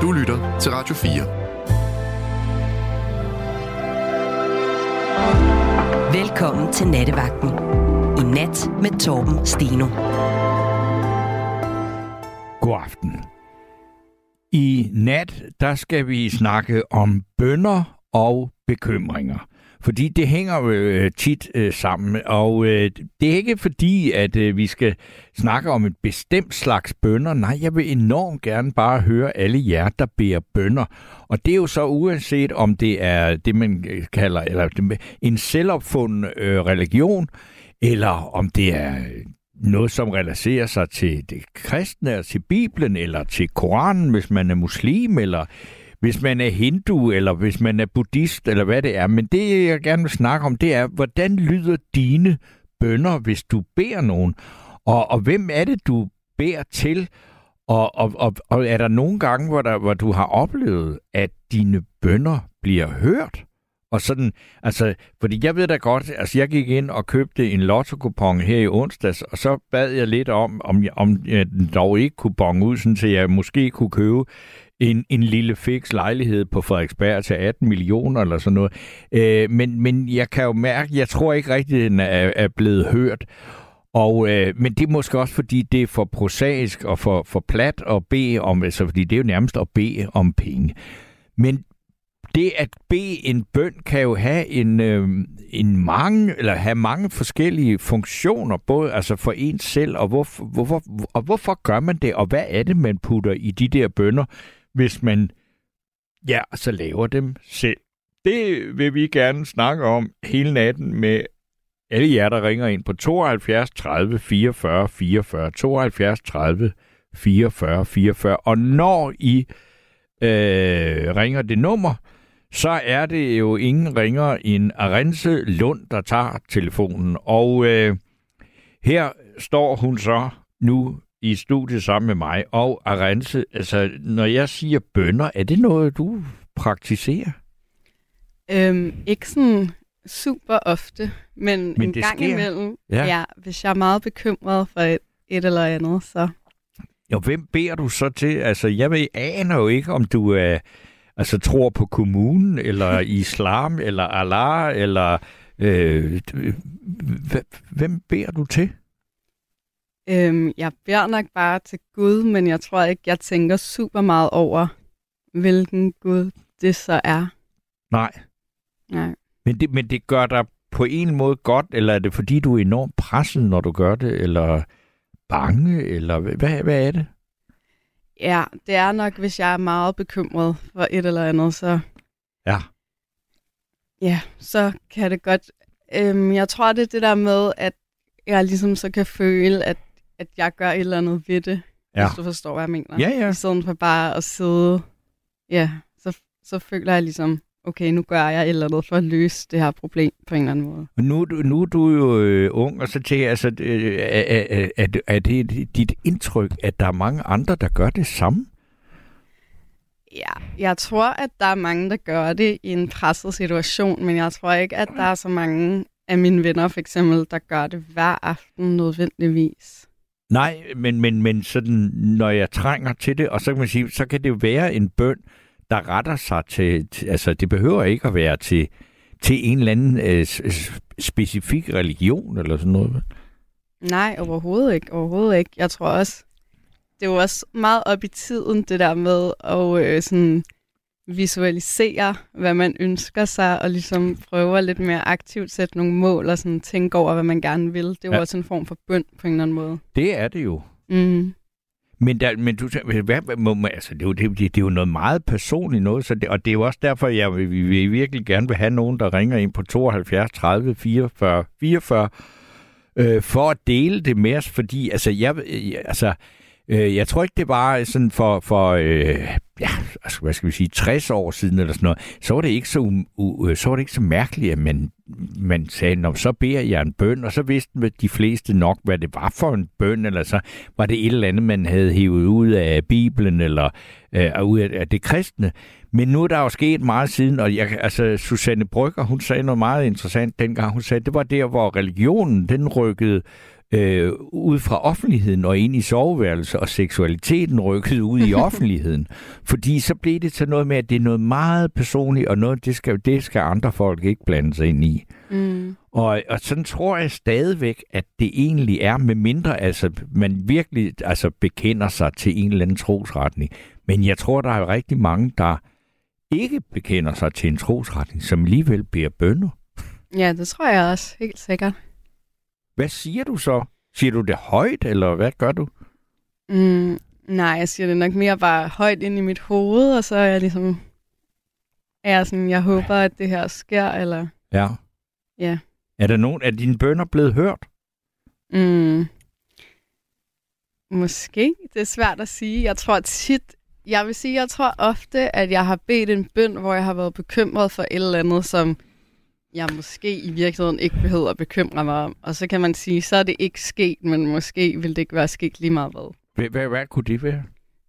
Du lytter til Radio 4. Velkommen til Nattevagten. I nat med Torben Steno. God aften. I nat, der skal vi snakke om bønder og bekymringer. Fordi det hænger jo øh, tit øh, sammen, og øh, det er ikke fordi, at øh, vi skal snakke om et bestemt slags bønder. Nej, jeg vil enormt gerne bare høre alle jer, der beder bønder. Og det er jo så uanset om det er det, man øh, kalder eller en selvopfundet øh, religion, eller om det er noget, som relaterer sig til det kristne, til Bibelen, eller til Koranen, hvis man er muslim, eller hvis man er hindu, eller hvis man er buddhist, eller hvad det er. Men det, jeg gerne vil snakke om, det er, hvordan lyder dine bønder, hvis du beder nogen? Og, og hvem er det, du beder til? Og, og, og, og er der nogle gange, hvor, der, hvor du har oplevet, at dine bønder bliver hørt? Og sådan, altså, fordi jeg ved da godt, altså jeg gik ind og købte en lotto her i onsdags, og så bad jeg lidt om, om, om jeg dog ikke kunne bonge ud, sådan, så jeg måske kunne købe en, en lille fix lejlighed på Frederiksberg til 18 millioner eller sådan noget. Øh, men, men jeg kan jo mærke, jeg tror ikke rigtig, den er, er blevet hørt. Og, øh, men det er måske også, fordi det er for prosaisk og for, for plat at bede om, altså fordi det er jo nærmest at bede om penge. Men det at bede en bøn kan jo have en, øh, en mange, eller have mange forskellige funktioner, både altså for en selv, og hvorfor, hvorfor, og hvorfor gør man det, og hvad er det, man putter i de der bønder, hvis man ja, så laver dem selv. Det vil vi gerne snakke om hele natten med alle jer, der ringer ind på 72 30 44 44, 72 30 44 44. Og når I øh, ringer det nummer, så er det jo ingen ringer end Arense Lund, der tager telefonen. Og øh, her står hun så nu i studiet sammen med mig og Arense. Altså, når jeg siger bønder, er det noget, du praktiserer? Øhm, ikke sådan super ofte, men, men en gang sker. imellem, ja. ja, hvis jeg er meget bekymret for et, et eller andet, så... Jo, hvem beder du så til? Altså, jeg ved, aner jo ikke, om du er, altså, tror på kommunen, eller islam, eller Allah, eller... Øh, hvem beder du til? Øhm, jeg beder nok bare til Gud, men jeg tror ikke, jeg tænker super meget over, hvilken Gud det så er. Nej. Nej. Men det, men det gør dig på en måde godt, eller er det fordi, du er enormt presset, når du gør det, eller bange, eller hvad, hvad er det? Ja, det er nok, hvis jeg er meget bekymret for et eller andet, så... Ja. Ja, så kan det godt... Øhm, jeg tror, det er det der med, at jeg ligesom så kan føle, at at jeg gør et eller andet ved det, ja. hvis du forstår, hvad jeg mener. Ja, ja. I stedet for bare at sidde, ja, så, så føler jeg ligesom, okay, nu gør jeg et eller andet for at løse det her problem på en eller anden måde. Nu, nu er du jo øh, ung, og så tænker jeg, altså, øh, er, er, er, er det dit indtryk, at der er mange andre, der gør det samme? Ja, jeg tror, at der er mange, der gør det i en presset situation, men jeg tror ikke, at der er så mange af mine venner, for eksempel, der gør det hver aften nødvendigvis. Nej, men, men, men sådan, når jeg trænger til det, og så kan man sige, så kan det være en bøn, der retter sig til, til altså det behøver ikke at være til, til en eller anden øh, specifik religion eller sådan noget. Nej, overhovedet ikke, overhovedet ikke. Jeg tror også, det er jo også meget op i tiden, det der med at øh, sådan visualisere, hvad man ønsker sig, og ligesom prøve lidt mere aktivt sætte nogle mål, og sådan tænke over, hvad man gerne vil. Det er jo ja. også en form for bøn på en eller anden måde. Det er det jo. Mm. Men, der, men du, hvad, må, altså, det, er jo, det, det, er jo noget meget personligt noget, så det, og det er jo også derfor, jeg vil, vil virkelig gerne vil have nogen, der ringer ind på 72 30 44 44, øh, for at dele det med os, fordi altså, jeg, altså, Øh, jeg tror ikke, det var sådan for, for øh, ja, altså, hvad skal vi sige, 60 år siden eller sådan noget, så var det ikke så, uh, så, var det ikke så mærkeligt, at man, man sagde, Nå, så beder jeg en bøn, og så vidste de fleste nok, hvad det var for en bøn, eller så var det et eller andet, man havde hævet ud af Bibelen, eller øh, ud af det kristne. Men nu er der jo sket meget siden, og jeg, altså, Susanne Brygger, hun sagde noget meget interessant dengang. Hun sagde, det var der, hvor religionen, den rykkede øh, ud fra offentligheden og ind i soveværelset, og seksualiteten rykket ud i offentligheden. Fordi så blev det til noget med, at det er noget meget personligt, og noget, det skal, det skal andre folk ikke blande sig ind i. Mm. Og, og sådan tror jeg stadigvæk, at det egentlig er, med mindre altså, man virkelig altså, bekender sig til en eller anden trosretning. Men jeg tror, der er rigtig mange, der ikke bekender sig til en trosretning, som alligevel beder bønder. Ja, det tror jeg også, helt sikkert. Hvad siger du så? Siger du det højt, eller hvad gør du? Mm, nej, jeg siger det nok mere bare højt ind i mit hoved, og så er jeg ligesom... Er jeg sådan, jeg håber, at det her sker, eller... Ja. Ja. Er der nogen af dine bønder blevet hørt? Mm. Måske. Det er svært at sige. Jeg tror tit, jeg vil sige, jeg tror ofte, at jeg har bedt en bøn, hvor jeg har været bekymret for et eller andet, som jeg måske i virkeligheden ikke behøver at bekymre mig om. Og så kan man sige, så er det ikke sket, men måske vil det ikke være sket lige meget hvad. Hvad, hvad, hvad kunne det være?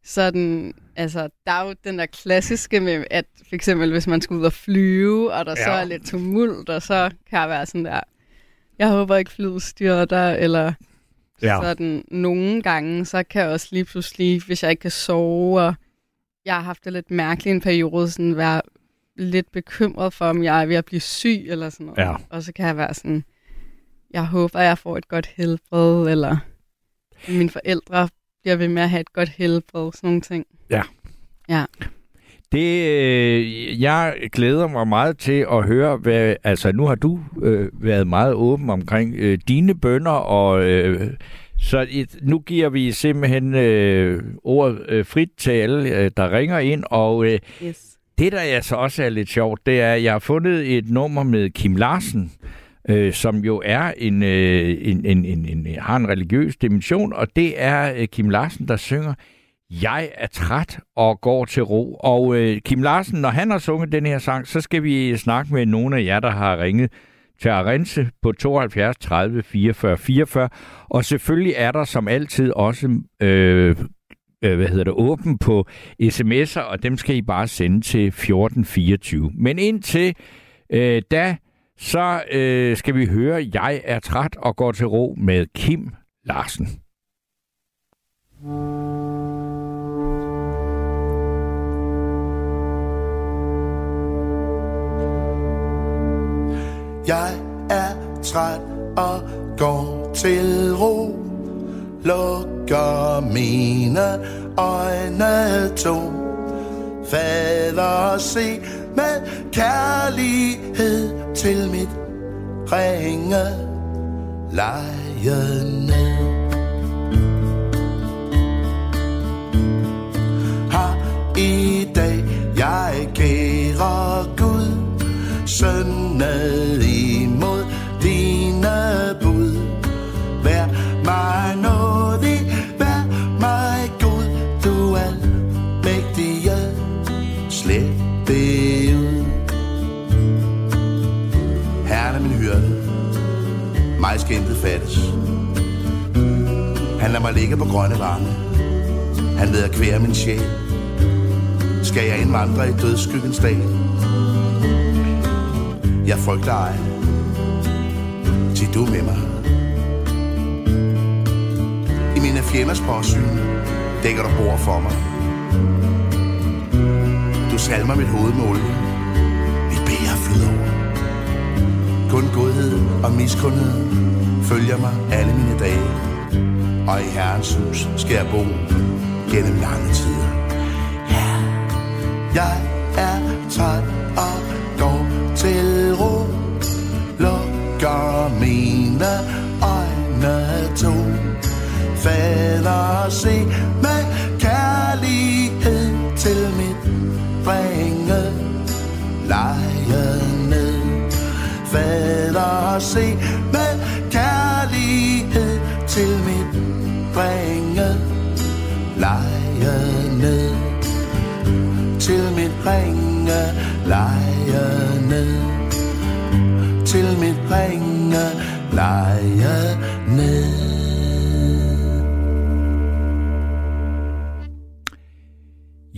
Sådan, altså, der er jo den der klassiske med, at for eksempel, hvis man skal ud og flyve, og der ja. så er lidt tumult, og så kan jeg være sådan der, jeg håber ikke flyet styrter, eller ja. sådan nogle gange, så kan jeg også lige pludselig, hvis jeg ikke kan sove, og jeg har haft det lidt mærkeligt en periode, sådan være lidt bekymret for, om jeg er ved at blive syg, eller sådan noget. Ja. Og så kan jeg være sådan, jeg håber, jeg får et godt helbred, eller mine forældre bliver ved med at have et godt helbred, sådan nogle ting. Ja. Ja. Det, øh, jeg glæder mig meget til at høre, hvad, altså nu har du øh, været meget åben omkring øh, dine bønder, og øh, så et, nu giver vi simpelthen øh, ordet øh, frit til alle, øh, der ringer ind, og øh, Yes det, der altså også er lidt sjovt, det er, at jeg har fundet et nummer med Kim Larsen, øh, som jo er en, øh, en, en, en, en, øh, har en religiøs dimension, og det er øh, Kim Larsen, der synger Jeg er træt og går til ro. Og øh, Kim Larsen, når han har sunget den her sang, så skal vi øh, snakke med nogle af jer, der har ringet til Arense på 72 30 44 44. Og selvfølgelig er der som altid også øh, øh, hvad hedder det, åben på sms'er, og dem skal I bare sende til 1424. Men indtil øh, da, så øh, skal vi høre Jeg er træt og går til ro med Kim Larsen. Jeg er træt og går til ro gør mine øjne to Fader, se med kærlighed til mit ringe lejende. Mig ligge på grønne varme, han ved at kvære min sjæl. Skal jeg indvandre i dødsskyggens dal? Jeg frygter ej, til du med mig. I mine fjenders påsyn dækker du bord for mig. Du salmer mit hoved med olie. Mit bære flyder over. Kun godhed og miskundhed følger mig alle mine dage. Og i Herrens hus skal jeg bo gennem lange tider. Ja, jeg er træt og går til ro. Lukker mine øjne to. Fader, se med kærlighed til mit ringe leje ned. Fader, se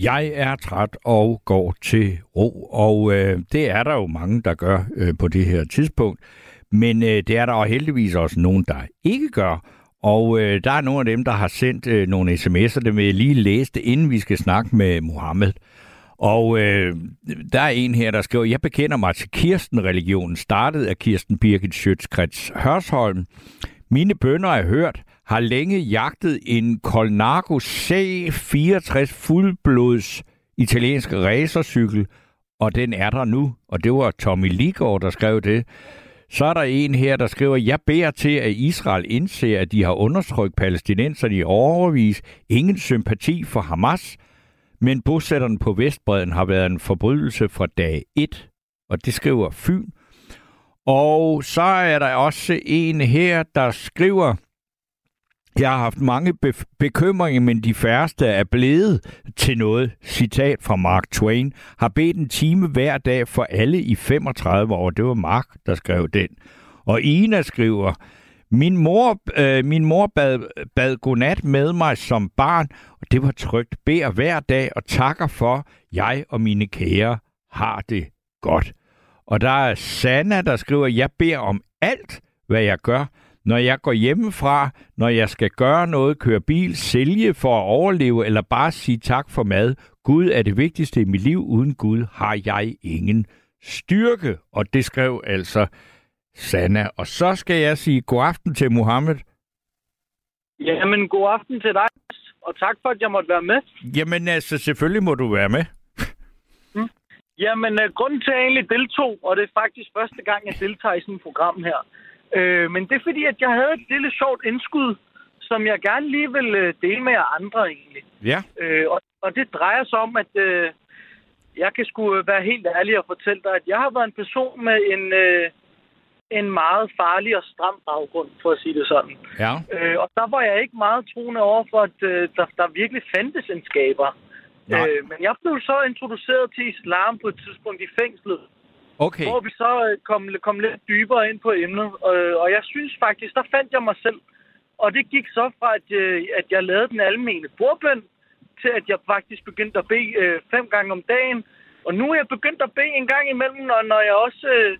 Jeg er træt og går til ro, og øh, det er der jo mange, der gør øh, på det her tidspunkt. Men øh, det er der og heldigvis også nogen, der ikke gør. Og øh, der er nogle af dem, der har sendt øh, nogle sms'er, det vil jeg lige læse det, inden vi skal snakke med Mohammed. Og øh, der er en her, der skriver, jeg bekender mig til Kirsten-religionen, startet af Kirsten Birgit Schøtzgrads Hørsholm. Mine bønder er hørt, har længe jagtet en Colnago C64 fuldblods italiensk racercykel, og den er der nu. Og det var Tommy Ligård, der skrev det. Så er der en her, der skriver, jeg beder til, at Israel indser, at de har undertrykt palæstinenserne i overvis. Ingen sympati for Hamas, men bosætterne på Vestbreden har været en forbrydelse fra dag 1. Og det skriver Fyn. Og så er der også en her, der skriver, jeg har haft mange be- bekymringer, men de færreste er blevet til noget. Citat fra Mark Twain. Har bedt en time hver dag for alle i 35 år. Det var Mark, der skrev den. Og Ina skriver, min mor, øh, min mor bad, bad godnat med mig som barn, og det var trygt. Beder hver dag og takker for, jeg og mine kære har det godt. Og der er Sanna, der skriver, jeg beder om alt, hvad jeg gør, når jeg går hjemmefra, når jeg skal gøre noget, køre bil, sælge for at overleve, eller bare sige tak for mad. Gud er det vigtigste i mit liv. Uden Gud har jeg ingen styrke. Og det skrev altså Sanna. Og så skal jeg sige god aften til Mohammed. Jamen, god aften til dig, og tak for, at jeg måtte være med. Jamen altså, selvfølgelig må du være med. Jamen, uh, grunden til, at jeg egentlig deltog, og det er faktisk første gang, jeg deltager i sådan et program her, Øh, men det er fordi, at jeg havde et lille sjovt indskud, som jeg gerne lige vil øh, dele med jer andre egentlig. Ja. Øh, og, og det drejer sig om, at øh, jeg kan sgu være helt ærlig og fortælle dig, at jeg har været en person med en, øh, en meget farlig og stram baggrund, for at sige det sådan. Ja. Øh, og der var jeg ikke meget troende over for, at øh, der, der virkelig fandtes en skaber. Øh, men jeg blev så introduceret til islam på et tidspunkt i fængslet. Okay. Hvor vi så øh, kom, kom lidt dybere ind på emnet. Og, og jeg synes faktisk, der fandt jeg mig selv. Og det gik så fra, at, øh, at jeg lavede den almene bordbøn, til at jeg faktisk begyndte at bede øh, fem gange om dagen. Og nu er jeg begyndt at bede en gang imellem, når, når jeg også øh,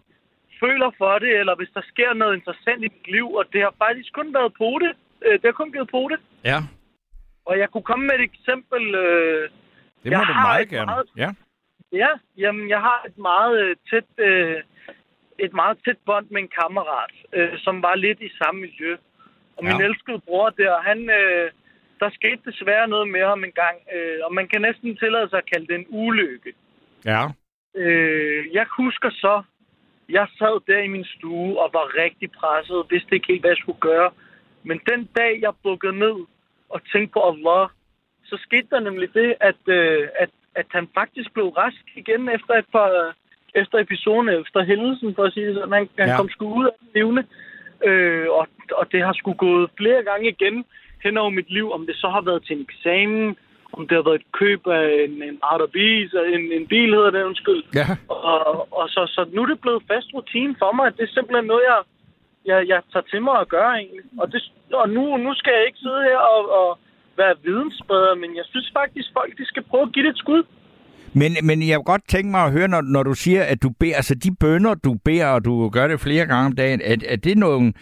føler for det, eller hvis der sker noget interessant i mit liv. Og det har faktisk kun været på det. Øh, det har kun givet på det. Ja. Og jeg kunne komme med et eksempel. Øh, det må du meget gerne. Meget, ja. Ja, jamen jeg har et meget øh, tæt, øh, et meget tæt bånd med en kammerat, øh, som var lidt i samme miljø. Og ja. min elskede bror der, han, øh, der skete desværre noget med ham en gang, øh, og man kan næsten tillade sig at kalde det en ulykke. Ja. Øh, jeg husker så, jeg sad der i min stue og var rigtig presset, vidste ikke helt, hvad jeg skulle gøre. Men den dag, jeg bukkede ned og tænkte på Allah, så skete der nemlig det, at, øh, at at han faktisk blev rask igen efter et par efter episoden, efter hændelsen, for at sige det sådan. Han, ja. han kom sgu ud af levende, øh, og, og det har sgu gået flere gange igen hen over mit liv, om det så har været til en eksamen, om det har været et køb af en, en Autobis, en, en bil hedder det, undskyld. Ja. Og, og så, så nu er det blevet fast rutine for mig, at det er simpelthen noget, jeg, jeg, jeg tager til mig at gøre egentlig. Og, det, og nu, nu skal jeg ikke sidde her og, og være vidensspreder, men jeg synes faktisk, folk de skal prøve at give det et skud. Men, men jeg vil godt tænke mig at høre, når, når du siger, at du beder, altså de bønder, du beder, og du gør det flere gange om dagen, er, er det nogen,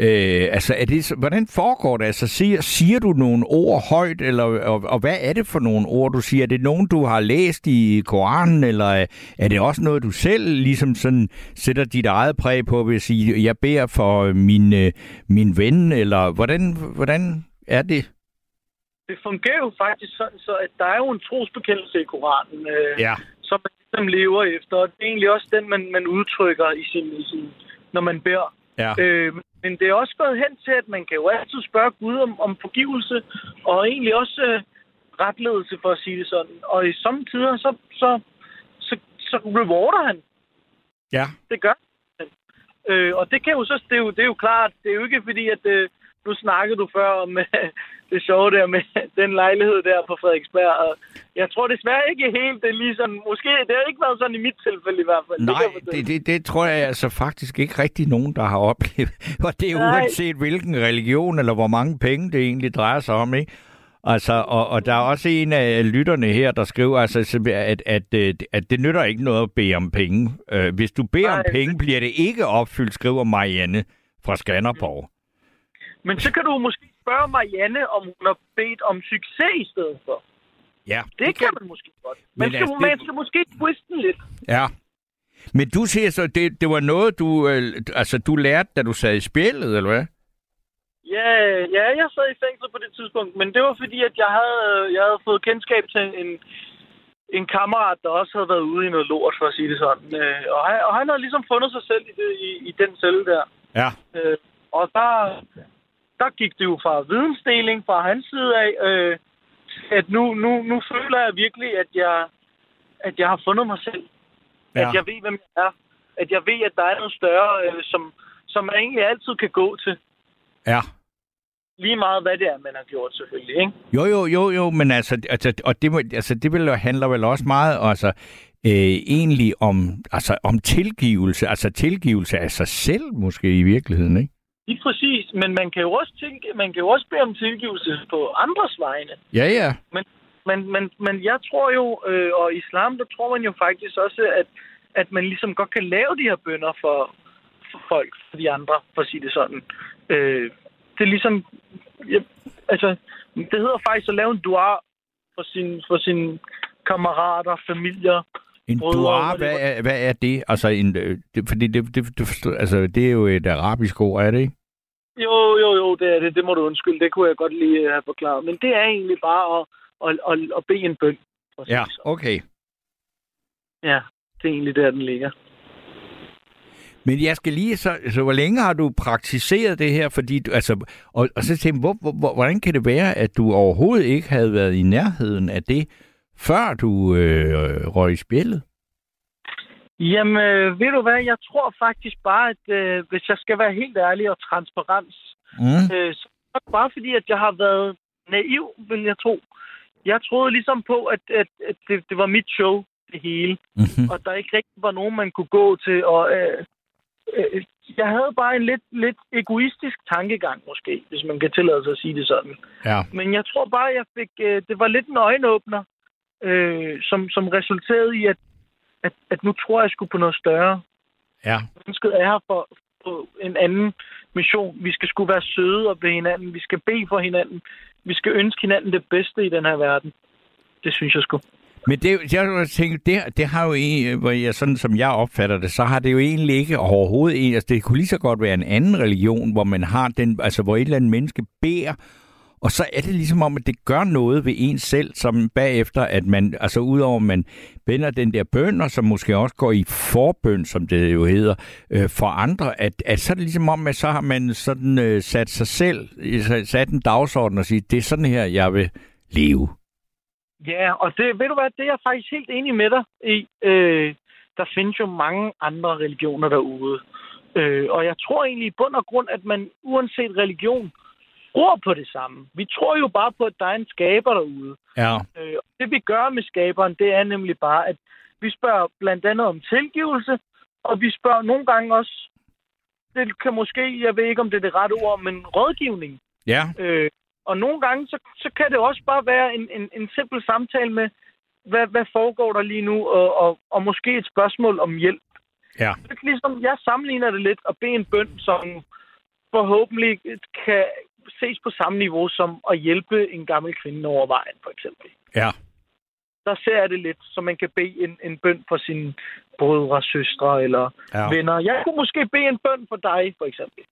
øh, altså er det, hvordan foregår det? Altså siger, siger du nogle ord højt, eller, og, og hvad er det for nogle ord, du siger? Er det nogen, du har læst i Koranen, eller er det også noget, du selv ligesom sådan sætter dit eget præg på, ved at sige, jeg beder for min, øh, min ven, eller hvordan, hvordan er det? Det fungerer jo faktisk sådan, så at der er jo en trosbekendelse i Koranen, øh, ja. som man ligesom lever efter. Og det er egentlig også den, man, man udtrykker, i sin, i sin, når man beder. Ja. Øh, men det er også gået hen til, at man kan jo altid spørge Gud om, om forgivelse, og egentlig også øh, retledelse, for at sige det sådan. Og i samme tider, så, så, så, så rewarder han. Ja. Det gør. Øh, og det kan jo så, det er jo, det er jo klart, det er jo ikke fordi, at øh, nu snakkede du før om det sjove der med den lejlighed der på Frederiksberg. Og jeg tror desværre ikke helt, det er lige sådan, måske det har ikke været sådan i mit tilfælde i hvert fald. Nej, det, det, det, det tror jeg altså faktisk ikke rigtig nogen, der har oplevet. Og det er Nej. uanset hvilken religion eller hvor mange penge det egentlig drejer sig om, ikke? Altså, og, og der er også en af lytterne her, der skriver, altså, at, at, at, at det nytter ikke noget at bede om penge. Øh, hvis du beder Nej. om penge, bliver det ikke opfyldt, skriver Marianne fra Skanderborg. Men så kan du måske spørge Marianne, om hun har bedt om succes i stedet for. Ja, Det kan man måske godt. Man, Men skal, altså, det- man skal måske twiste den lidt. Ja. Men du siger så, det, det var noget, du, øh, altså, du lærte, da du sad i spillet, eller hvad? Ja, ja, jeg sad i fængsel på det tidspunkt, men det var fordi, at jeg havde, jeg havde fået kendskab til en, en kammerat, der også havde været ude i noget lort, for at sige det sådan. Øh, Og han, og han havde ligesom fundet sig selv i, det, i, i den celle der. Ja. Øh, og der, der gik det jo fra vidensdeling fra hans side af, øh, at nu, nu, nu føler jeg virkelig, at jeg, at jeg har fundet mig selv. Ja. At jeg ved, hvem jeg er. At jeg ved, at der er noget større, øh, som, som man egentlig altid kan gå til. Ja. Lige meget, hvad det er, man har gjort, selvfølgelig. Ikke? Jo, jo, jo, jo, men altså, altså og det, må, altså, det vil, handler vel også meget altså, øh, egentlig om, altså, om tilgivelse, altså tilgivelse af sig selv måske i virkeligheden, ikke? Lige præcis. Men man kan jo også, tilg- man kan jo også bede om tilgivelse på andres vegne. Ja, ja. Men, men, men jeg tror jo, øh, og i islam, der tror man jo faktisk også, at, at man ligesom godt kan lave de her bønder for, for folk, for de andre, for at sige det sådan. Øh, det er ligesom, ja, altså, det hedder faktisk at lave en dua for sin, for sine kammerater, familier. En Brødre, dua, hvad er, hvad er det? Altså, en, øh, det, fordi det, det, det, forstår, altså, det er jo et arabisk ord, er det ikke? Jo, jo, jo, det er det. Det må du undskylde. Det kunne jeg godt lige have forklaret. Men det er egentlig bare at, at, at, at bede en bøn. Ja, okay. Ja, det er egentlig der, den ligger. Men jeg skal lige, så, så hvor længe har du praktiseret det her? Fordi, du, altså, og, og så tænkte hvor, hvor, hvordan kan det være, at du overhovedet ikke havde været i nærheden af det, før du øh, røg i spjældet? Jamen, øh, ved du hvad? Jeg tror faktisk bare, at øh, hvis jeg skal være helt ærlig og transparens, Mm. øh, så er det bare fordi, at jeg har været naiv, vil jeg tro. Jeg troede ligesom på, at, at, at det, det var mit show, det hele. Mm-hmm. og der ikke rigtig var nogen, man kunne gå til. Og, øh, øh, jeg havde bare en lidt, lidt egoistisk tankegang, måske, hvis man kan tillade sig at sige det sådan. Ja. Men jeg tror bare, jeg fik, øh, det var lidt en øjenåbner, øh, som, som resulterede i, at, at, at nu tror jeg skulle på noget større. Ja. Ønsket er her for, på en anden mission. Vi skal skulle være søde og ved hinanden. Vi skal bede for hinanden. Vi skal ønske hinanden det bedste i den her verden. Det synes jeg skulle. Men det, jeg tænker, det, det har jo en, hvor jeg, sådan som jeg opfatter det, så har det jo egentlig ikke overhovedet en, altså det kunne lige så godt være en anden religion, hvor man har den, altså hvor et eller andet menneske beder, og så er det ligesom om, at det gør noget ved en selv, som bagefter, at man, altså udover at man vender den der bøn, og som måske også går i forbøn, som det jo hedder, øh, for andre, at, at så er det ligesom om, at så har man sådan øh, sat sig selv, øh, sat en dagsorden og sige, det er sådan her, jeg vil leve. Ja, og det, ved du hvad, det er jeg faktisk helt enig med dig i. Øh, der findes jo mange andre religioner derude. Øh, og jeg tror egentlig i bund og grund, at man uanset religion tror på det samme. Vi tror jo bare på, at der er en skaber derude. Ja. Øh, og det vi gør med skaberen, det er nemlig bare, at vi spørger blandt andet om tilgivelse, og vi spørger nogle gange også, det kan måske, jeg ved ikke om det er det rette ord, men rådgivning. Ja. Øh, og nogle gange, så, så kan det også bare være en, en, en simpel samtale med, hvad, hvad foregår der lige nu, og, og, og måske et spørgsmål om hjælp. Ja. Det er ligesom, jeg sammenligner det lidt og bede en bøn, som forhåbentlig kan ses på samme niveau som at hjælpe en gammel kvinde over vejen, for eksempel. Ja. Der ser jeg det lidt, så man kan bede en, en bøn for sine brødre, søstre eller Ja. venner. Jeg kunne måske bede en bøn for dig, for eksempel.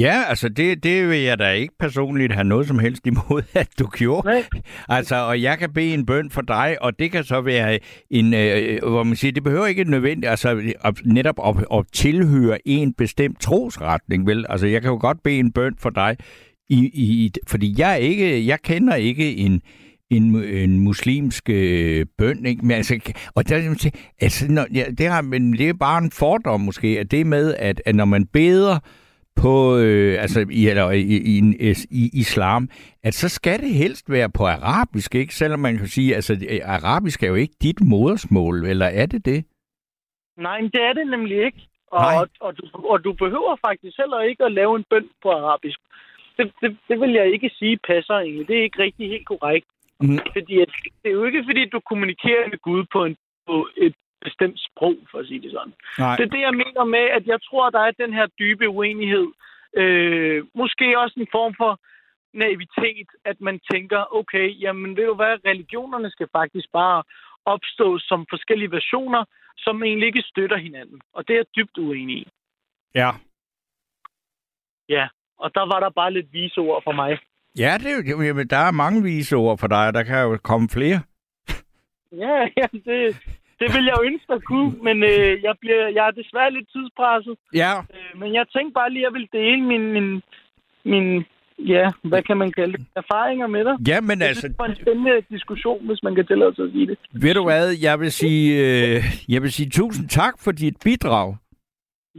Ja, altså det, det vil jeg da ikke personligt have noget som helst imod, at du gjorde. Nej. Altså, og jeg kan bede en bøn for dig, og det kan så være en, øh, hvor man siger, det behøver ikke nødvendigt, altså netop at, at tilhøre en bestemt trosretning, vel? Altså, jeg kan jo godt bede en bøn for dig, i, i, fordi jeg ikke, jeg kender ikke en, en, en muslimsk øh, bøn, ikke? Men altså, og der, er altså, når, ja, det, har, men det er bare en fordom måske, at det med, at, at når man beder på, øh, altså i, eller i, i, i, i islam, at så skal det helst være på arabisk, ikke? Selvom man kan sige, altså øh, arabisk er jo ikke dit modersmål, eller er det det? Nej, men det er det nemlig ikke. Og, Nej. og, og, du, og du behøver faktisk heller ikke at lave en bøn på arabisk. Det, det, det vil jeg ikke sige passer egentlig. Det er ikke rigtig helt korrekt. Mm. Fordi at, det er jo ikke, fordi du kommunikerer med Gud på, en, på et bestemt sprog, for at sige det sådan. Nej. Det er det, jeg mener med, at jeg tror, at der er den her dybe uenighed. Øh, måske også en form for naivitet, at man tænker, okay, jamen ved du hvad, religionerne skal faktisk bare opstå som forskellige versioner, som egentlig ikke støtter hinanden. Og det er jeg dybt uenig i. Ja. Ja, og der var der bare lidt vise ord for mig. Ja, det, er jo- jamen, der er mange vise ord for dig, der kan jo komme flere. Ja, ja det, det vil jeg jo ønske, der kunne, men øh, jeg, bliver, jeg er desværre lidt tidspresset. Ja, Øh, men jeg tænkte bare lige, at jeg vil dele min, min, min ja, hvad kan man kalde det, erfaringer med dig. ja men Jeg altså, synes, det var en spændende diskussion, hvis man kan tillade sig at sige det. ved du hvad, jeg vil sige, øh, jeg vil sige tusind tak for dit bidrag.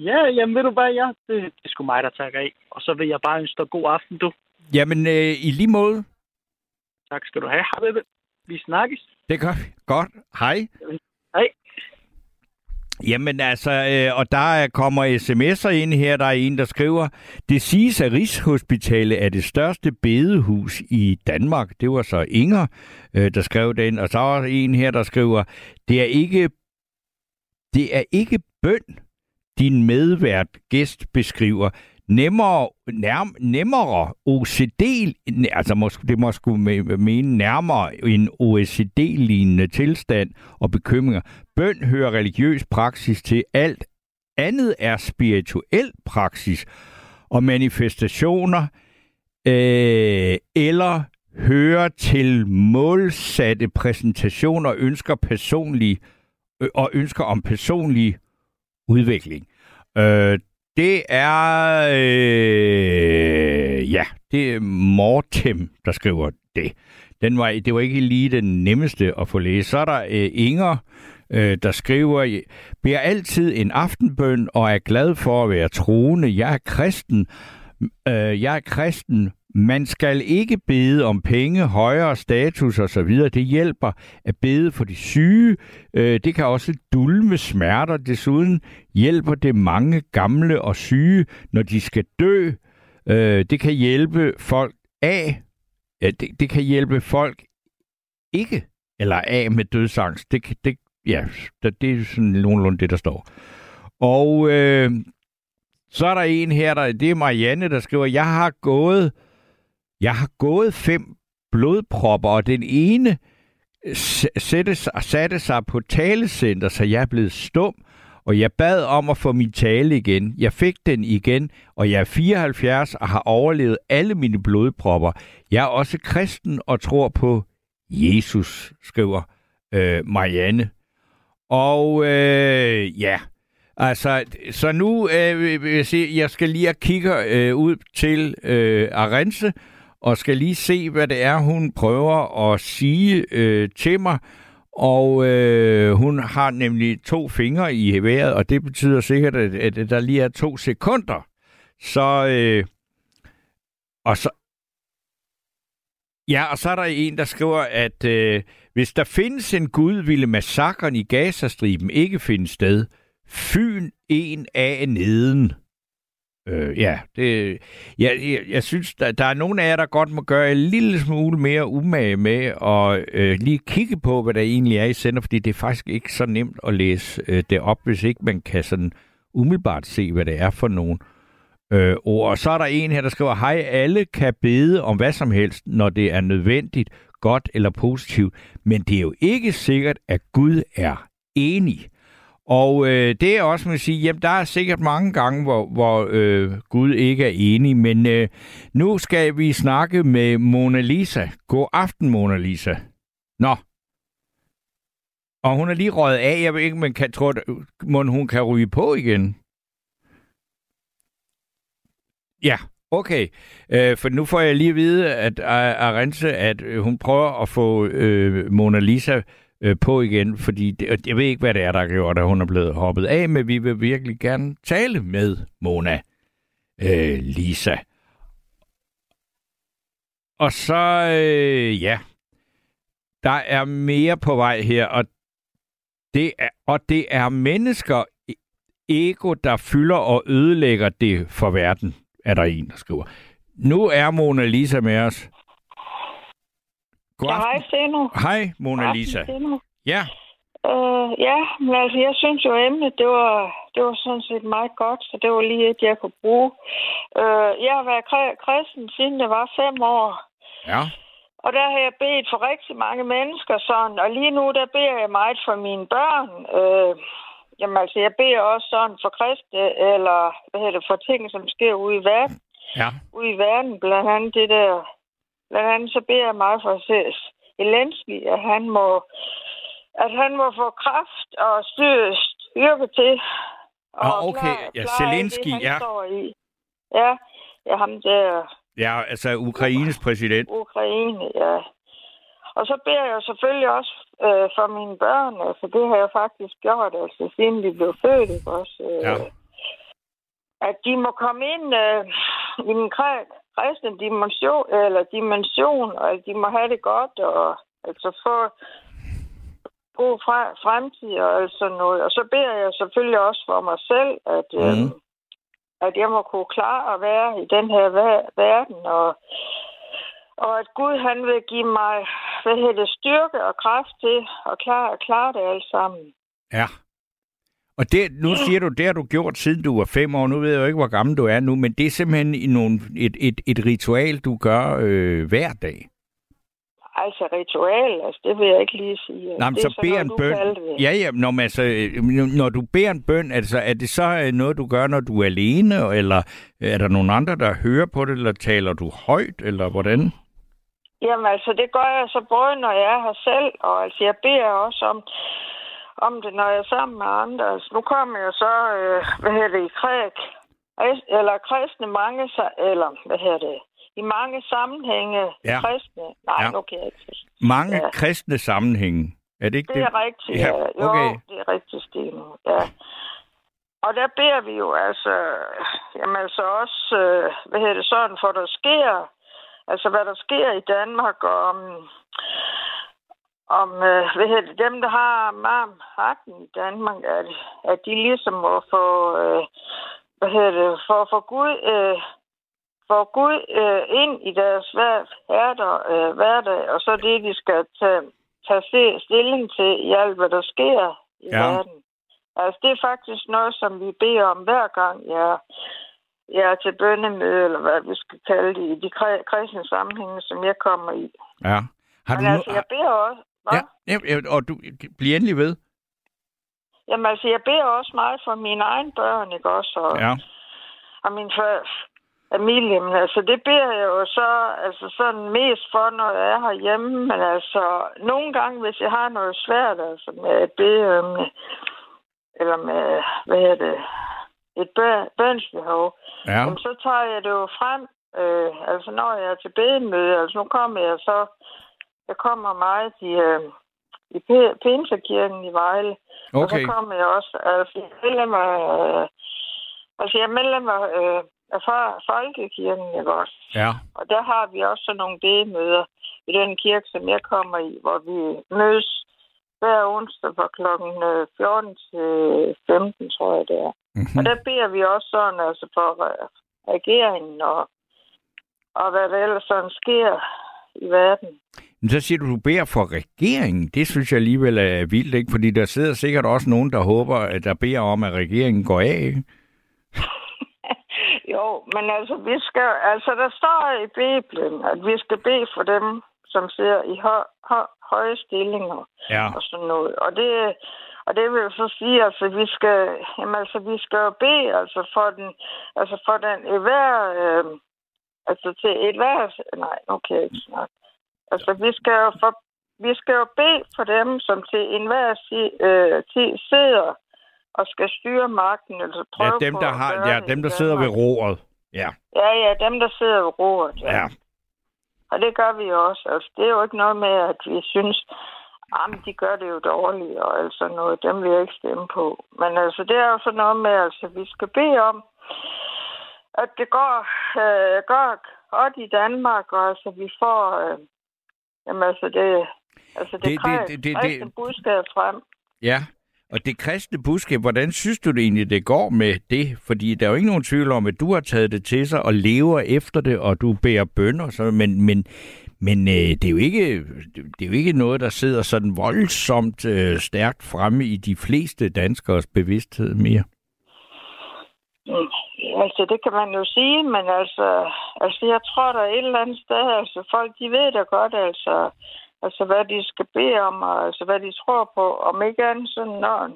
Ja, jamen ved du hvad, ja, det, det er sgu mig, der tager af. Og så vil jeg bare ønske dig god aften, du. Jamen, øh, i lige måde, Tak skal du have. Baby. Vi snakkes. det gør vi. Godt. Hej. Hej. Jamen altså, øh, og der kommer sms'er ind her. Der er en, der skriver, det siges, at Rigshospitalet er det største bedehus i Danmark. Det var så Inger, øh, der skrev den. Og så er en her, der skriver, det er ikke, det er ikke bøn, din medvært gæst beskriver. Nemmere, nærm, nemmere OCD, altså måske, det må skulle mene nærmere en OECD-lignende tilstand og bekymringer. Bøn hører religiøs praksis til. Alt andet er spirituel praksis og manifestationer øh, eller hører til målsatte præsentationer og ønsker personlig øh, og ønsker om personlig udvikling. Øh, det er øh, ja, det er Mortem, der skriver det. Den var, det var ikke lige den nemmeste at få læst. Så er der øh, Inger, øh, der skriver, beder altid en aftenbøn og er glad for at være troende. Jeg er kristen. Øh, jeg er kristen. Man skal ikke bede om penge, højere status osv. Det hjælper at bede for de syge. Øh, det kan også dulme smerter. Desuden hjælper det mange gamle og syge, når de skal dø. Øh, det kan hjælpe folk af. Ja, det, det kan hjælpe folk ikke eller af med dødsangst. Det, det, ja, det, det er sådan nogenlunde det, der står. Og øh, så er der en her, der, det er Marianne, der skriver, jeg har gået, jeg har gået fem blodpropper, og den ene øh, s- sætte, sig- satte sig på talecenter, så jeg er blevet stum, og jeg bad om at få min tale igen. Jeg fik den igen, og jeg er 74 og har overlevet alle mine blodpropper. Jeg er også kristen og tror på Jesus, skriver øh, Marianne. Og øh, ja, altså, så nu øh, vil jeg se, jeg skal lige kigge øh, ud til øh, Arense, og skal lige se, hvad det er, hun prøver at sige øh, til mig. Og øh, hun har nemlig to fingre i vejret, og det betyder sikkert, at, at der lige er to sekunder. Så, øh, og så, ja, og så er der en, der skriver, at øh, hvis der findes en Gud, ville massakren i Gazastriben ikke finde sted. Fyn en af neden. Øh, ja, det, ja, jeg, jeg synes, der, der er nogle af jer, der godt må gøre en lille smule mere umage med at øh, lige kigge på, hvad der egentlig er i sender, fordi det er faktisk ikke så nemt at læse øh, det op, hvis ikke man kan sådan umiddelbart se, hvad det er for nogen øh, ord. Og så er der en her, der skriver, hej, alle kan bede om hvad som helst, når det er nødvendigt, godt eller positivt, men det er jo ikke sikkert, at Gud er enig. Og øh, det er også, man sige, jamen der er sikkert mange gange, hvor, hvor øh, Gud ikke er enig, men øh, nu skal vi snakke med Mona Lisa. God aften, Mona Lisa. Nå. Og hun er lige røget af. Jeg ved ikke, man kan, tror, at hun kan ryge på igen. Ja, okay. Øh, for nu får jeg lige at vide, at øh, Arense, at hun prøver at få øh, Mona Lisa øh, på igen, fordi det, jeg ved ikke, hvad det er, der har gjort, at hun er blevet hoppet af, men vi vil virkelig gerne tale med Mona øh, Lisa. Og så, øh, ja, der er mere på vej her, og det er, og det er mennesker, e, ego, der fylder og ødelægger det for verden, er der en, der skriver. Nu er Mona Lisa med os. God Ja, hej, aften. Steno. Hej, Mona Lisa. Ja, Øh, ja, men altså, jeg synes jo, emnet, det var, det var sådan set meget godt, så det var lige et, jeg kunne bruge. Øh, jeg har været kri- kristen, siden jeg var fem år. ja, Og der har jeg bedt for rigtig mange mennesker sådan, og lige nu, der beder jeg meget for mine børn. Øh, jamen altså, jeg beder også sådan for kristne, eller hvad hedder det, for ting, som sker ude i verden. ja. Ude i verden, blandt andet det der, blandt andet så beder jeg meget for Zelensky, at han må, at han må få kraft og styr, styrke til. Ah, okay. Ja, Zelensky, det, ja. Står i. Ja, ja, ham der Ja, altså Ukraines præsident. Ukraine, ja. Og så beder jeg selvfølgelig også øh, for mine børn, altså det har jeg faktisk gjort, altså siden de blev født, ikke også? Øh, Ja. At de må komme ind øh, kre- kristne dimension, eller dimension, og at de må have det godt, og altså få god fre- fremtid og alt sådan noget. Og så beder jeg selvfølgelig også for mig selv, at, øh, Mhm. at jeg må kunne klare at være i den her ver- verden, og og at Gud han vil give mig hvad hedder det, styrke og kraft til at klare, at klare det alt sammen. Ja. Og det, nu siger du, det har du gjort siden du var fem år. Nu ved jeg jo ikke, hvor gammel du er nu, men det er simpelthen i nogle, et, et, et ritual, du gør øh, hver dag. Altså ritual, altså det vil jeg ikke lige sige. Nej, men det så sådan beder en bøn. Ja, ja, når, man, altså, øh, når du beder en bøn, altså, er det så øh, noget, du gør, når du er alene, eller er der nogen andre, der hører på det, eller taler du højt, eller hvordan? Jamen altså, det gør jeg så både, når jeg er her selv, og altså jeg beder også om, om det, når jeg er sammen med andre. Altså, nu kommer jeg så, øh, hvad hedder det, i kræk, eller kristne mange, eller hvad hedder det, i mange sammenhænge Ja. kristne. Nej, Ja. nu kan jeg ikke. Mange Ja. kristne sammenhænge. Er det ikke Det det? er rigtigt, Ja, ja. Jo, okay. det er rigtigt, Stine. Ja. Og der beder vi jo altså, jamen altså også, øh, hvad hedder det sådan, for der sker, altså hvad der sker i Danmark, og om, øh, hvad hedder det, dem, der har magten i Danmark, at, at de ligesom må få, øh, hvad hedder det, for få Gud, øh, få Gud øh, ind i deres hver, hverdag, øh, hverdag, og så det, de skal tage, tage stilling til i alt, hvad der sker i Ja. verden. Altså, det er faktisk noget, som vi beder om hver gang, jeg, jeg er til bønnemøde, eller hvad vi skal kalde det, i de kristne sammenhænge, som jeg kommer i. Ja. Har Men du altså, nu... jeg beder også... Ja, ja, og du bliver endelig ved. Jamen altså, jeg beder også meget for mine egne børn, ikke også? Og, Ja. og min fa- familie. Men altså, det beder jeg jo så altså, sådan mest for, når jeg er herhjemme. Men altså, nogle gange, hvis jeg har noget svært, altså med et bede, eller med, hvad hedder det, et bø- bønsbehov, Ja. Jamen, så tager jeg det jo frem, øh, altså når jeg er til bedemøde, altså nu kommer jeg så, jeg kommer meget i, øh, i Pinsekirken i Vejle, og Okay. så kommer jeg også, altså jeg er medlem af, øh, altså jeg er medlem af, øh, af Fol- Folkekirken, ikke også? Ja. Og der har vi også sådan nogle bedemøder i den kirke, som jeg kommer i, hvor vi mødes hver onsdag fra klokken øh, 14 til 15, tror jeg det er. Mm-hmm. Og der beder vi også sådan, altså for øh, regeringen og, og hvad der ellers sådan sker i verden. Men så siger du, du beder for regeringen. Det synes jeg alligevel er vildt, ikke? Fordi der sidder sikkert også nogen, der håber, at der beder om, at regeringen går af, ikke? jo, men altså, vi skal, altså der står i Bibelen, at vi skal bede for dem, som sidder i hø, hø, høje stillinger Ja. og sådan noget. Og det, og det vil så sige, altså, vi skal, jamen, altså, vi skal jo bede, altså, for den, altså, for den hver, øh, altså, til et hver, nej, nu kan jeg ikke snakke. Altså, vi skal jo for, vi skal jo bede for dem, som til enhver øh, tid sidder og skal styre magten, altså Ja, prøve dem, på der, har, ja, dem, der sidder ved roret. Ja. Ja, ja, dem, der sidder ved roret. ja. Og det gør vi også. Altså, det er jo ikke noget med, at vi synes, at de gør det jo dårligt og altså noget. Dem vil jeg ikke stemme på. Men altså, det er jo så noget med, altså, vi skal bede om, at det går, øh, går godt i Danmark, og altså, vi får, øh, jamen, altså, det, altså, det, Det- det, det- det, det- det, det- det, budskab frem. Ja, Og det kristne budskab, hvordan synes du det egentlig, det går med det? Fordi der er jo ikke nogen tvivl om, at du har taget det til sig og lever efter det, og du bærer bønder, så, men, men, men øh, det, er jo ikke, det er jo ikke noget, der sidder sådan voldsomt øh, stærkt fremme i de fleste danskers bevidsthed mere. Altså, det kan man jo sige, men altså, altså jeg tror, der er et eller andet sted, altså folk, de ved da godt, altså, altså hvad de skal bede om, og altså hvad de tror på, om ikke andet sådan, når,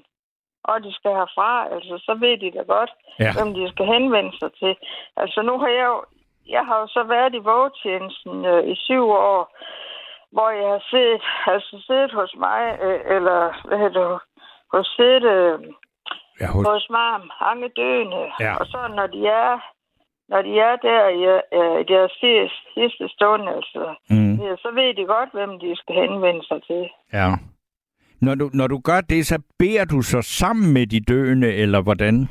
og de skal herfra, altså så ved de da godt, Ja. hvem de skal henvende sig til. Altså nu har jeg jo, jeg har jo så været i vågetjenesten øh, i syv år, hvor jeg har set, altså siddet hos mig, øh, eller hvad hedder det, hos siddet, øh, Ja, hos, hos mig, mange døende. Ja. Og så når de er, når de er der i, øh, i deres sidste, stund, altså, mm, ja, så ved de godt, hvem de skal henvende sig til. ja. Når du, når du gør det, så beder du så sammen med de døende, eller hvordan?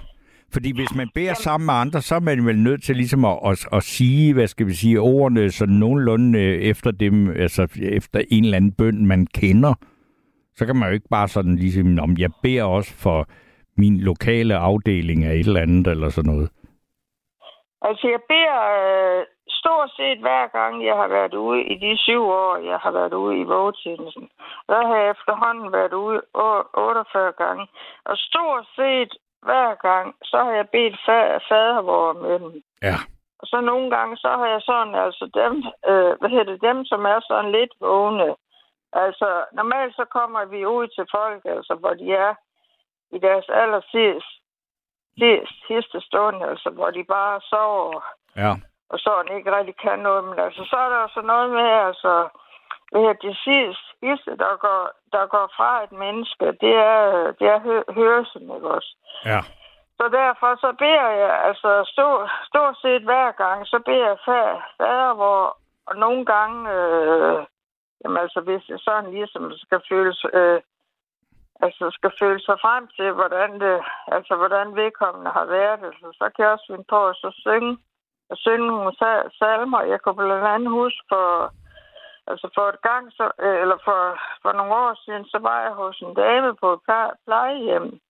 Fordi hvis man beder sammen med andre, så er man vel nødt til ligesom at, at, at sige, hvad skal vi sige, ordene sådan nogenlunde øh, efter dem, altså efter en eller anden bøn, man kender. Så kan man jo ikke bare sådan ligesom, om jeg beder også for min lokale afdeling af et eller andet, eller sådan noget. Altså, jeg beder øh, stort set hver gang, jeg har været ude i de syv år, jeg har været ude i vågetjenesten. Der har jeg efterhånden været ude å- 48 gange. Og stort set hver gang, så har jeg bedt fa- fadervor med dem. Ja. Og så nogle gange, så har jeg sådan, altså dem, øh, hvad hedder det, dem, som er sådan lidt vågne. Altså, normalt så kommer vi ud til folk, altså, hvor de er i deres aller sidste, sidste, stund, altså, hvor de bare sover, Ja. og sådan ikke rigtig kan noget. Men altså, så er der så noget med, altså, hvad hedder det sidste, sidste der, går, der går fra et menneske, det er, det er hø- hørelsen, ikke også? Ja. Så derfor så beder jeg, altså stort, stort set hver gang, så beder jeg fa- fader, hvor, og nogle gange, øh, jamen altså hvis det sådan ligesom skal føles, øh, altså skal føle sig frem til, hvordan det, altså hvordan vedkommende har været, altså, så kan jeg også finde på at så synge, at synge nogle salmer. Jeg kan blandt andet huske for, altså for et gang, så, øh, eller for, for nogle år siden, så var jeg hos en dame på et plejehjem,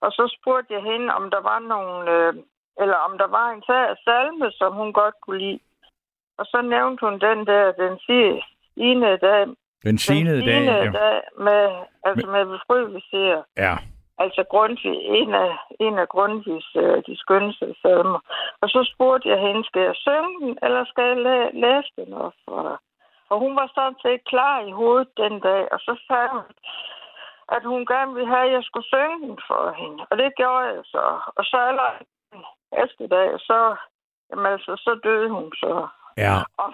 og så spurgte jeg hende, om der var nogle, øh, eller om der var en salme, som hun godt kunne lide. Og så nævnte hun den der, den ene dag, den sinede den dag. Ja. dag med, altså med befrielse. ja. Altså Grundtvig, en af, en af Grundtvigs øh, de skønneste salmer. Og så spurgte jeg hende, skal jeg synge den, eller skal jeg læ- læse den op for dig? Og hun var sådan set klar i hovedet den dag, og så sagde hun, at hun gerne ville have, at jeg skulle synge den for hende. Og det gjorde jeg så. Og så allerede efter dag, så, jamen altså, så døde hun så. Ja. Og,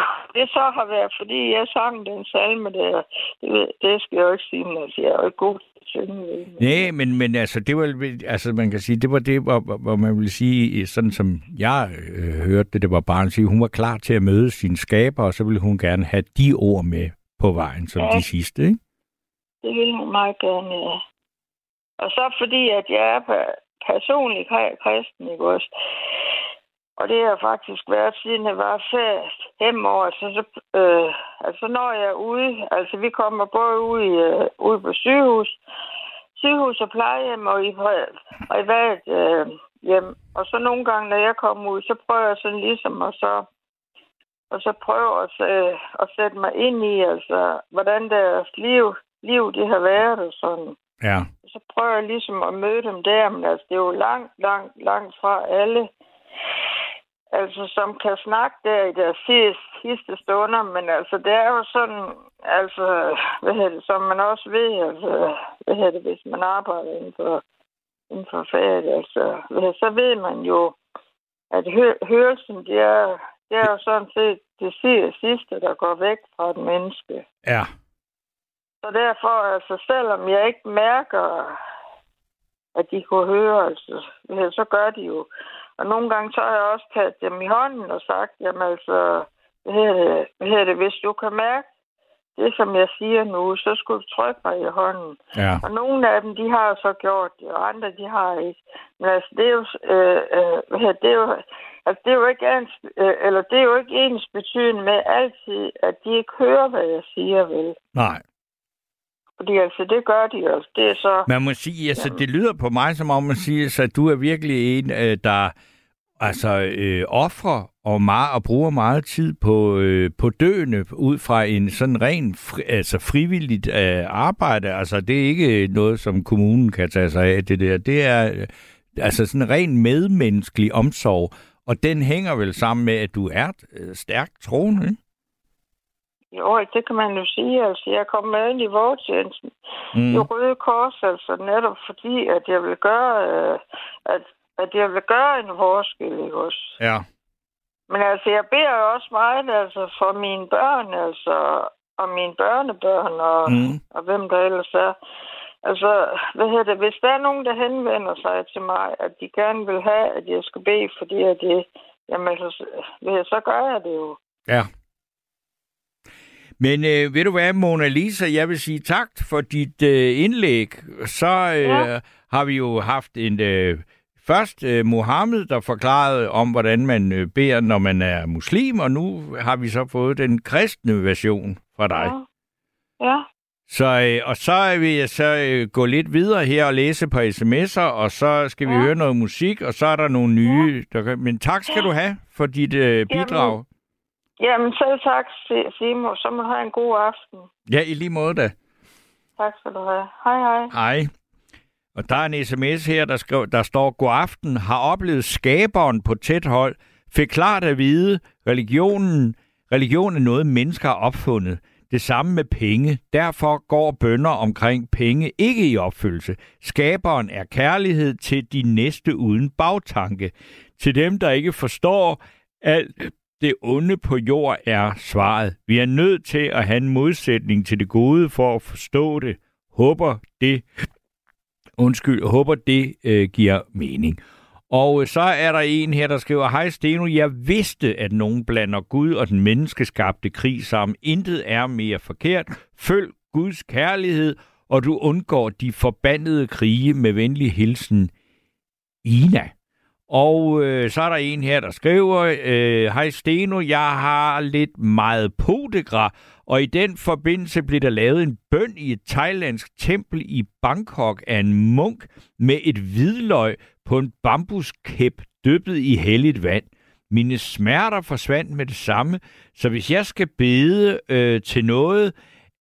og det så har været, fordi jeg sang den salme der, det, det skal jeg jo ikke sige, men altså, jeg er jo ikke god. Nej, men, men altså, det var, altså, man kan sige, det var det, hvor, hvor- man vil sige, sådan som jeg øh, hørte det, det var bare at sige, hun var klar til at møde sin skaber, og så ville hun gerne have de ord med på vejen, som Ja. de sidste, ikke? Det vil hun meget gerne, ja. Og så fordi, at jeg er pe- personlig kri- kristen, ikke også? Og det har faktisk været, siden jeg var fast år. Altså, så, øh, altså, når jeg er ude, altså vi kommer både ud, i, øh, ud på sygehus, sygehus og plejehjem og i, og hvert øh, hjem. Og så nogle gange, når jeg kommer ud, så prøver jeg sådan ligesom at så, og så prøve at, øh, at sætte mig ind i, altså, hvordan deres liv, liv det har været og sådan. Ja. Så prøver jeg ligesom at møde dem der, men altså, det er jo langt, langt, langt fra alle, altså, som kan snakke der i deres sidste, sidste stunder, men altså, det er jo sådan, altså, hvad hedder det, som man også ved, altså, hvad hedder det, hvis man arbejder inden for, inden for faget, altså, hvad hedder så ved man jo, at hø- hørelsen, det er, det er jo sådan set det si- sidste, der går væk fra et menneske. Ja. Så derfor, altså, selvom jeg ikke mærker, at de kunne høre, altså, så gør de jo. Og nogle gange så har jeg også taget dem i hånden og sagt, jamen altså, hvad hedder det, hvad hedder det, hvis du kan mærke det, som jeg siger nu, så skulle du trykke mig i hånden. Ja. Og nogle af dem, de har så gjort det, og andre, de har ikke. Men altså, det er jo, øh, øh, hvad hedder det, det er jo, altså, det er jo ikke ens, øh, eller det er jo ikke ens betydende med altid, at de ikke hører, hvad jeg siger, vel? Nej. Fordi altså, det gør de også. Det er så... Man må sige, altså, det lyder på mig, som om man siger, at du er virkelig en, øh, der altså øh, offrer og, meget, og bruger meget tid på, øh, på døende ud fra en sådan ren fri, altså frivilligt øh, arbejde. Altså det er ikke noget, som kommunen kan tage sig af, det der. Det er øh, altså sådan en ren medmenneskelig omsorg, og den hænger vel sammen med, at du er øh, stærkt troende, ikke? Jo, det kan man jo sige. Altså, jeg kom med ind i vortjenesten mm. i Røde Kors, altså netop fordi, at jeg vil gøre, øh, at, at jeg vil gøre en forskel, ikke også? Ja. Men altså, jeg beder jo også meget altså, for mine børn, altså, og mine børnebørn, og, mm. og hvem der ellers er. Altså, hvad hedder det? Hvis der er nogen, der henvender sig til mig, at de gerne vil have, at jeg skal bede, fordi at det, jamen, altså, så gør jeg det jo. Ja. Men øh, ved du hvad, Mona Lisa, jeg vil sige tak for dit øh, indlæg. Så øh, ja. har vi jo haft en... Øh, først øh, Mohammed, der forklarede om, hvordan man øh, beder, når man er muslim, og nu har vi så fået den kristne version fra dig. Ja. ja. Så, øh, og så vil jeg så øh, gå lidt videre her og læse på sms'er, og så skal vi ja. høre noget musik, og så er der nogle nye. Ja. Der. Men tak skal ja. du have for dit øh, bidrag. Jamen, jamen selv tak, Simon. Så må du have en god aften. Ja, i lige måde da. Tak skal du have. Hej, hej. Hej. Og der er en sms her, der, skriver, der står, God aften, har oplevet skaberen på tæt hold, fik klart at vide, religionen, religion er noget, mennesker har opfundet. Det samme med penge. Derfor går bønder omkring penge ikke i opfyldelse. Skaberen er kærlighed til de næste uden bagtanke. Til dem, der ikke forstår alt det onde på jord, er svaret. Vi er nødt til at have en modsætning til det gode for at forstå det. Håber det Undskyld, håber, det øh, giver mening. Og øh, så er der en her, der skriver, Hej Steno, jeg vidste, at nogen blander Gud og den menneskeskabte krig sammen. Intet er mere forkert. Følg Guds kærlighed, og du undgår de forbandede krige med venlig hilsen. Ina. Og øh, så er der en her, der skriver, øh, Hej Steno, jeg har lidt meget podegra, og i den forbindelse blev der lavet en bøn i et thailandsk tempel i Bangkok af en munk med et hvidløg på en bambuskæp dyppet i helligt vand. Mine smerter forsvandt med det samme, så hvis jeg skal bede øh, til noget,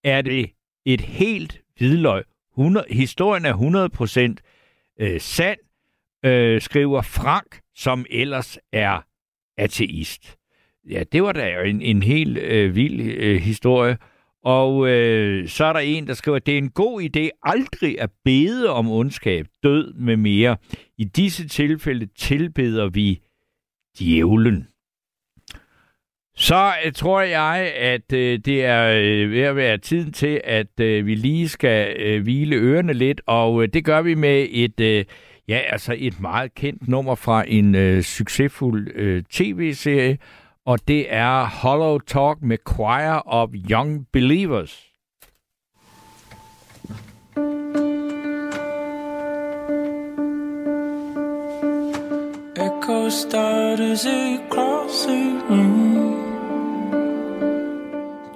er det et helt hvidløg. 100, historien er 100% øh, sand, øh, skriver Frank, som ellers er ateist. Ja, det var da en, en helt øh, vild øh, historie. Og øh, så er der en, der skriver, at det er en god idé aldrig at bede om ondskab, død med mere. I disse tilfælde tilbeder vi djævlen. Så øh, tror jeg, at øh, det er øh, ved at være tid til, at øh, vi lige skal øh, hvile ørerne lidt, og øh, det gør vi med et, øh, ja, altså et meget kendt nummer fra en øh, succesfuld øh, tv-serie, og det er Hollow Talk med Choir of Young Believers. Echo starters across the room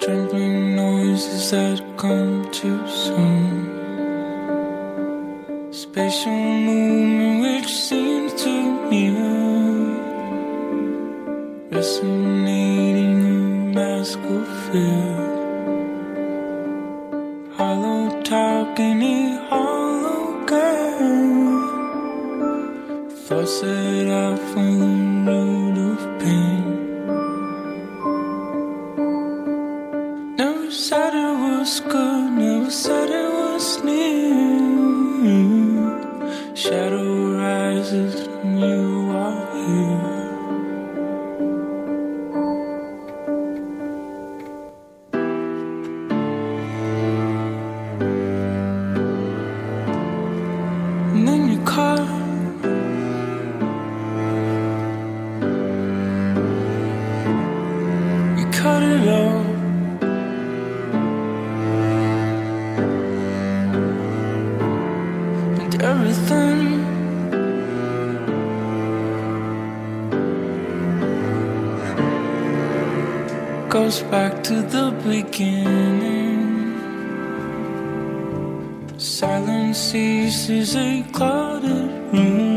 Trembling noises that come too soon Spatial movement which seems too near resonating a mask of fear. Hollow talk talking a hollow game. Thoughts that I from the road of pain. Never said it was good, never said it Shadow goes back to the beginning. Silence ceases a clouded room.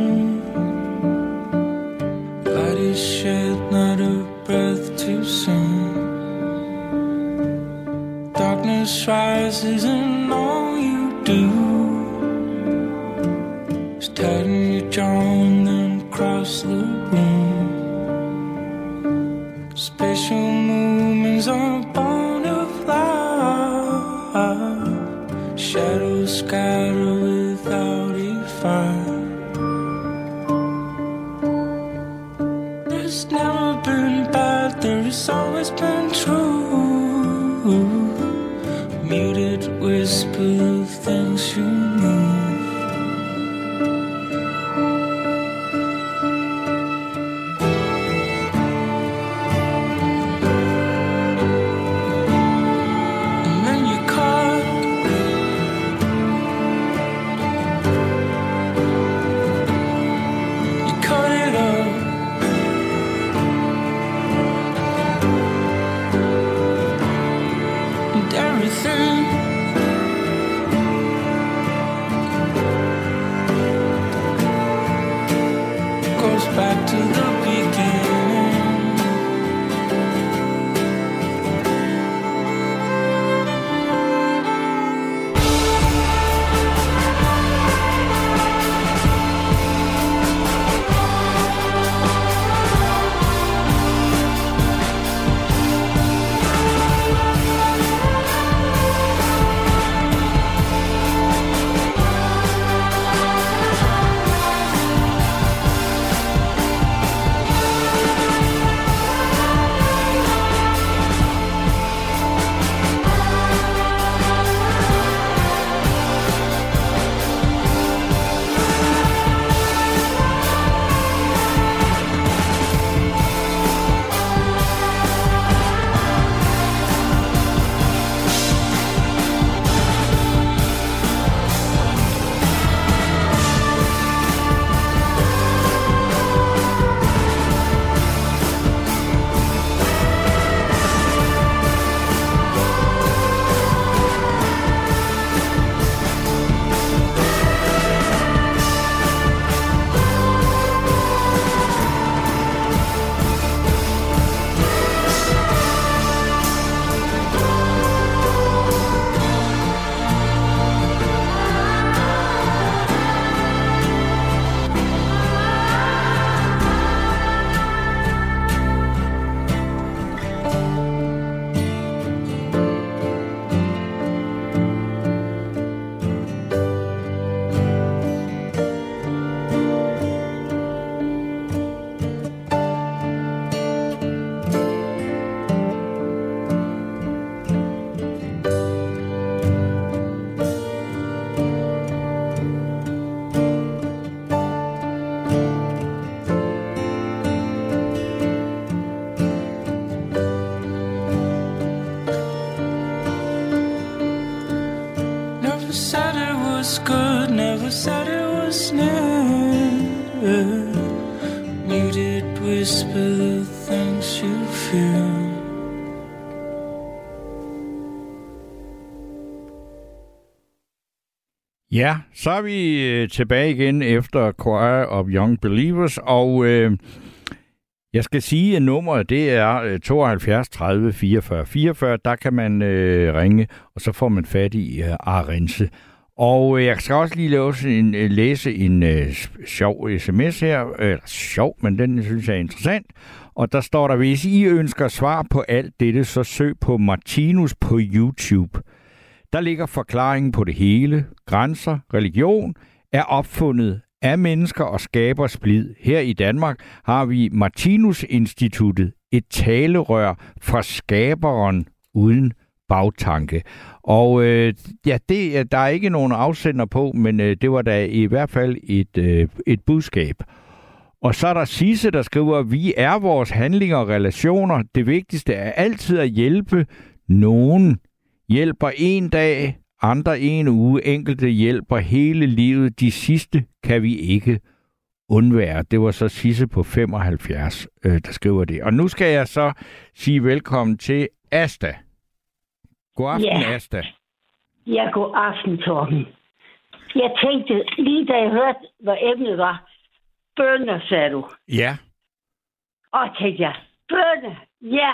Så er vi øh, tilbage igen efter Choir of Young Believers, og øh, jeg skal sige, at nummeret det er 72 30 44 44. Der kan man øh, ringe, og så får man fat i øh, Arense. Og øh, jeg skal også lige læse en, øh, læse en øh, sjov sms her. Øh, sjov, men den synes jeg er interessant. Og der står der, hvis I ønsker svar på alt dette, så søg på Martinus på YouTube. Der ligger forklaringen på det hele. Grænser, religion er opfundet af mennesker og skaber splid. Her i Danmark har vi Martinus Instituttet, et talerør fra skaberen uden bagtanke. Og øh, ja, det, der er ikke nogen afsender på, men øh, det var da i hvert fald et, øh, et budskab. Og så er der Sisse, der skriver, vi er vores handlinger og relationer. Det vigtigste er altid at hjælpe nogen. Hjælper en dag, andre en uge, enkelte hjælper hele livet. De sidste kan vi ikke undvære. Det var så Sisse på 75, øh, der skriver det. Og nu skal jeg så sige velkommen til Asta. God aften, Ja. Asta. Ja, god aften, Torben. jeg tænkte, lige da jeg hørte, hvad emnet var, bønder, sagde du. Ja. Og tænkte jeg, bønder, ja,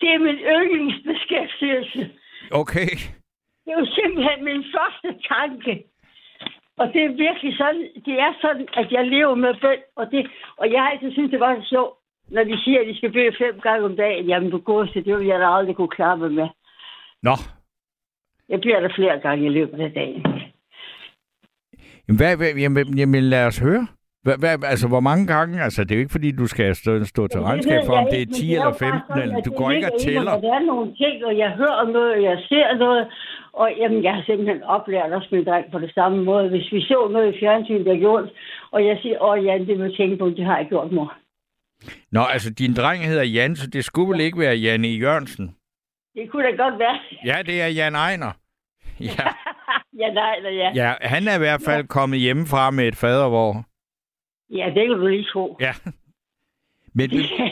det er min yndlingsbeskæftigelse. Okay. Det er jo simpelthen min første tanke. Og det er virkelig sådan, det er sådan, at jeg lever med bøn, og, det, og jeg har altid synes det var så sjovt, når de siger, at de skal bede fem gange om dagen. Jamen, går til, det vil jeg da aldrig kunne klare mig med. Nå, Jeg bliver der flere gange i løbet af dagen. Jamen, hvad, hvad, jamen, jamen lad os høre. Hvad, altså, hvor mange gange? Altså, det er jo ikke, fordi du skal stå, stå til regnskab for, om det er ikke, 10 men jo eller bare 15, sådan, eller du går ikke og tæller. og Der er nogle ting, og jeg hører noget, og jeg ser noget, og jamen, jeg har simpelthen oplært også min dreng på det samme måde. Hvis vi så noget i fjernsynet, der gjort, og jeg siger, åh Jan, det jeg tænke på, det har jeg gjort, mor. Nå, altså, din dreng hedder Jan, så det skulle vel ikke være Jan E. Jørgensen? Det kunne da godt være. Ja, det er Jan Ejner. Ja, ja, nej, eller ja. ja, han er i hvert fald kommet hjemmefra med et fadervor. Ja, det kan du lige tro. Ja. Men,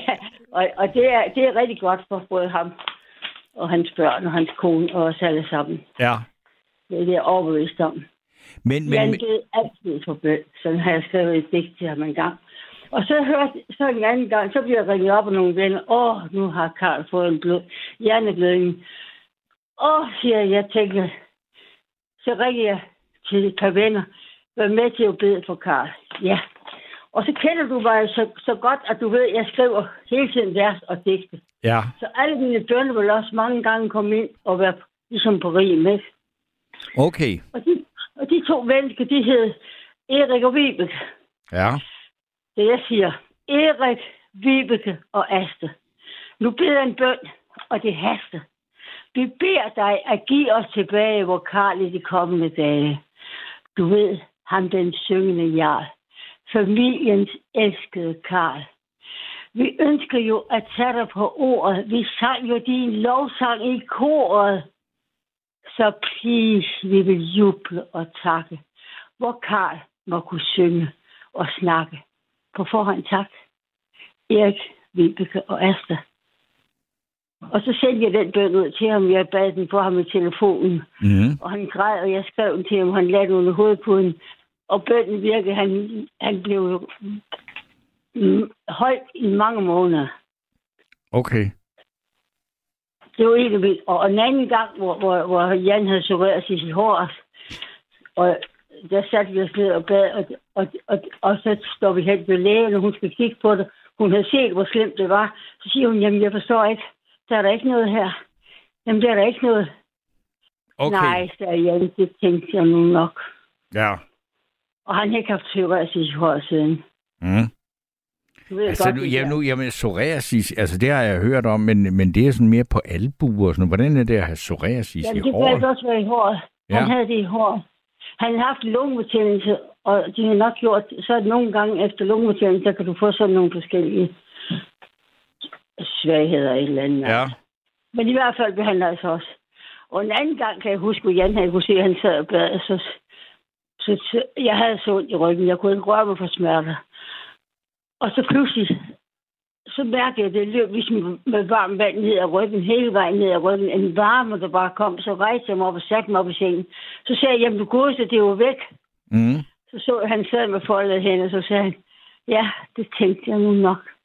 og og det, er, det er rigtig godt for både ham og hans børn og hans kone og os alle sammen. ja. Det er det, jeg er overbevist om. Men, Jan men, døde altid for bøn. Sådan har jeg skrevet et digt til ham en gang. Og så hørte så en anden gang, så bliver jeg ringet op af nogle venner. Åh, nu har Karl fået en blod, hjerneblødning. Åh, siger jeg, jeg tænker. Så ringer jeg til et par venner. Vær med til at bede for Karl. Ja. Og så kender du mig så, så godt, at du ved, at jeg skriver hele tiden vers og digte. ja. Så alle mine bønder vil også mange gange komme ind og være ligesom på rim, ikke? Okay. Og de, og de to mennesker, de hed Erik og Vibeke. Ja. Så jeg siger, Erik, Vibeke og Aste. Nu beder en bøn, og det haster. Vi beder dig at give os tilbage, hvor Karl i de kommende dage. Du ved, ham den syngende jarl. Familiens elskede Karl. Vi ønsker jo at tage dig på ordet. Vi sang jo din lovsang i koret. Så please, vi vil juble og takke, hvor Karl må kunne synge og snakke. På forhånd tak. Erik, Vibeke og Asta. Og så sendte jeg den bøn ud til ham. Jeg bad den for ham i telefonen. Mm. Og han græd, og jeg skrev den til ham. Han lagde den under hovedpuden. Og bønnen virkede. Han, han blev højt i mange måneder. Okay. Det var egentlig vildt. Og en anden gang, hvor, hvor, hvor Jan havde surreret sig i sit hår, og der satte vi os ned og bad, og, og, og, og så står vi hen ved lægen, og hun skal kigge på det. Hun havde set, hvor slemt det var. Så siger hun, jamen jeg forstår ikke, der er der ikke noget her. Jamen der er der ikke noget. Okay. Nej, sagde Jan, det tænkte jeg nu nok. Ja. Og han har ikke haft sig i hår siden. Mm. Du ved Altså, godt, nu, ja, nu, jamen, psoriasis, altså det har jeg hørt om, men, men det er sådan mere på albuer og sådan. Hvordan er det at have psoriasis Jamen, i det kan håret? altså også være i håret. Ja. Han havde det i håret. Han har haft lungebetændelse, og de har nok gjort, så nogle gange efter lungebetændelse, der kan du få sådan nogle forskellige svagheder et eller andet. Ja. Men i hvert fald blev han altså også. Og en anden gang kan jeg huske, at Jan havde kunne se, at han sad og bad, så, så, så jeg havde så ondt i ryggen. Jeg kunne ikke røre mig for smerter. Og så pludselig, så mærkede jeg, at det løb ligesom med varmt vand ned ad ryggen, hele vejen ned ad ryggen. En varme, der bare kom, så rejste jeg mig op og satte mig op i sengen. Så sagde jeg, jamen du godeste, det er jo væk. Mm. Så så han sad med foldede hænder, så sagde han, ja, det tænkte jeg nu nok.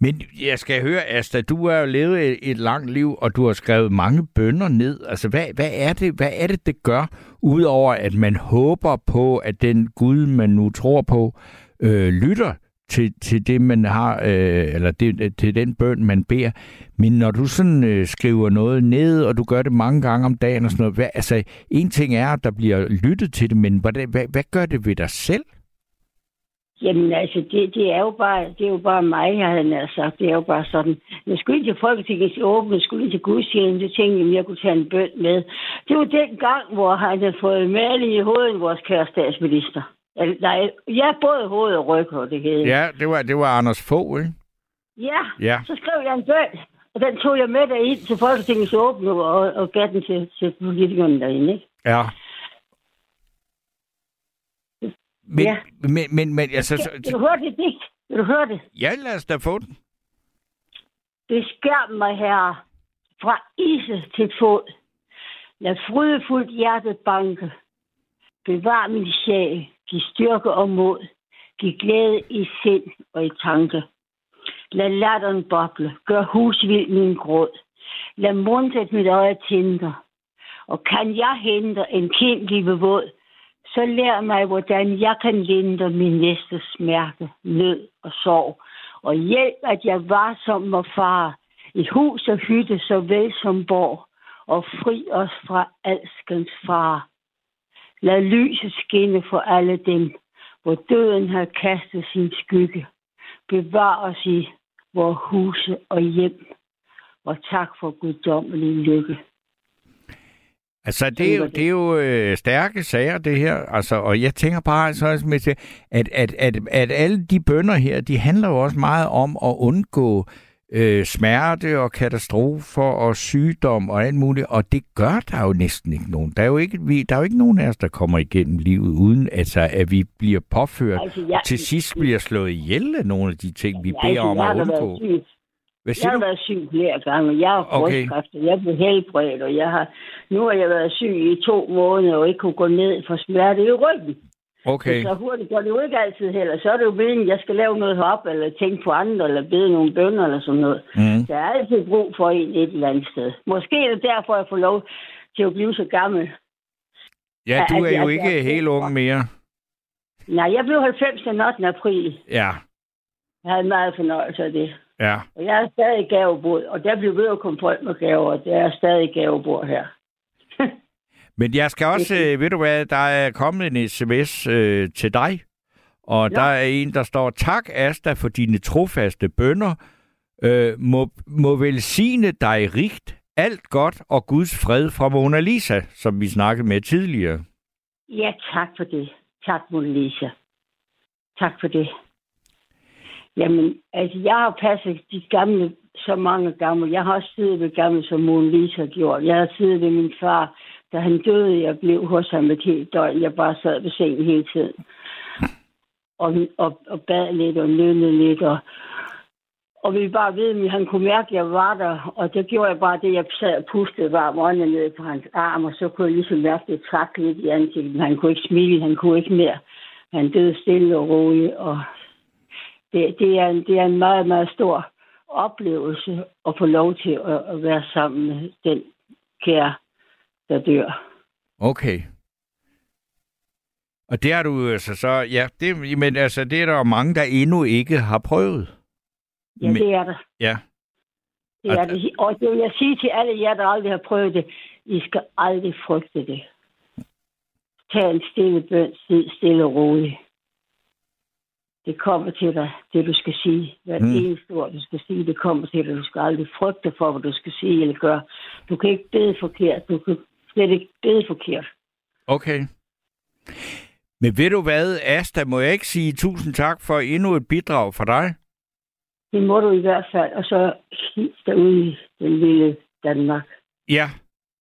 Men jeg skal høre, Asta, du har jo levet et, et langt liv, og du har skrevet mange bønder ned. Altså, hvad, hvad, er det, hvad er det, det gør, udover at man håber på, at den Gud, man nu tror på, øh, lytter til, til det, man har, øh, eller det, til den bøn, man beder. Men når du sådan øh, skriver noget ned, og du gør det mange gange om dagen og sådan noget, hvad, altså, en ting er, at der bliver lyttet til det, men hvad, hvad, hvad gør det ved dig selv? Jamen altså, det, det, er jo bare, det er jo bare mig, jeg havde nær sagt. Det er jo bare sådan. Jeg skulle til Folketingets åbne, jeg skulle til gudstjenesten, så tænkte jeg, at jeg kunne tage en bøn med. Det var den gang, hvor han havde fået maling i hovedet, vores kære statsminister. Eller, Nej, ja, både hoved og ryg, og det hedder. Ja, det var, det var Anders Fogh, ikke? ja. Ja. Så skrev jeg en bøn, og den tog jeg med derind til Folketingets åbne, og, og gav den til, til politikerne derinde, ikke? Ja. Men, Ja. men, men, men altså, så, Vil du høre det digt? Vil du høre det? ja, lad os da få den. Beskærm mig, herre, fra ise til fod. Lad frydefuldt hjertet banke. Bevar min sjæl. Giv styrke og mod. Giv glæde i sind og i tanke. Lad latteren boble. Gør husvild min gråd. Lad mundet mit øje tænder. Og kan jeg hente en kind live våd, så lær mig, hvordan jeg kan lindre min næste smerte, nød og sorg. Og hjælp, at jeg var som var far, i hus og hytte såvel som borg, og fri os fra alskens far. Lad lyset skinne for alle dem, hvor døden har kastet sin skygge. Bevar os i vores huse og hjem, og tak for guddommelig lykke. Altså, det er jo, det er jo øh, stærke sager, det her. Altså, og jeg tænker bare altså at, at, at, at alle de bønder her, de handler jo også meget om at undgå øh, smerte og katastrofer og sygdom og alt muligt, og det gør der jo næsten ikke nogen. Der er jo ikke, vi, der er jo ikke nogen af os, der kommer igennem livet, uden altså, at vi bliver påført, altså, jeg, til sidst bliver slået ihjel af nogle af de ting, vi beder altså, om at undgå. Hvad jeg har været syg flere gange. Jeg har okay. brystkræft, og jeg blev helbredt, og jeg har, nu har jeg været syg i to måneder og ikke kunne gå ned for smerte i ryggen. Okay. Så hurtigt går det jo ikke altid heller. Så er det jo meningen, at jeg skal lave noget op, eller tænke på andre, eller bede nogle bønder, eller sådan noget. Mm. Der er altid brug for en et eller andet sted. Måske er det derfor, jeg får lov til at blive så gammel. Ja, du er at, jo at, ikke at, helt ung mere. Nej, jeg blev 90 den 8. april. Ja. Jeg havde meget fornøjelse af det. Ja. Og jeg er stadig gavebord, og der bliver ved at komme folk med gaver, og der er stadig gavebord her. Men jeg skal også, øh, ved du hvad, der er kommet en sms øh, til dig, og ja. der er en, der står, tak Asta for dine trofaste bønder, øh, må, må velsigne dig rigt, alt godt og Guds fred fra Mona Lisa, som vi snakkede med tidligere. Ja, tak for det. Tak, Mona Lisa. Tak for det. Jamen, altså, jeg har passet de gamle, så mange gamle. Jeg har også siddet ved gamle, som Mona Lisa har gjort. Jeg har siddet ved min far, da han døde. Jeg blev hos ham et helt døgn. Jeg bare sad ved sengen hele tiden. Og, og, og bad lidt og nødnede lidt. Og, og vi bare ved, at han kunne mærke, at jeg var der. Og det gjorde jeg bare det, jeg sad og pustede varm ånden ned på hans arm. Og så kunne jeg ligesom mærke, at det trak lidt i ansigtet. Men han kunne ikke smile, han kunne ikke mere. Han døde stille og roligt, og det, det, er en, det er en meget, meget stor oplevelse at få lov til at, at være sammen med den kære, der dør. Okay. Og det har du altså så, ja, det, men altså, det er der mange, der endnu ikke har prøvet. Ja, men, det er der. Ja. Det er det. Og det vil jeg sige til alle jer, der aldrig har prøvet det, I skal aldrig frygte det. Tag en stille bøn, sid stille og roligt det kommer til dig, det du skal sige. Hvad mm. eneste ord, du skal sige, det kommer til dig. Du skal aldrig frygte for, hvad du skal sige eller gøre. Du kan ikke bede forkert. Du kan slet ikke bede forkert. Okay. Men ved du hvad, Asta, må jeg ikke sige tusind tak for endnu et bidrag fra dig? Det må du i hvert fald, og så hils derude i den lille Danmark. Ja,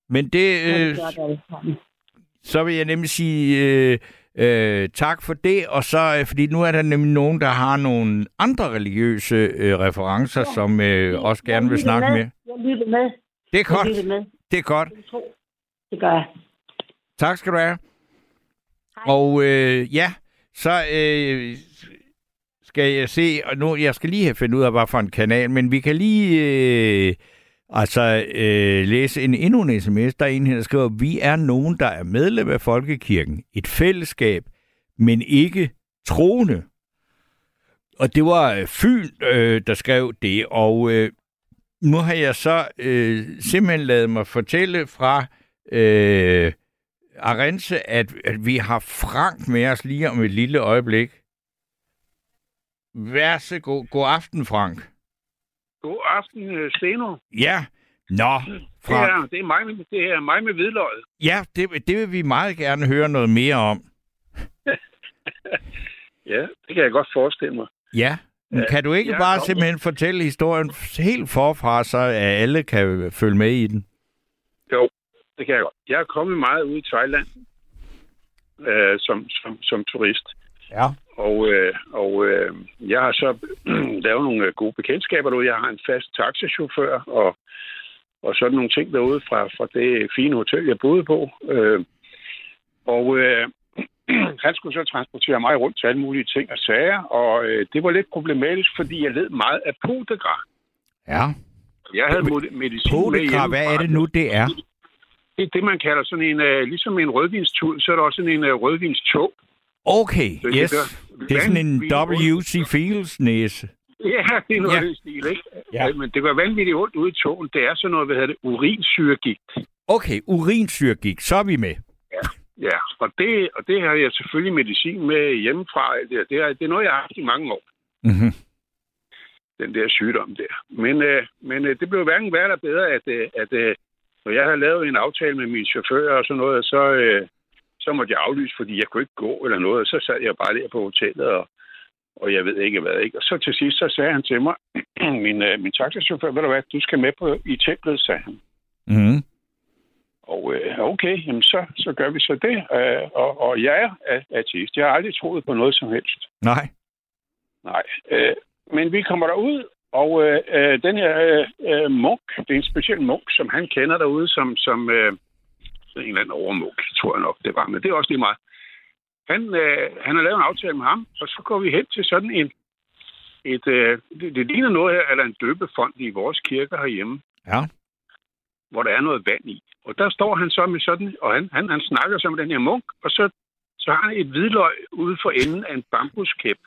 men det... Øh, så vil jeg nemlig sige... Øh, Øh, tak for det, og så, øh, fordi nu er der nemlig nogen, der har nogle andre religiøse øh, referencer, ja. som øh, også gerne vil snakke med. med. Jeg lytter med. Det er godt. Med. Det er godt. Det gør jeg. Tak skal du have. Hej. Og øh, ja, så øh, skal jeg se, og nu, jeg skal lige have fundet ud af, hvad for en kanal, men vi kan lige... Øh, Altså, øh, læs en endnu en sms, der er en her, der skriver, vi er nogen, der er medlem af Folkekirken, et fællesskab, men ikke troende. Og det var øh, Fyn, øh, der skrev det, og øh, nu har jeg så øh, simpelthen lavet mig fortælle fra øh, Arense, at, at vi har Frank med os lige om et lille øjeblik. Vær så god. God aften, Frank. God aften, øh, Steno. Ja, nå. Fra... Det, er, det, er mig, med, det er mig med hvidløget. Ja, det, det vil vi meget gerne høre noget mere om. ja, det kan jeg godt forestille mig. Ja, men kan du ikke ja, bare simpelthen fortælle historien helt forfra, så at alle kan følge med i den? Jo, det kan jeg godt. Jeg er kommet meget ud i Thailand øh, som, som, som turist. Ja. Og, øh, og øh, jeg har så lavet nogle gode bekendtskaber derude. Jeg har en fast taxichauffør, og og sådan nogle ting derude fra, fra det fine hotel, jeg boede på. Øh, og øh, han skulle så transportere mig rundt til alle mulige ting og sager, og øh, det var lidt problematisk, fordi jeg led meget af podegrar. Ja. Jeg havde medicin med Podegra, hjemmefra. hvad er det nu, det er? Det er det, man kalder sådan en, øh, ligesom en rødvinstud, så er der også sådan en øh, rødvinstog. Okay, Det- det yes. gør Det er sådan en W.C. Fields næse. Ja, det er noget Ja. ja. af den stil, ikke? Ja. Ja. Men det går vanvittigt ondt ude i togen. Det er sådan noget, hvad hedder det, urinsyregigt. Okay, urinsyrgik, så er vi med. Ja, og det, og det har jeg selvfølgelig medicin med hjemmefra. Det, er- det, er, det er noget, jeg har haft i mange år, Mm-hmm. den der sygdom der. Men, øh, men øh, det blev hverken værre eller bedre, at, øh, at øh, når jeg havde lavet en aftale med min chauffør og sådan noget, så, øh, så måtte jeg aflyse, fordi jeg kunne ikke gå eller noget. Så sad jeg bare der på hotellet, og, og jeg ved ikke hvad. Ikke? Og så til sidst, så sagde han til mig, min, øh, min taxachauffør, ved du hvad, du skal med på i templet, sagde han. Mm-hmm. Og øh, okay, jamen så, så gør vi så det. Øh, og, og jeg er ateist. Jeg har aldrig troet på noget som helst. Nej. Nej. Øh, men vi kommer derud, og øh, øh, den her øh, øh, munk, det er en speciel munk, som han kender derude, som, som øh, en eller anden overmunk, tror jeg nok, det var. Men det er også lige meget. Han, øh, han har lavet en aftale med ham, og så går vi hen til sådan en, et, øh, det, det ligner noget her, eller en døbefond i vores kirke herhjemme Ja. hvor der er noget vand i. Og der står han så med sådan, og han, han, han snakker så med den her munk, og så, så har han et hvidløg ude for enden af en bambuskæp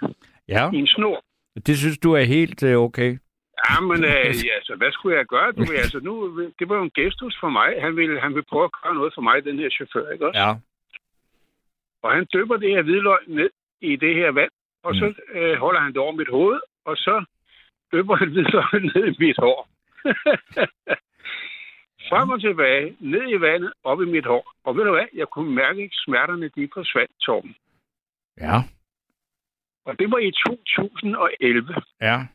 Ja, i en snor. det synes du er helt øh, okay. Ja, men øh, ja, altså, hvad skulle jeg gøre? Du, altså, nu, det var jo en gestus for mig. Han ville, han ville prøve at gøre noget for mig, den her chauffør, ikke også? Ja. Og han dypper det her hvidløg ned i det her vand, og så øh, holder han det over mit hoved, og så dypper han hvidløg ned i mit hår. Frem og tilbage, ned i vandet, op i mit hår. Og ved du hvad? Jeg kunne mærke, at smerterne de forsvandt, Torben. Ja. Og det var i 2011, Ja.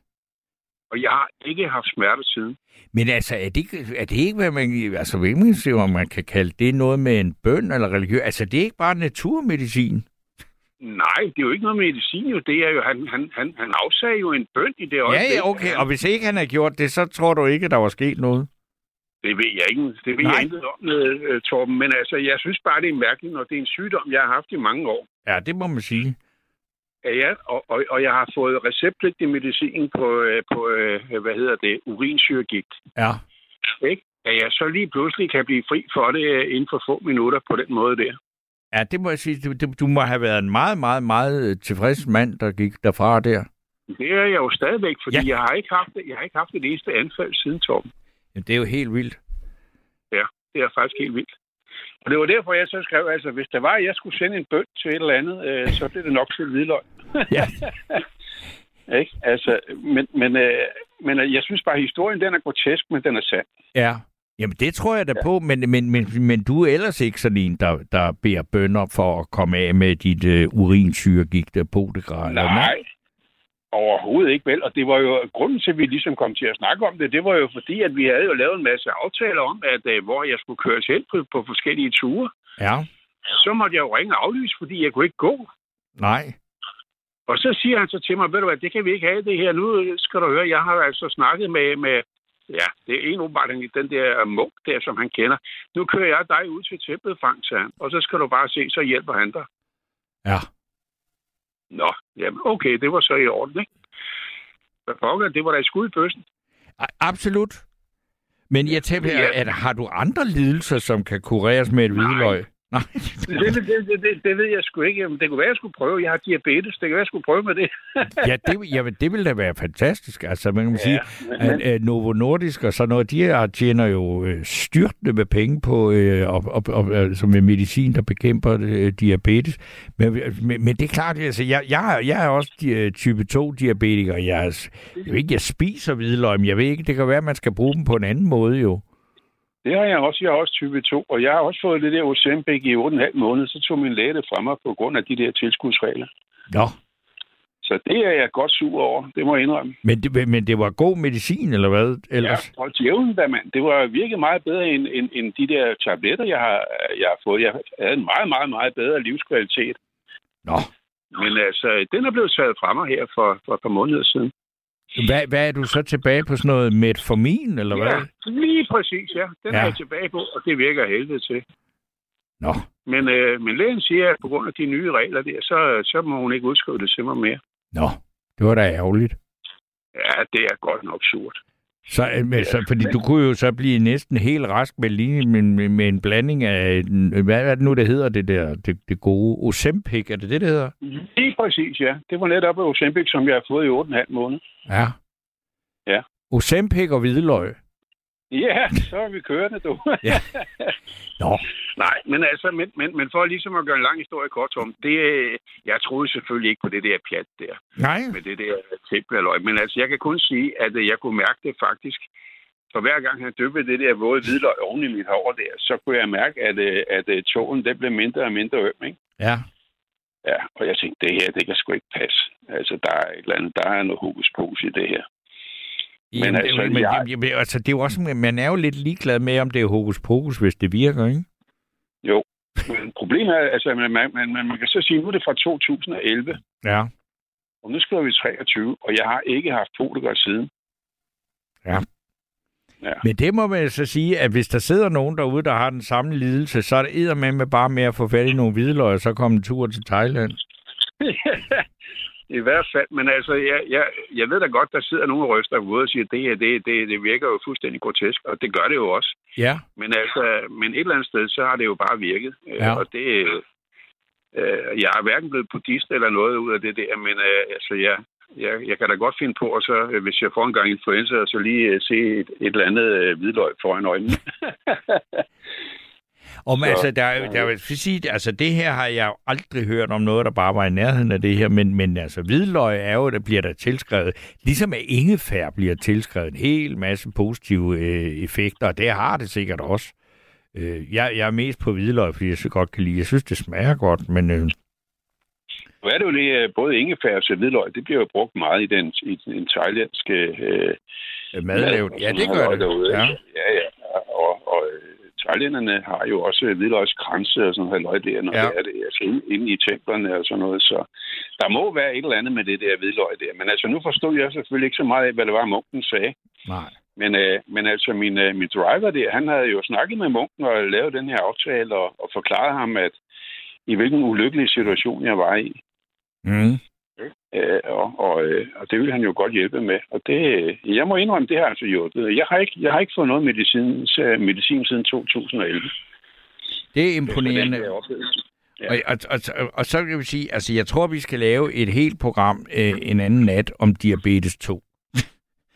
Og jeg har ikke haft smerter siden. Men altså, er det, ikke- er det ikke, hvad man, altså, hvilken se, om man kan kalde det noget med en bøn eller religiøs? Altså, det er ikke bare naturmedicin. Nej, det er jo ikke noget medicin, jo. Det er jo, han, han, han, han afsagde jo en bøn i det Ja, øjeblik. ja, okay. Og hvis ikke han har gjort det, så tror du ikke, der var sket noget? Det ved jeg ikke. Det ved Nej. jeg ikke om, øh, Torben. Men altså, jeg synes bare, det er mærkeligt, når det er en sygdom, jeg har haft i mange år. Ja, det må man sige. Ja, og, og, og jeg har fået receptpligtig medicin på, øh, på øh, hvad hedder det, urinsyrgigt. Ja. Ikke? At jeg så lige pludselig kan blive fri for det øh, inden for få minutter på den måde der. Ja, det må jeg sige. Du, du- må have været en meget, meget, meget tilfreds mand, der gik derfra der. Det er jeg jo stadigvæk, fordi Ja. jeg, har ikke haft, jeg har ikke haft det eneste anfald siden Torben. Ja, det er jo helt vildt. Ja, det er faktisk helt vildt. Og det var derfor, jeg så skrev, altså hvis der var, at jeg skulle sende en bøn til et eller andet, øh, så blev det nok til hvidløg. Ja. ikke? Altså, men, men, øh, men øh, jeg synes bare, at historien den er grotesk, men den er sand. Ja. Jamen, det tror jeg da ja. på, men, men, men, men du er ellers ikke sådan en, der, der beder bønder for at komme af med dit urinsyrgigt af podegrad. eller hvad? Nej, overhovedet ikke vel. Og det var jo grunden til, at vi ligesom kom til at snakke om det. Det var jo fordi, at vi havde jo lavet en masse aftaler om, at øh, hvor jeg skulle køres hen på, på forskellige ture. Ja. Så måtte jeg jo ringe og aflyse, fordi jeg kunne ikke gå. Nej. Og så siger han så til mig, ved du hvad, det kan vi ikke have det her. Nu skal du høre, jeg har altså snakket med, med ja, det er en åbenbart den den der munk der, som han kender. Nu kører jeg dig ud til templet, Frank, sagde han. Og så skal du bare se, så hjælper han dig. Ja. Nå, jamen okay, det var så i orden, ikke? Hvad pokker, det var da et skud i bøssen. Absolut. Men jeg tænker, Ja. at har du andre lidelser, som kan kureres med et hvidløg? Nej. Det, det, det, det, det ved jeg sgu ikke. Jamen, det kunne være, jeg skulle prøve. Jeg har diabetes. Det kan være, jeg skulle prøve med det. ja, det, jamen, det ville da være fantastisk. Altså, man kan ja, sige, men- at, at Novo Nordisk og sådan noget, de her tjener jo øh, styrtende med penge på, øh, op, op, op, altså med medicin, der bekæmper øh, diabetes. Men, men, men det er klart, altså, jeg, jeg, er- jeg er også øh, type 2-diabetiker. Jeg, er- jeg ved ikke, jeg spiser hvidløg, men jeg ved ikke, det kan være, at man skal bruge dem på en anden måde jo. Det har jeg også. Jeg har også type 2, og jeg har også fået det der Ozempic i 8,5 måneder. Så tog min læge det fra mig på grund af de der tilskudsregler. Nå, Så det er jeg godt sur over. Det må jeg indrømme. men det, men det var god medicin, eller hvad? Ellers? Ja, og djævlen da, mand. Det var virkelig meget bedre end, end, end de der tabletter, jeg har, jeg har fået. Jeg havde en meget, meget, meget bedre livskvalitet. Nå, Men altså, den er blevet taget fra mig her for, for et par måneder siden. Hvad, hvad er du så tilbage på sådan noget metformin, eller hvad? Ja, lige præcis, ja. Den Ja. er jeg tilbage på, og det virker helvede til. Nå, Men, øh, men lægen siger, at på grund af de nye regler der, så, så må hun ikke udskrive det til mig mere. nå, det var da ærgerligt. Ja, det er godt nok surt. Så, øh, men, så, fordi du kunne jo så blive næsten helt rask med, lige, med, med, med en blanding af, en- hvad er det nu, det hedder, det der, det, det gode Ozempic, er det det, det hedder? Lige præcis, ja. Det var netop Ozempic, som jeg har fået i 8,5 måneder. Ja. Ja. Ozempic og hvidløg. Ja, så er vi kørende, du. Ja. Nå, Nej, men altså, men, men, men for ligesom at gøre en lang historie kort, Tom, det, jeg troede selvfølgelig ikke på det der pjat der, nej. med det der tempelhalløj. Men altså, jeg kan kun sige, at øh, jeg kunne mærke det faktisk. For hver gang han dyppede det der våde hvidløg oven i mit hår der, så kunne jeg mærke, at, øh, at øh, tågen det blev mindre og mindre øm, ikke? Ja. Ja, og jeg tænkte, det her, det kan sgu ikke passe. Altså, der er et eller andet, der er noget hokus i det her. Men Jamen, altså, det, men, jeg- altså, det er jo også, man er jo lidt ligeglad med, om det er hokus pokus, hvis det virker, ikke? Jo, men problemet er, altså, man, man, man, man kan så sige, nu er det fra 2011, Ja. og nu skriver vi 23, og jeg har ikke haft Polygon siden. Men det må man så sige, at hvis der sidder nogen derude, der har den samme lidelse, så er det med bare med at få fat i nogle hvidløg, og så komme en tur til Thailand. I hvert fald, men altså, jeg, jeg, jeg ved da godt, der sidder nogle og ryster ude og siger, at det her, det, det, det virker jo fuldstændig grotesk, og det gør det jo også. Ja. Men altså, men et eller andet sted, så har det jo bare virket. Øh, Ja. Og det, øh, jeg har hverken blevet buddhist eller noget ud af det der, men øh, altså, jeg, jeg, jeg kan da godt finde på, og så, øh, hvis jeg får en gang influenza, så lige øh, se et, et eller andet øh, hvidløg foran øjnene. Og men, Så- altså, der, er jo- der, vil sige, altså, det her har jeg jo aldrig hørt om noget, der bare var i nærheden af det her, men, men altså, hvidløg er jo, der bliver der tilskrevet, ligesom at ingefær bliver tilskrevet en hel masse positive øh, effekter, og det har det sikkert også. Øh, jeg, jeg er mest på hvidløg, fordi jeg så godt kan lide, jeg synes, det smager godt, men øh, Nu er det jo det, øh, både ingefær og hvidløg, det bliver jo brugt meget i den, i den thailandske øh, madlavet, ja, det gør det. Derude, Ja. ja. ja, ja. Og, og øh, thailænderne har jo også hvidløgskranse og sådan noget der, når Ja. ja. det er det, altså inde, inde i templerne og sådan noget. Så der må være et eller andet med det der hvidløg der. Men altså, nu forstod jeg selvfølgelig ikke så meget af, hvad det var, munken sagde. nej. Men, øh, men altså, min, øh, min driver der, han havde jo snakket med munken og lavet den her aftale og, og forklaret ham, at i hvilken ulykkelig situation jeg var i. Mm. Øh, og, og, øh, og det vil han jo godt hjælpe med. Og det, jeg må indrømme, det har altså hjulpet. Jeg har ikke, jeg har ikke fået noget medicin, medicin siden 2011. Det er imponerende. Det er oplevelse. Ja. Og, og, og, og så kan vi sige, altså jeg tror, vi skal lave et helt program øh, en anden nat om diabetes 2.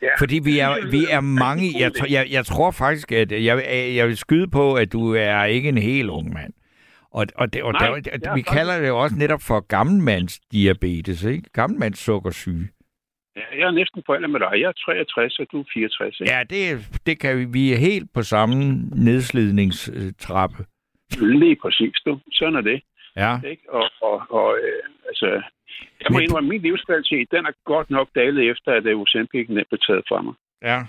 Ja. Fordi vi er, vi er mange, jeg, tror- jeg, jeg tror faktisk, at jeg, jeg vil skyde på, at du er ikke en helt ung mand. Og, og, det, og Nej, der, jeg er vi kalder det jo også netop for gammelmands diabetes, ikke? Gammelmands sukkersyge. Ja, jeg er næsten på alder med dig. Jeg er 63, og du er 64. Ikke? Ja, det, det kan vi, vi er helt på samme nedslidningstrappe. Lige præcis, du. Sådan er det. Ja. Ikke? Og, og, og øh, altså, jeg må Men- indrømme, min livskvalitet, den er godt nok dalet efter, at Ozempic blev taget fra mig. Ja.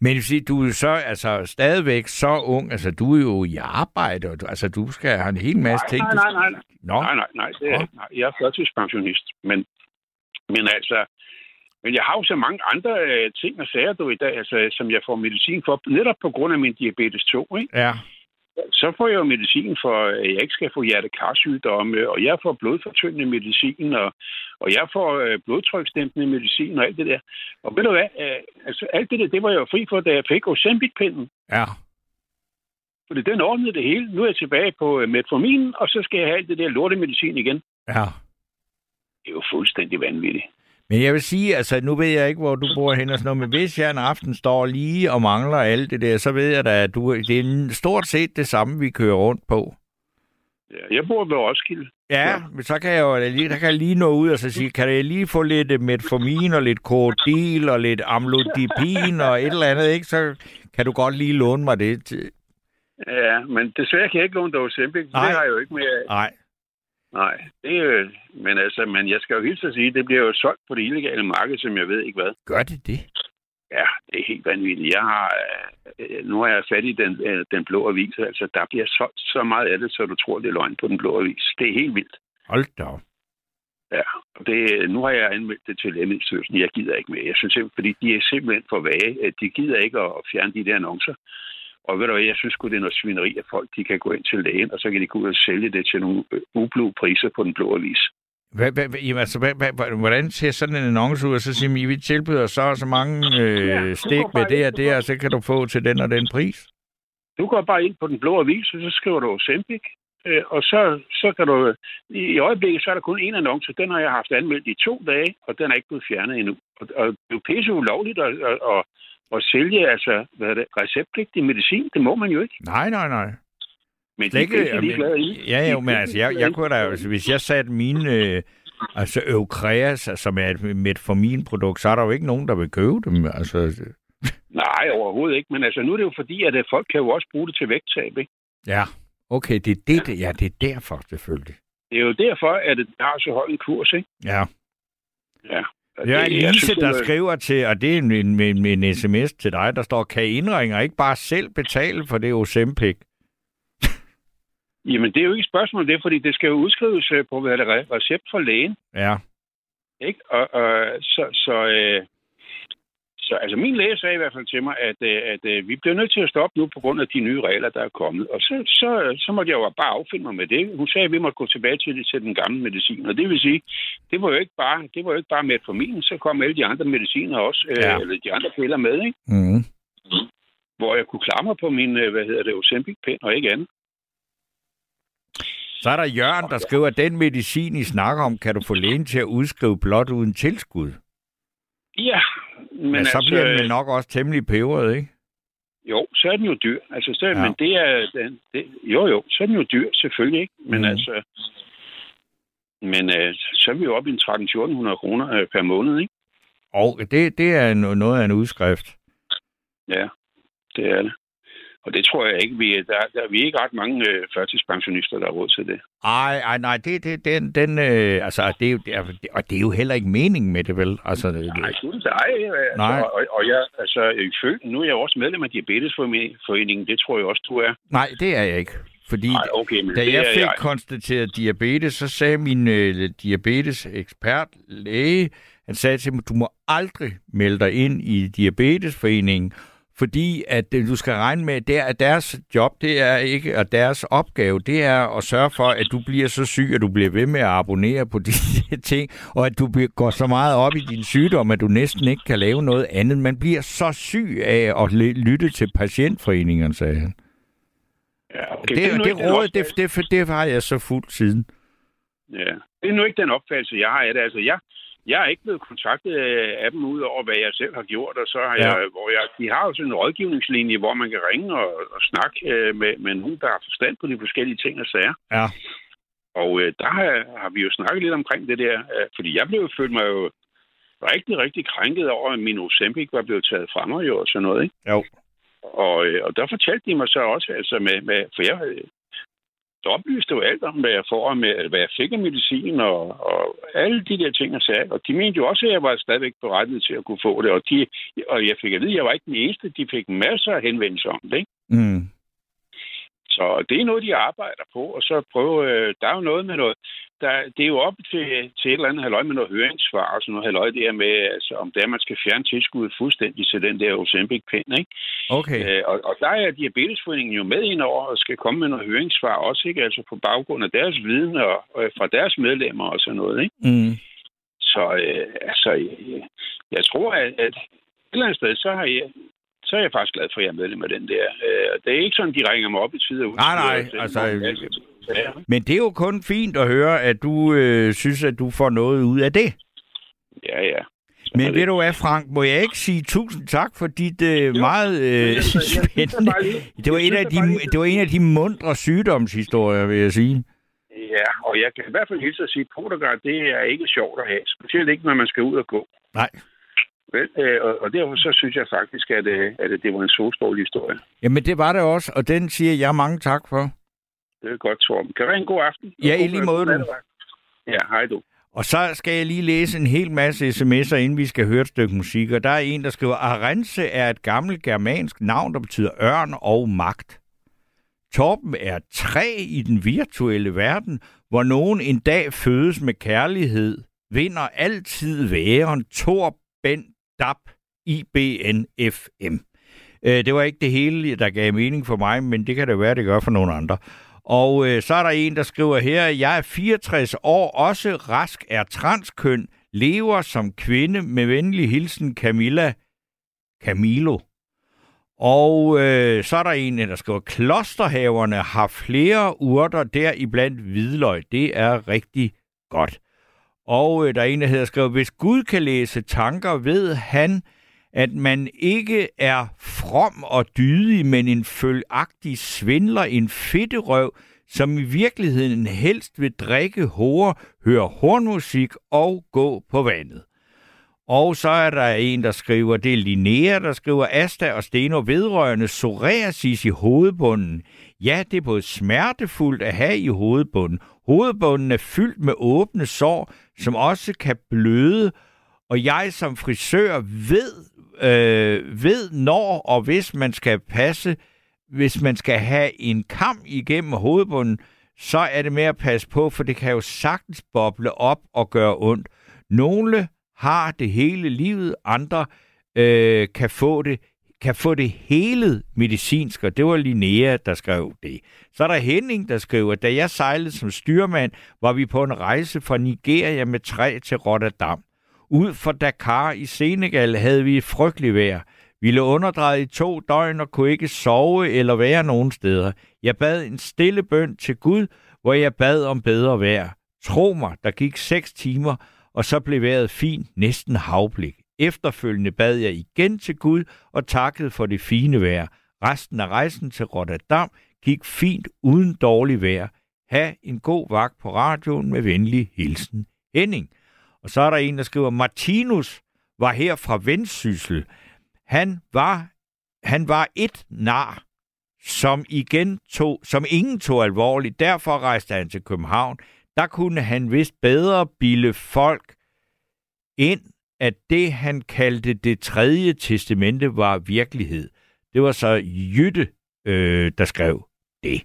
Men sige, du er så altså stadigvæk så ung, altså du er jo i arbejde, og du, altså du skal have en hel masse ting. nej, du nej, skal- nej, nej. Nå, Nej, nej, nej, det er, nej. Jeg er førtidspensionist. Men, men altså, men jeg har jo så mange andre øh, ting og sager, du i dag, altså, som jeg får medicin for, netop på grund af min diabetes 2, ikke? ja. Så får jeg jo medicin for, at jeg ikke skal få hjertekarsygdomme, og jeg får blodfortyndende medicin, og, og jeg får øh, blodtryksdæmpende medicin og alt det der. Og ved du hvad, øh, altså alt det der, det var jeg jo fri for, da jeg fik Ozempic-pinden. Ja. Fordi den ordnede det hele. Nu er jeg tilbage på øh, metformin, og så skal jeg have alt det der lortemedicin igen. Ja. Det er jo fuldstændig vanvittigt. Men jeg vil sige, altså nu ved jeg ikke, hvor du bor hen og sådan noget, men hvis jeg en aften står lige og mangler alt det der, så ved jeg da, at du, det er stort set det samme, vi kører rundt på. Ja, jeg bor ved Roskilde. Ja, Ja. men så kan jeg jo lige, der kan jeg lige nå ud og så sige, kan jeg lige få lidt metformin og lidt korodil og lidt amlodipin og et eller andet, ikke? Så kan du godt lige låne mig det. Ja, men desværre kan jeg ikke låne dig Ozempic. Det har jeg jo ikke mere af. Nej. Nej, det jo... Men altså, men jeg skal jo hilse at sige, det bliver jo solgt på det illegale marked, som jeg ved ikke hvad. Gør det det? Ja, det er helt vanvittigt. Jeg har, øh, nu har jeg fat i den, øh, den blå avis. Altså, der bliver solgt så meget af det, så du tror, det er løgn på den blå avis. Det er helt vildt. Hold da op. Ja, og det, nu har jeg anmeldt det til Lægemiddelstyrelsen. Jeg gider ikke mere. Jeg synes simpelthen, fordi de er simpelthen for vage. De gider ikke at fjerne de der annoncer. Og ved du hvad, jeg synes sgu, det er noget svineri, at folk de kan gå ind til lægen, og så kan de gå ud og sælge det til nogle øh, ublu priser på den blå avis. Hvad, hvad, hvad- jamen, altså, hvad, hvad, hvad- hvordan ser sådan en annonce ud? Og så siger man, I vil tilbyde så og så mange øh, Ja, stik med det og det, og så kan du få til den og den pris. Du går bare ind på den blå avis, og så skriver du Ozempic, øh, og så, så kan du... I, I øjeblikket, så er der kun en annonce. Den har jeg haft anmeldt i to dage, og den er ikke blevet fjernet endnu. Og, og det er jo pisse ulovligt at, at, at, at sælge altså, hvad er det, receptpligtig medicin. Det må man jo ikke. Nej, nej, nej. Men Slet de er ikke ligeglade i. ja, jo, men altså, jeg, jeg kunne da, altså, hvis jeg satte mine, øh, altså Eukreas, som er et metformin-produkt, så er der jo ikke nogen, der vil købe dem. Altså, Nej, overhovedet ikke. Men altså, nu er det jo fordi, at øh, folk kan jo også bruge det til vægttab, ikke? ja, okay, det er det, det, ja, det er derfor selvfølgelig. Det er jo derfor, at det har så høj en kurs, ikke? Ja. Ja. Er jeg Lise, der er- skriver til, og det er en, en, en, en sms til dig, der står, kan indringer ikke bare selv betale for det Ozempic? Jamen, det er jo ikke et spørgsmål det, fordi det skal jo udskrives øh, på hvad er det, re- recept fra lægen. Ja, Ikke? Og, og så, så, øh, så altså min læge sagde i hvert fald til mig, at, øh, at øh, vi bliver nødt til at stoppe nu på grund af de nye regler, der er kommet. Og så, så, så måtte jeg jo bare affinde mig med det. Hun sagde, at vi måtte gå tilbage til, til den gamle medicin. Og det vil sige, det var jo ikke bare, det var jo ikke bare metformin, så kom alle de andre mediciner også, øh, Ja. eller de andre piller med, ikke? mm. hvor jeg kunne klamre på min, øh, hvad hedder det, Ozempic-pen og ikke andet. Så er der Jørgen, der skriver, at den medicin, I snakker om, kan du få lægen til at udskrive blot uden tilskud. Ja, men, Men så altså, bliver den vel nok også temmelig peberet, ikke? Jo, så er den jo dyr. Altså, så, Ja. ja. Men det er... Den, det, jo, jo, så er den jo dyr, selvfølgelig ikke. Men mm. altså... Men øh, så er vi jo oppe i en 1300-1400 kroner øh, per måned, ikke? Og det, det er no- noget af en udskrift. Ja, det er det. Og det tror jeg ikke, vi er, der, der, vi er ikke ret mange øh, førtidspensionister, der har råd til det. Ej, ej, nej, det, det, den, den, øh, altså, det er jo, det er, og det er jo heller ikke meningen med det, vel? Altså, det, Nej, gud, nej. Altså, Nej. Og, og jeg, altså, ifølge, nu er jeg også medlem af Diabetesforeningen, det tror jeg også, du er. nej, det er jeg ikke. Fordi Nej, okay, men da jeg fik jeg. konstateret diabetes, så sagde min øh, diabetes-ekspert, læge, han sagde til mig, du må aldrig melde dig ind i Diabetesforeningen, fordi at du skal regne med, der, at deres job, det er ikke, og deres opgave, det er at sørge for, at du bliver så syg, at du bliver ved med at abonnere på de ting, og at du går så meget op i din sygdom, at du næsten ikke kan lave noget andet. Man bliver så syg af at ly- lytte til patientforeningerne, sagde han. Ja, okay, Det, det, den råd, opfattelse. det, det, det har jeg så fuldt siden. Ja. Det er nu ikke den opfattelse, jeg har af det. Altså, jeg, jeg er ikke blevet kontaktet øh, af dem ud over, hvad jeg selv har gjort, og så har Ja. jeg, hvor jeg, de har jo sådan en rådgivningslinje, hvor man kan ringe og, og snakke øh, med, med nogen, der har forstand på de forskellige ting og sager. Ja. Og øh, der har, har vi jo snakket lidt omkring det der, øh, fordi jeg blev følt mig jo rigtig, rigtig krænket over, at min Ozempic var blevet taget fra mig jo og sådan noget, ikke? Jo. Og, øh, og der fortalte de mig så også, altså med, med for jeg oplyste jo alt om, hvad jeg får, med, hvad jeg fik af medicin og, og alle de der ting, jeg sagde. Og de mente jo også, at jeg var stadigvæk berettiget til at kunne få det. Og, de, og jeg fik at vide, at jeg var ikke den eneste. De fik masser af henvendelser om det. Ikke? Mm. Så det er noget, de arbejder på. Og så prøve, øh, der er jo noget med noget. Der, det er jo op til, til et eller andet halvøj med noget høringssvar og sådan noget halvøj der med, altså, om det er, man skal fjerne tilskuddet fuldstændig til den der Ozempic-pind, ikke? Okay. Øh, og, og der er Diabetesforeningen jo med ind over og skal komme med noget høringssvar også, ikke? Altså på baggrund af deres viden og, og fra deres medlemmer og sådan noget, ikke? Mm. Så øh, altså, jeg, jeg tror, at, at et eller andet sted, så har jeg, så er jeg faktisk glad for, at jeg er medlem af den der. Øh, det er ikke sådan, de ringer mig op i tid og ud. Nej, nej, altså, Men det er jo kun fint at høre, at du øh, synes, at du får noget ud af det. Ja, ja. Men ved du hvad, Frank, må jeg ikke sige tusind tak for dit øh, meget øh, jeg synes da spændende... Det var, jeg en af de, det var en af de mundre sygdomshistorier, vil jeg sige. Ja, og jeg kan i hvert fald hilse at sige, at det er ikke sjovt at have. Specielt ikke, når man skal ud og gå. Nej. Vel, øh, og, og derfor så synes jeg faktisk, at, øh, at det var en så stor historie. Jamen, det var det også, og den siger jeg mange tak for. Det er godt, Torben. Kan det være en god aften? Ja, Og i god- lige måde, god du. Ja, hej du. Og så skal jeg lige læse en hel masse sms'er, inden vi skal høre et stykke musik. Og der er en, der skriver, Arense er et gammelt germansk navn, der betyder ørn og magt. Torben er tre i den virtuelle verden, hvor nogen en dag fødes med kærlighed, vinder altid væren Torben Dap IBNFM. Øh, det var ikke det hele, der gav mening for mig, men det kan det være, det gør for nogle andre. Og øh, så er der en, der skriver her, jeg er 64 år, også rask, er transkøn, lever som kvinde med venlig hilsen Camilla Camilo. Og øh, så er der en, der skriver, klosterhaverne har flere urter, der iblandt hvidløg. Det er rigtig godt. Og øh, der er en, der hedder skriver, hvis Gud kan læse tanker, ved han, at man ikke er from og dydig, men en følagtig svindler, en fedterøv, som i virkeligheden helst vil drikke hore, høre hornmusik og gå på vandet. Og så er der en, der skriver, det er Linnea, der skriver, Asta og Steno vedrørende psoriasis i hovedbunden. Ja, det er både smertefuldt at have i hovedbunden. Hovedbunden er fyldt med åbne sår, som også kan bløde, og jeg som frisør ved, øh, ved når og hvis man skal passe, hvis man skal have en kam igennem hovedbunden, så er det med at passe på, for det kan jo sagtens boble op og gøre ondt. Nogle har det hele livet, andre øh, kan få det kan få det hele medicinsk, og det var Linnea, der skrev det. Så er der Henning, der skriver, da jeg sejlede som styrmand, var vi på en rejse fra Nigeria med træ til Rotterdam. Ud for Dakar i Senegal havde vi et frygteligt vejr. Vi lå underdrejet i to døgn og kunne ikke sove eller være nogen steder. Jeg bad en stille bøn til Gud, hvor jeg bad om bedre vejr. Tro mig, der gik seks timer, og så blev vejret fint, næsten havblik. Efterfølgende bad jeg igen til Gud og takkede for det fine vejr. Resten af rejsen til Rotterdam gik fint uden dårlig vejr. Ha' en god vagt på radioen med venlig hilsen. Henning. Og så er der en, der skriver, Martinus var her fra Vendsyssel. Han var, han var et nar, som, igen tog, som ingen tog alvorligt. Derfor rejste han til København. Der kunne han vist bedre bilde folk ind, at det, han kaldte det tredje testamente, var virkelighed. Det var så Jytte, øh, der skrev det.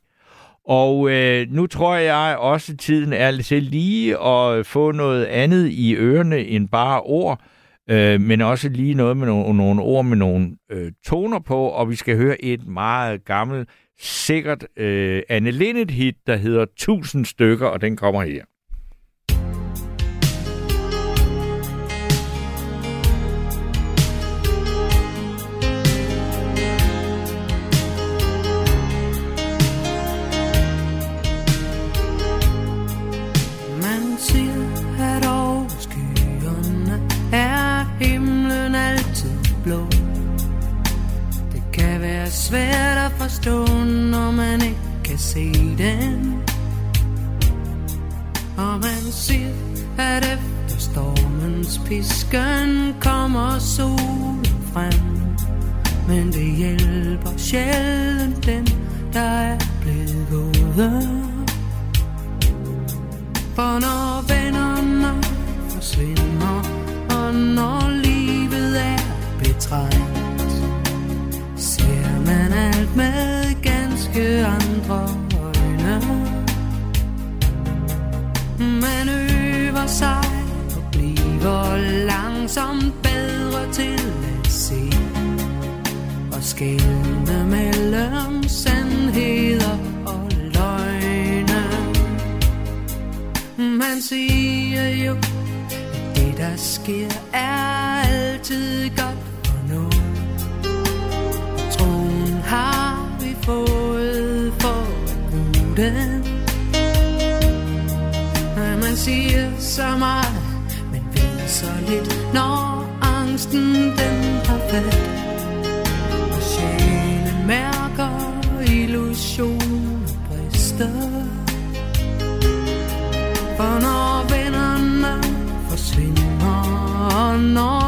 Og øh, nu tror jeg også, at tiden er til lige at få noget andet i ørerne end bare ord, øh, men også lige noget med nogle, nogle ord med nogle øh, toner på, og vi skal høre et meget gammelt, sikkert øh, Anne Linnet hit, der hedder 1000 stykker, og den kommer her. Svært at forstå, når man ikke kan se den. Og man siger, at efter stormens pisken kommer solen frem. Men det hjælper sjældent den, der er blevet våde. For når vennerne forsvinder, og når livet er betrængt, man alt med ganske andre øjne. Man øver sig og bliver langsomt bedre til at se og skælne mellem sandheder og løgne. Man siger jo, at det der sker er altid godt fået for at bruge den? Man siger så meget, men ved så lidt, når angsten den har fat. Og sjælen mærker illusionen brister. For når vennerne forsvinder, og når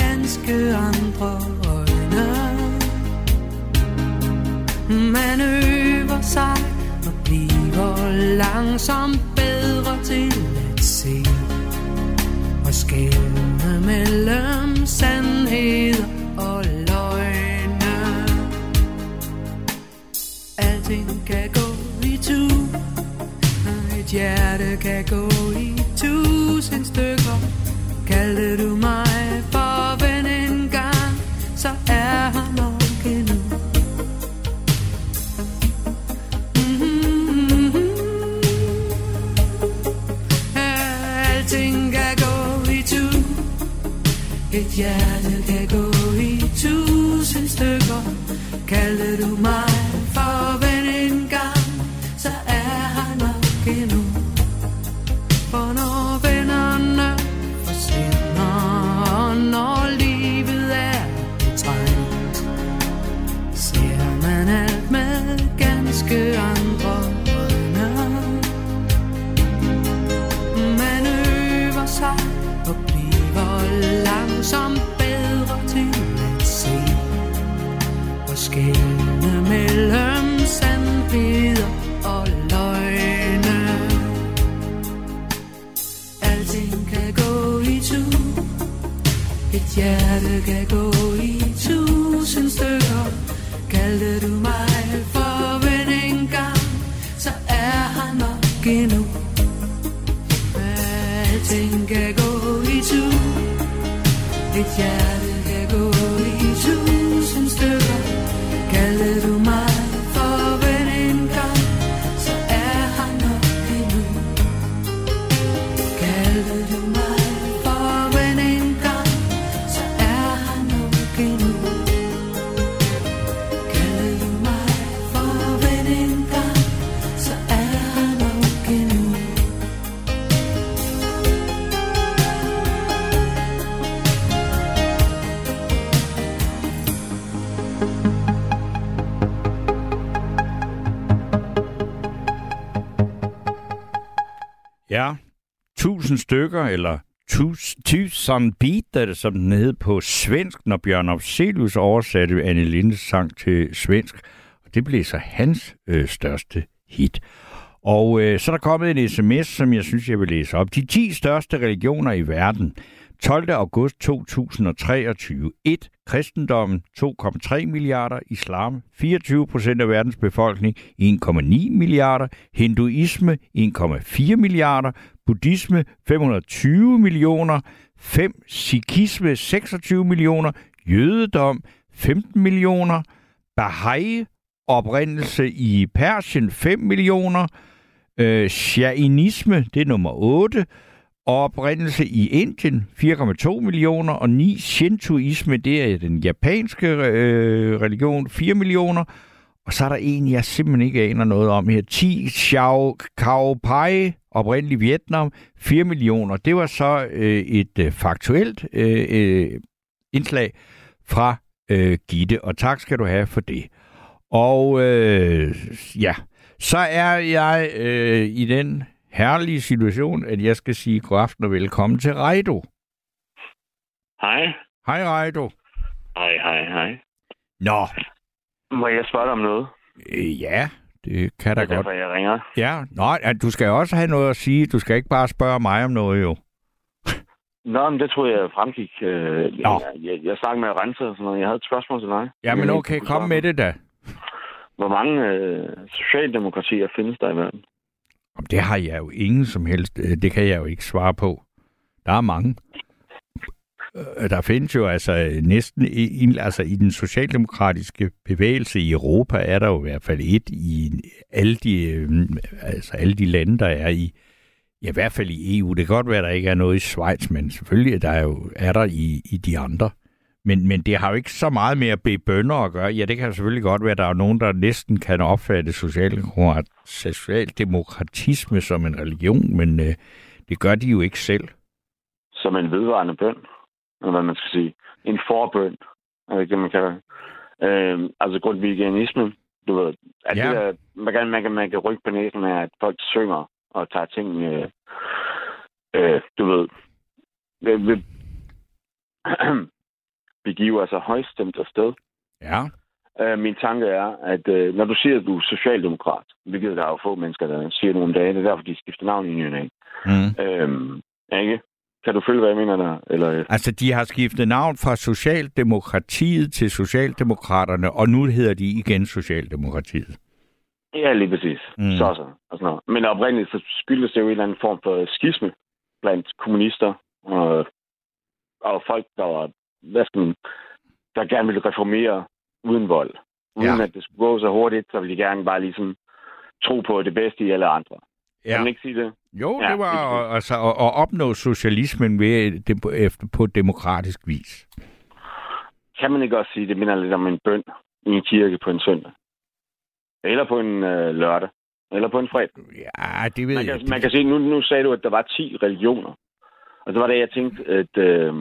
ganske andre øjne. Man øver sig og bliver langsomt bedre til at se. Og skælne mellem sandhed og løgne. Alting kan gå i tu Et hjerte kan gå i tusind stykker Kaldte du mig for ven en gang Så er han nok endnu. Mm-hmm. Alting kan gå i tu. Et hjerte kan gå i tusind stykker. Kaldte du mig for ven tus- tusind som den hed på svensk, når Bjørn Afselius oversatte Anne Lindes sang til svensk. Og det blev så hans øh, største hit. Og øh, så er der kommet en sms, som jeg synes, jeg vil læse op. De 10 største religioner i verden. 12. august 2023. 1. Kristendommen 2,3 milliarder. Islam 24 procent af verdens befolkning 1,9 milliarder. Hinduisme 1,4 milliarder. Buddhisme 520 millioner. 5. Sikhisme 26 millioner. Jødedom 15 millioner. Baha'i oprindelse i Persien 5 millioner. Øh, Shainisme, det er nummer 8. Oprindelse i Indien 4,2 millioner. Og 9. Shintoisme, det er den japanske øh, religion 4 millioner. Og så er der en, jeg simpelthen ikke aner noget om her. 10. Xiao Kao Pai, oprindelig Vietnam, 4 millioner. Det var så øh, et øh, faktuelt øh, øh, indslag fra øh, Gitte, og tak skal du have for det. Og øh, ja, så er jeg øh, i den herlige situation, at jeg skal sige god aften og velkommen til Reido. Hej. Hej Reido. Hej, hej, hej. Nå, Må jeg spørge dig om noget? øh, ja, det kan da Det er godt. derfor, jeg ringer. Ja, Nå, ja, du skal også have noget at sige. Du skal ikke bare spørge mig om noget, jo. Nå, men det tror jeg fremgik. Øh, Nå. jeg, jeg, jeg snakkede med Rense og sådan noget. Jeg havde et spørgsmål til dig. Ja, men okay, kom med det da. Hvor mange øh, socialdemokratier findes der i verden? Jamen, Det har jeg jo ingen som helst. øh, Det kan jeg jo ikke svare på. Der er mange. Øh, der findes jo altså øh, næsten en, altså i den socialdemokratiske bevægelse i Europa er der jo i hvert fald et i alle de øh, altså alle de lande der er i ja, i hvert fald i EU. Det kan godt være der ikke er noget i Schweiz, men selvfølgelig der er jo er der i, i de andre. Men, men det har jo ikke så meget med at bede bønder at gøre. Ja, det kan selvfølgelig godt være, at der er nogen, der næsten kan opfatte socialdemokratisme som en religion, men øh, det gør de jo ikke selv. Som en vedvarende bøn, eller hvad man skal sige. En forbøn, er det det, man kalder det? Øh, altså grundvigianismen, du ved. At Ja. det der, man, kan, man, kan, man kan rykke på næsen af, at folk synger og tager ting, øh, øh, du ved, vil, vil begiver sig højstemt afsted. Ja. Øh, min tanke er, at øh, når du siger, at du er socialdemokrat, hvilket der er jo få mennesker, der siger nogle dage, det er derfor, de skifter navn i ny. Mm. Øhm, ikke? Kan du følge, hvad jeg mener der? Eller, Altså, de har skiftet navn fra Socialdemokratiet til Socialdemokraterne, og nu hedder de igen Socialdemokratiet. ja, lige præcis. Mm. Så så. Og sådan noget. Men oprindeligt så skyldes det jo en eller anden form for skisme blandt kommunister og, og folk, der var, hvad skal man, der gerne ville reformere uden vold. Uden ja. at det skulle gå så hurtigt, så ville de gerne bare ligesom tro på det bedste i alle andre. Ja. Kan man ikke sige det? Jo, Ja, det var det- at- altså, at, at opnå socialismen ved, det, på, efter, på demokratisk vis. Kan man ikke også sige, det minder lidt om en bøn i en kirke på en søndag? Eller på en øh, lørdag? Eller på en fredag? Ja, det ved Man jeg. kan, man kan sige, nu, nu sagde du, at der var 10 religioner. Og så var det, jeg tænkte, at øh,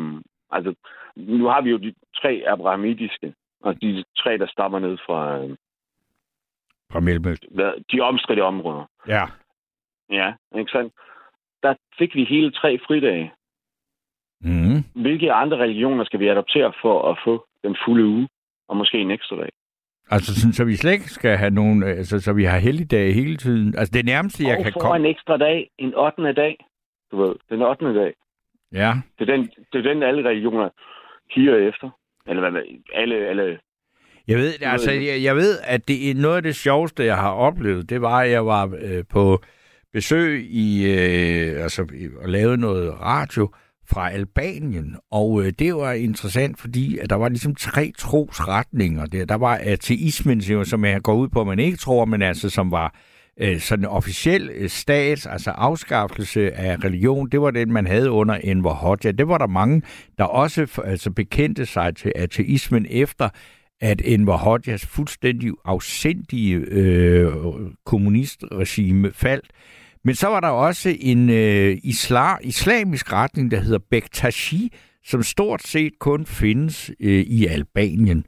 altså, nu har vi jo de tre abrahamitiske, og de tre, der stammer ned fra øh, Fra Mellemøsten. de omstridte områder. Ja. Ja, ikke sandt? Der fik vi hele tre fridage. Mm. Hvilke andre religioner skal vi adoptere for at få den fulde uge? Og måske en ekstra dag. Altså, sådan, så vi slet ikke skal have nogen... Altså, så vi har helligdage hele tiden. Altså, det nærmeste, jeg og kan komme... en ekstra dag, en 8. dag. Du ved, den 8. dag. Ja. Det er den, det er den alle religioner higer efter. Eller hvad, alle, alle Jeg ved, altså, jeg, jeg ved, at det er noget af det sjoveste, jeg har oplevet, det var, at jeg var øh, på besøg i, øh, altså, at og lavede noget radio fra Albanien, og øh, det var interessant, fordi at der var ligesom tre trosretninger. Der, der var ateismen, som- jeg går ud på, at man ikke tror, men altså som var øh, sådan officiel øh, stat, altså afskaffelse af religion, det var den, man havde under Enver Hoxha. Det var der mange, der også altså bekendte sig til ateismen efter, at Enver Hoxhas fuldstændig afsindige øh, kommunistregime faldt. Men så var der også en øh, isla, islamisk retning, der hedder Bektashi, som stort set kun findes øh, i Albanien.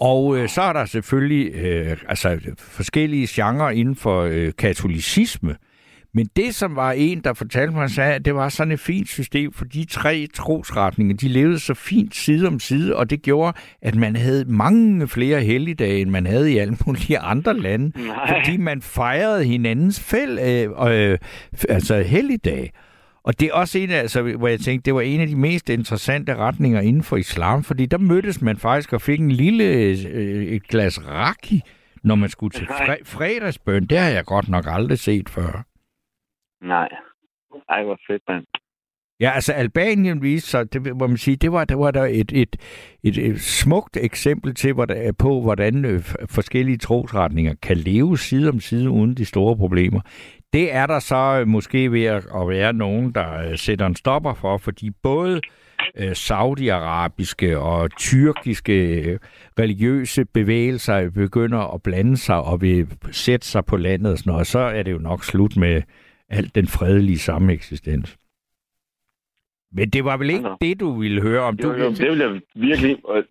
Og øh, så er der selvfølgelig øh, altså, forskellige genrer inden for øh, katolicisme. Men det, som var en, der fortalte mig, sagde, at det var sådan et fint system, for de tre trosretninger, de levede så fint side om side, og det gjorde, at man havde mange flere helligdage, end man havde i alle mulige andre lande, Nej. fordi man fejrede hinandens fæl, øh, øh, altså helligdage. Og det er også en af, altså, hvor jeg tænkte, det var en af de mest interessante retninger inden for islam, fordi der mødtes man faktisk og fik en lille øh, et glas raki, når man skulle til fre- fredagsbøn. Det har jeg godt nok aldrig set før. Nej. Ej, hvor fedt, mand. Ja, altså Albanien viste sig, det må man sige, det var, det var der et, et, et, et smukt eksempel til, hvordan, på, hvordan øh, forskellige trosretninger kan leve side om side uden de store problemer. Det er der så øh, måske ved at at være nogen, der øh, sætter en stopper for, fordi både saudiarabiske og tyrkiske religiøse bevægelser begynder at blande sig og vil sætte sig på landet og sådan noget, så er det jo nok slut med al den fredelige sameksistens. Men det var vel ikke Nå. det, du ville høre om? Du, Jo, jo, det vil jeg virkelig... og-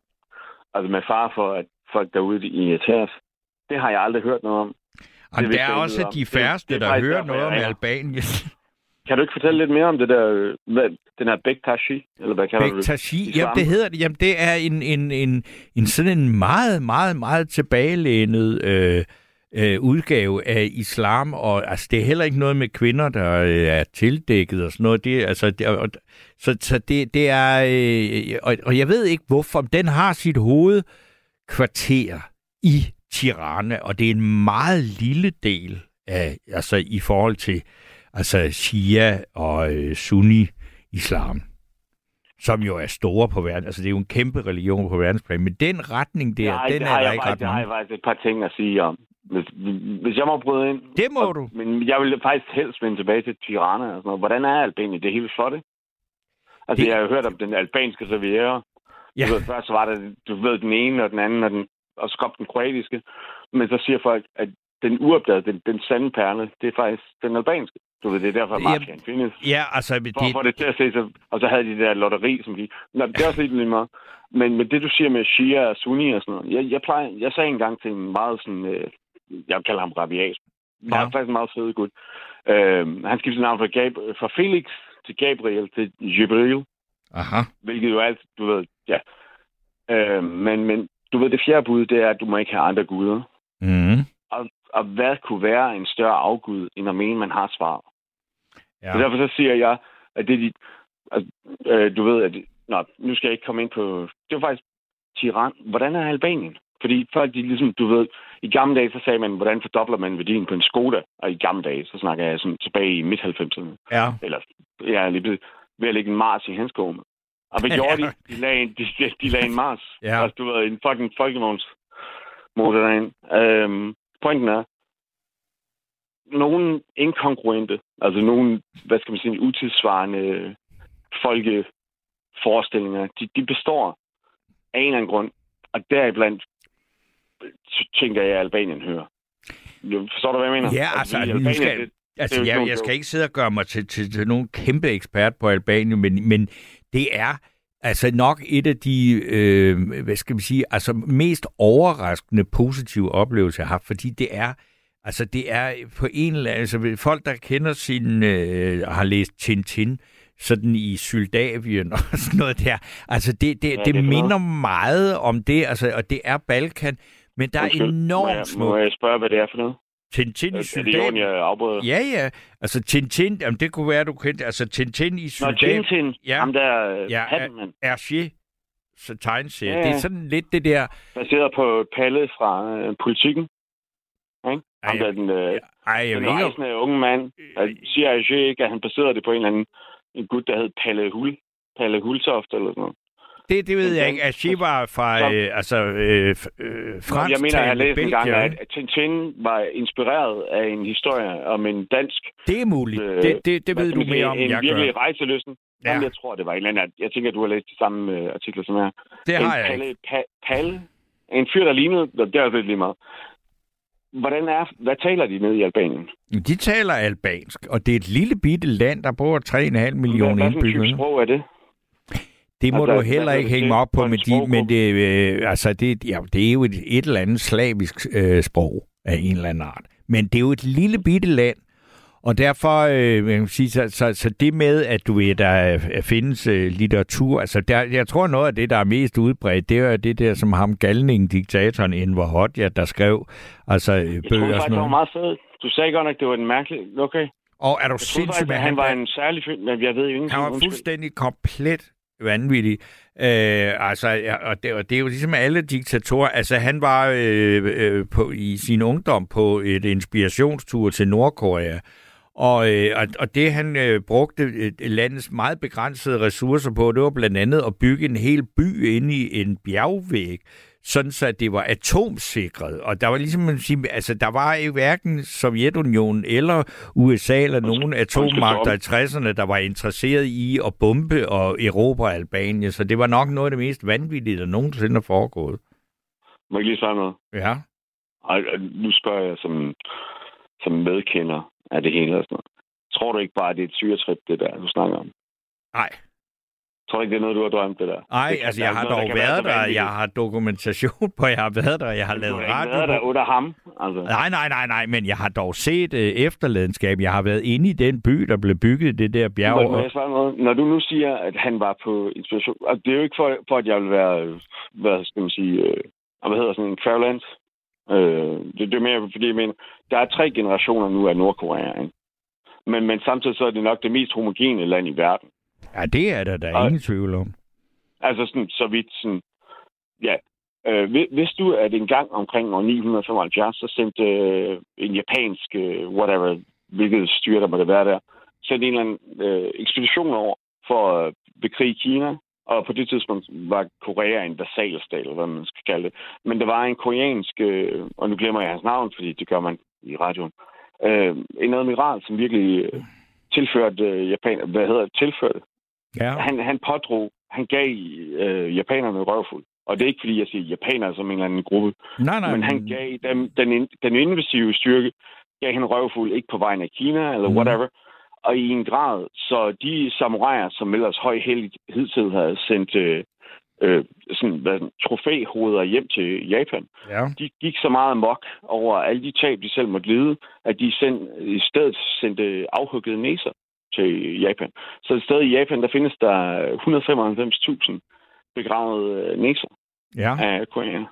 Altså med far for, at folk derude de irriteres. Det har jeg aldrig hørt noget om. og det der er også de. Det- færreste, det er der hører noget om. Albanien. Kan du ikke fortælle lidt mere om det der... Hvad, den her Bektashi? Eller hvad kalder du det? Bektashi, jamen det hedder det. Jamen det er en, en, en, en sådan en meget, meget, meget tilbagelænet øh, øh, udgave af islam, og altså, det er heller ikke noget med kvinder, der øh, er tildækket og sådan noget. Det, er, altså, det, og, så, så det, det er, øh, og, og jeg ved ikke hvorfor, den har sit hovedkvarter i Tirana, og det er en meget lille del af, altså i forhold til altså Shia og øh, Sunni-islam, som jo er store på verden. Altså det er jo en kæmpe religion på verdensplan, men den retning der, Nej, den det er der jeg ikke faktisk, ret det har jeg faktisk et par ting at sige om. Hvis, hvis jeg må bryde ind. Det må og, du. Men jeg vil faktisk helst vende tilbage til Tirana og sådan noget. Hvordan er Albanien? Det er helt flot, ikke? Altså, Det- det... jeg har jo hørt om den albanske riviera. Ja. Du ved, først så var der, du ved, den ene og den anden, og, den, og så kom den kroatiske. Men så siger folk, at den uopdagede, den, den sande perle, det er faktisk den albanske. Du ved, det er derfor, at mafiaen findes. Ja, altså For det, at få det til at se så... Og så havde de det der lotteri, som de... Nå, det er også lidt lige meget. Men, men det, du siger med Shia og Sunni og sådan noget... Jeg, jeg, plejer, jeg sagde engang til en meget sådan... Øh, jeg kalder ham rabiat. Ja. ja. faktisk en meget fed gut. Øh, han skiftede navn fra, Gab, fra Felix til Gabriel til Jibril. aha. Hvilket jo alt, du ved... Ja. Øh, men, men du ved, det fjerde bud, det er, at du må ikke have andre guder. Mm. Og, og hvad kunne være en større afgud, end at mene, man har svar? Ja. Så derfor så siger jeg, at det er de, altså, Øh, du ved, at... Nå, nu skal jeg ikke komme ind på... Det var faktisk Tiran. Hvordan er Albanien? Fordi folk, de ligesom, du ved, i gamle dage, så sagde man, hvordan fordobler man værdien på en Skoda? Og i gamle dage, så snakker jeg sådan tilbage i midt-90'erne. Ja. Eller, jeg er lige ved at lægge en Mars i hans skåme. Og hvad gjorde de? De lagde en, de, de, de lagde en Mars. Ja. Altså, du ved, en fucking folkevogns motor derind. Øhm, pointen er, nogen inkongruente, altså nogen, hvad skal man sige, utidssvarende folkeforestillinger, de, de består af en eller anden grund, og deriblandt tænker jeg, at Albanien hører. Forstår du, hvad jeg mener? Ja, altså, nu Albanien, skal, det- altså det jeg, jeg skal ikke sidde og gøre mig til, til, til nogen kæmpe ekspert på Albanien, men, men det er altså nok et af de, øh, hvad skal vi sige, altså mest overraskende positive oplevelser, jeg har haft, fordi det er, altså det er på en eller anden, altså folk, der kender sin, øh, har læst Tintin, sådan i Syldavien og sådan noget der. Altså det, det, Ja, det, det er noget. minder meget om det, altså, og det er Balkan, men der er Undskyld, må enormt smukt. må jeg spørge, hvad det er for noget? Tintin i Er det jeg afbryder? Ja, ja. Altså Tintin, jamen det kunne være, du kendte. Altså Tintin i Nå, Syldavien. Tintin, Ja. ham der Ja, ja, hatten, mand. Hergé, så tegneserie. Ja, Ja, Det er sådan lidt det der... Baseret på Palle fra øh, politikken. Ikke? Ham Ej, der den, øh, Ej, jeg den rejsende unge mand. Der siger jeg ikke, at han baserede det på en eller anden en gut, der hed Palle Hul. Palle Hultoft eller sådan noget. Det, det ved jeg ikke. Hergé var fra, øh, altså, øh, øh, fransk jeg mener, jeg har læst en gang, at Tintin var inspireret af en historie om en dansk... Det er muligt. øh, det, det, det ved du mere om, en jeg virkelig gør. rejseløsten. Ja. Ja. Jamen, jeg tror, det var en eller anden... Jeg tænker, du har læst de samme øh, artikler som jeg. Det en har jeg Palle, ikke. Pa, Palle, en fyr, der lignede... Det er lidt lige meget. Hvordan er... Hvad taler de nede i Albanien? De taler albansk, og det er et lille bitte land, der bor 3,5 millioner hvad, hvad indbyggere. sprog er det? Det må Altså, du heller ikke hænge mig op på, men, de, men det, øh, altså det, ja, det er jo et, et eller andet slavisk øh, sprog af en eller anden art. Men det er jo et lille bitte land, og derfor øh, man kan sige, så, så, så det med, at du ved, der er- findes øh, litteratur, altså der, jeg tror noget af det, der er mest udbredt, det er det der, som ham galningen, diktatoren Enver Hoxha, der skrev altså øh, Jeg troede bøger og faktisk, sådan det var meget fedt. Du sagde godt nok, det var en mærkelig... Okay. Og er du Jeg troede sindssyg faktisk, med, at han, han var en særlig fyr, men jeg ved jo ingenting. han var fuldstændig komplet vanvittig. Øh, altså, og, det, og det er jo ligesom alle diktatorer. Altså, han var øh, øh, på, i sin ungdom på et inspirationstur til Nordkorea. Og, øh, og, og det, han øh, brugte øh, landets meget begrænsede ressourcer på, det var blandt andet at bygge en hel by inde i en bjergvæg, sådan så det var atomsikret. Og der var ligesom, man siger, altså, der var jo hverken Sovjetunionen eller USA eller nogen atommagter i 60'erne, der var interesseret i at bombe og erobre Albanien. Så det var nok noget af det mest vanvittige, der nogensinde er foregået. Må jeg lige svare noget? Ja. Og, og nu spørger jeg som, som medkender af det hele og sådan noget. Tror du ikke bare, at det er et syretrip, det der, du snakker om? Nej. Tror du ikke, det er noget, du har drømt, det der? Nej, altså der jeg har noget, der dog været der, vanvittigt. jeg har dokumentation på, jeg har været der, jeg har Du lavet har radio. været der under ham. Altså. Nej, nej, nej, nej, men jeg har dog set øh, efterladenskab. Jeg har været inde i den by, der blev bygget det der bjerg. Må, må jeg svare noget? Når du nu siger, at han var på inspiration... Og det er jo ikke for, for at jeg vil være, hvad skal man sige, øh, hvad hedder sådan en kvævland. Øh, det, det er mere, fordi jeg mener, der er tre generationer nu af Nordkorea, ikke? Men, men samtidig så er det nok det mest homogene land i verden. Ja, det er der, der er Og- ingen tvivl om. Altså sådan, så vidt sådan, ja. Øh, vidste du, at en gang omkring år 975, så sendte øh, en japansk, øh, whatever, hvilket styre der måtte være der, sendte en eller anden øh, ekspedition over for at bekrige Kina. Og på det tidspunkt var Korea en vasalstat, eller hvad man skal kalde det. Men der var en koreansk, øh, og nu glemmer jeg hans navn, fordi det gør man i radioen, øh, en admiral, som virkelig øh, tilførte øh, Japan, hvad hedder det, tilførte Ja. han, han pådrog, han gav øh, japanerne røvfuld. Og det er ikke, fordi jeg siger japanere som en eller anden gruppe, Nej, nej. men han gav dem den, den invasive styrke, gav han røvfuld, ikke på vejen af Kina eller Mhm. whatever, og i en grad, så de samuraier, som ellers høj hidtil havde sendt øh, øh, sådan, hvad, trofæhoveder hjem til Japan, Ja. de gik så meget mok over alle de tab, de selv måtte lide, at de send, i stedet sendte afhuggede næser til Japan. Så et sted i Japan, der findes der 195.000 begravede næser Ja. af koreaner.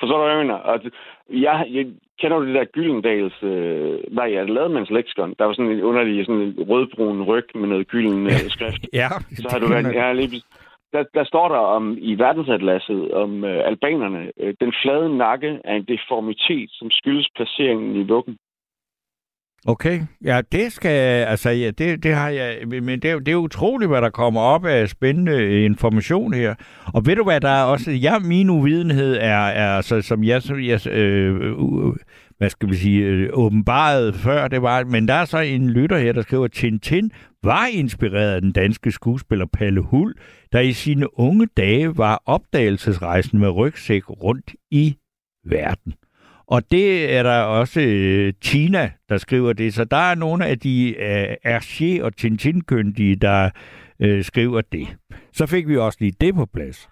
Forstår du, hvad jeg mener? Altså, jeg, jeg kender du det der Gyldendals... Øh, nej, jeg lavede mands leksikon. Der var sådan en underlig sådan en rødbrun ryg med noget gylden øh, skrift. Ja, Så har du været... Ja, lige, der, der står der om i verdensatlasset om øh, albanerne. Øh, den flade nakke er en deformitet, som skyldes placeringen i vuggen. Okay, ja, det skal, altså, ja, det, det har jeg, men det, er- det er utroligt, hvad der kommer op af spændende information her. Og ved du hvad, der er også, ja, min uvidenhed er, er altså, som jeg, som jeg øh, øh, hvad skal vi sige, øh, åbenbaret før det var, men der er så en lytter her, der skriver, Tintin var inspireret af den danske skuespiller Palle Hul, der i sine unge dage var opdagelsesrejsen med rygsæk rundt i verden. Og det er der også øh, Tina, der skriver det. Så der er nogle af de øh, Hergé og Tintin-kyndige, der øh, skriver det. Så fik vi også lige det på plads.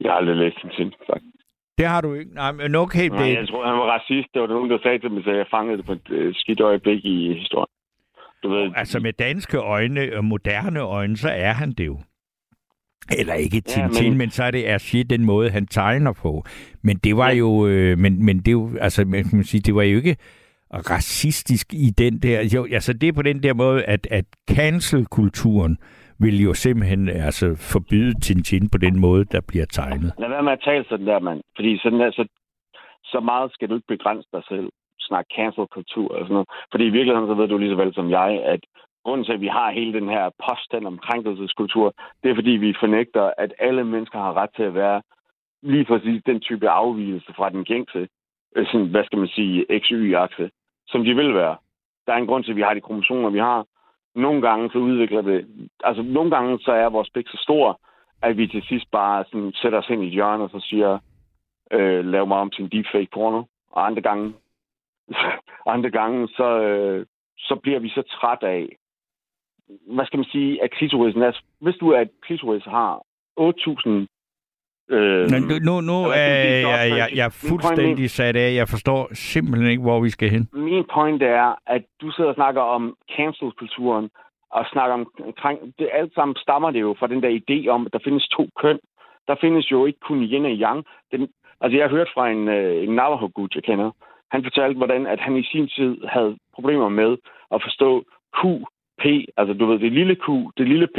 Jeg har aldrig læst sin faktisk. Det har du ikke. Nej, men okay. Nej, Det, jeg tror, han var racist. Det var nogen, der sagde til mig, at jeg fangede det på et øh, skidt øjeblik i historien. Du ved, altså med danske øjne og moderne øjne, så er han det jo. Eller ikke Ja, Tintin, ja, men... men- så er det Hergé den måde, han tegner på. Men det var jo, øh, men, men det er jo, altså, man kan sige, det var jo ikke racistisk i den der, jo, altså det er på den der måde, at, at cancel-kulturen vil jo simpelthen altså, forbyde Tintin på den måde, der bliver tegnet. Lad være med at tale sådan der, mand. Fordi sådan der, så, så meget skal du ikke begrænse dig selv. Snak cancel-kultur og sådan noget. Fordi i virkeligheden, så ved du lige så vel som jeg, at grunden til, at vi har hele den her påstand om krænkelseskultur, det er fordi, vi fornægter, at alle mennesker har ret til at være lige præcis den type afvielse fra den gængse, øh, sådan, hvad skal man sige, XY-akse, som de vil være. Der er en grund til, at vi har de kromosomer, vi har. Nogle gange så udvikler det, altså nogle gange så er vores pik så stor, at vi til sidst bare sådan sætter os ind i et hjørne og så siger, øh, lav mig om til en deepfake porno. Og andre gange, andre gange så, øh, så bliver vi så træt af, hvad skal man sige, at klitorisen er, hvis du er at klitoris har 8.000 Øh, Men nu, nu, nu er sige, jeg, jeg, jeg er Min fuldstændig sat af. Jeg forstår simpelthen ikke, hvor vi skal hen. min point er, at du sidder og snakker om cancel-kulturen, og snakker om. Det alt sammen stammer det jo fra den der idé om, at der findes to køn. Der findes jo ikke kun yin og yang. Den, altså, jeg har hørt fra en, øh, en navajo gut, jeg kender. Han fortalte, hvordan at han i sin tid havde problemer med at forstå Q, P, altså du ved, det lille Q, det lille P,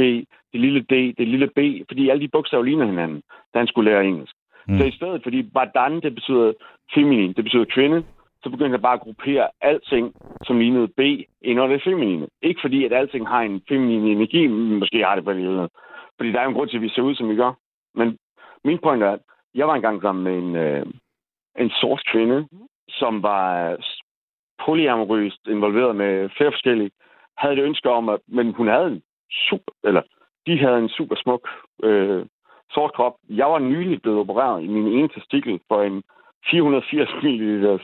det lille D, det lille B, fordi alle de bogstaver ligner hinanden, da han skulle lære engelsk. Mm. Så i stedet, fordi badan, det betyder feminin, det betyder kvinde, så begyndte jeg bare at gruppere alting, som lignede B, ind under det feminine. Ikke fordi, at alting har en feminin energi, men måske har det på det Fordi der er jo en grund til, at vi ser ud, som vi gør. Men min point er, at jeg var engang sammen med en, øh, en sort kvinde, som var polyamorøst involveret med flere forskellige, havde et ønske om, at, men hun havde en super, eller de havde en super smuk øh, sort krop. Jeg var nylig blevet opereret i min ene testikel for en 480 ml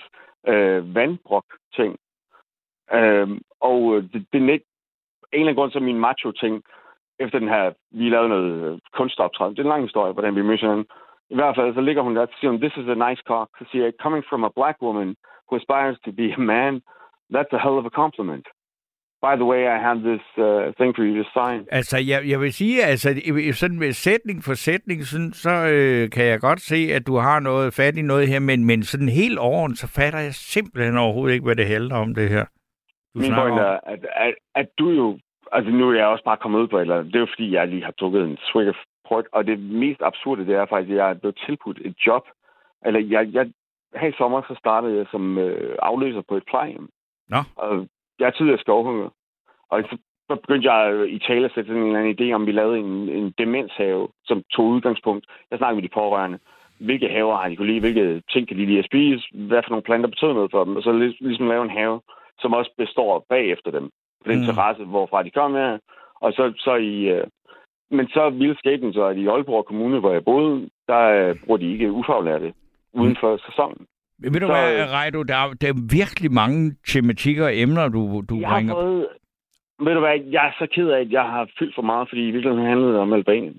øh, vandbrok-ting. Øh, og øh, det, det ikke en eller anden grund, så min macho-ting, efter den her, vi lavede noget øh, kunstoptræden. Det er en lang historie, hvordan vi mødte hinanden. I hvert fald, så ligger hun der og siger, hun, this is a nice cock. Så siger jeg, coming from a black woman who aspires to be a man, that's a hell of a compliment. By the way, I have this uh, thing for you to sign. Altså, jeg, jeg vil sige, altså, sådan med sætning for sætning, sådan, så øh, kan jeg godt se, at du har noget fat i noget her, men, men sådan helt overordnet, så fatter jeg simpelthen overhovedet ikke, hvad det handler om, det her. Du Min point er, at, at, at du jo... Altså, nu er jeg også bare kommet ud på et eller andet. Det er jo, fordi jeg lige har drukket en swig of port. Og det mest absurde, det er faktisk, at jeg er blevet tilbudt et job. Eller jeg, jeg, her i sommer, så startede jeg som øh, afløser på et plejehjem. Nå. Og jeg er tidligere skovhunger. Og så, så begyndte jeg i tale at sætte en eller anden idé om, vi lavede en, en demenshave, som tog udgangspunkt. Jeg snakkede med de pårørende. Hvilke haver har de kunne lide? Hvilke ting kan de lide at spise? Hvad for nogle planter betyder noget for dem? Og så lig- ligesom lave en have, som også består bagefter dem. På den Mm. mm. terrasse, hvorfra de kommer. Og så, så i... Øh, men så ville skæbnen så, at i Aalborg Kommune, hvor jeg boede, der øh, bruger de ikke ufaglærte uden for sæsonen. Ved du så- hvad, Reido, der, er- der er virkelig mange tematikker og emner, du, du Jeg har bringer. fået... Ved du hvad, jeg er så ked af, at jeg har fyldt for meget, fordi i virkeligheden handlede det om Albanien.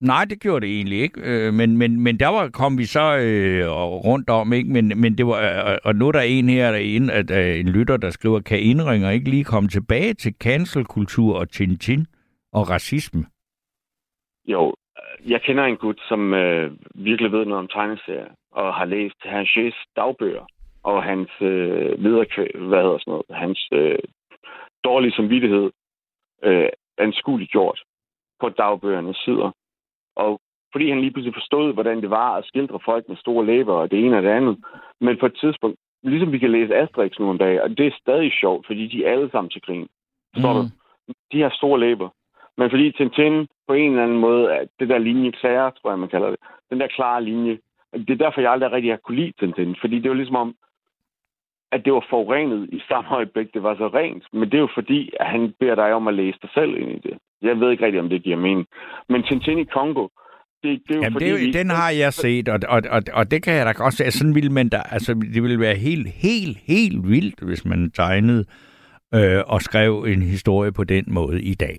Nej, det gjorde det egentlig ikke. Øh, men, men, men der var, kom vi så øh, rundt om, ikke? Men, men det var, øh, og nu er der en her, der er en, at, øh, en lytter, der skriver, kan indringer ikke lige komme tilbage til cancelkultur og Tintin og racisme? Jo, øh, jeg kender en gut, som øh, virkelig ved noget om tegneserier, og har læst Hergés dagbøger, og hans øh, videre, hvad hedder sådan noget, hans øh, dårlige samvittighed øh, anskueligt gjort på dagbøgernes sider. Og fordi han lige pludselig forstod, hvordan det var at skildre folk med store læber og det ene og det andet. Men på et tidspunkt, ligesom vi kan læse Asterix nogle dage, og det er stadig sjovt, fordi de er alle sammen til grin. Forstår Mm. du? De har store læber. Men fordi Tintin på en eller anden måde, at det der linje klæder, tror jeg, man kalder det, den der klare linje, det er derfor, jeg aldrig rigtig har kunne lide Tintin. Fordi det var ligesom om, at det var forurenet i samme øjeblik, det var så rent. Men det er jo fordi, at han beder dig om at læse dig selv ind i det. Jeg ved ikke rigtig, om det giver mening. Men Tintin i Kongo, det, det er jo Jamen, fordi... det, er vi- den har jeg set, og, og, og, og det kan jeg da godt se. Sådan ville man da, altså, det ville være helt, helt, helt vildt, hvis man tegnede øh, og skrev en historie på den måde i dag.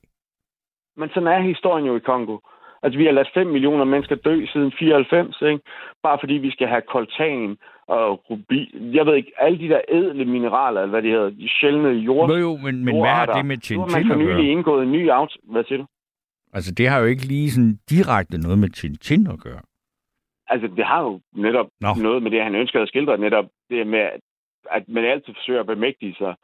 Men sådan er historien jo i Kongo. Altså, vi har ladet 5 millioner mennesker dø siden 94, ikke? Bare fordi vi skal have koltan og rubin. Jeg ved ikke, alle de der ædle mineraler, eller hvad de hedder, de sjældne jord. Jo, jo, men, men hvad har det med Nu har man Tintin for at nylig gøre? indgået en ny aftale. Hvad siger du? Altså, det har jo ikke lige sådan direkte noget med Tintin at gøre. Altså, det har jo netop. Nå. noget med det, han ønsker at skildre, netop det med, at man altid forsøger at bemægtige sig.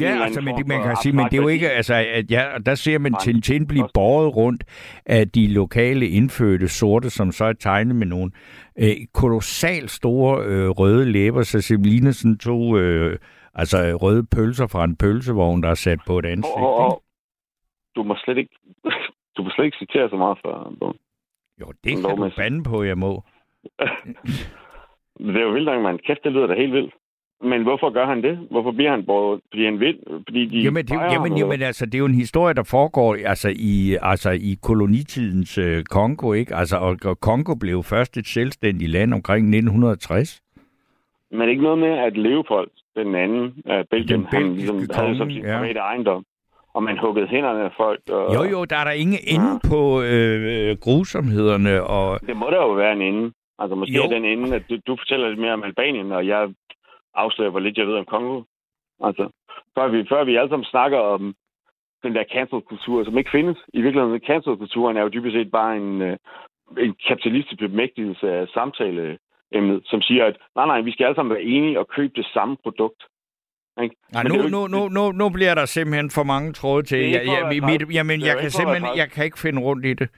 Ja, altså, men det, man kan sige, men det er jo ikke, altså, at ja, der ser man. Tintin blive båret rundt af de lokale indfødte sorte, som så er tegnet med nogle øh, kolossalt store øh, røde læber, så det ligner sådan to øh, altså, røde pølser fra en pølsevogn, der er sat på et ansigt. Hov, ikke? hov. Du må slet ikke, du må slet ikke citere så meget for bogen. Jo, det kan du bande på, jeg må. Det er jo vildt nok, man. Kæft, det lyder da helt vildt. Men hvorfor gør han det? Hvorfor bliver han båret? Fordi han vil? Fordi de Jamen, det, jamen, jamen altså, det er jo en historie, der foregår altså, i, altså, i kolonitidens øh, Kongo, ikke? Altså, og, og Kongo blev først et selvstændigt land omkring 1960. hvad? Men ikke noget med, at Leopold, den anden af Belgien, Den han ligesom havde som konge, sin ja. private ejendom. Og man huggede hænderne af folk. Og Jo, jo, der er der ingen ende på øh, øh, grusomhederne, og Det må der jo være en ende. Altså måske Jo. den ende, at du, du fortæller lidt mere om Albanien, og jeg afslører, hvor lidt jeg ved om Kongo. Altså, før vi, før vi alle sammen snakker om den der cancel-kultur, som ikke findes. I virkeligheden, cancel-kulturen er jo dybest set bare en, øh, en kapitalistisk bemægtigelse af samtaleemnet, som siger, at nej, nej, vi skal alle sammen være enige og købe det samme produkt. Ikke? Nej, nu, jo nu, ikke- nu, nu, nu bliver der simpelthen for mange tråde til. Jeg, ikke jeg, være mit, jamen, jeg kan ikke simpelthen jeg kan ikke finde rundt i det.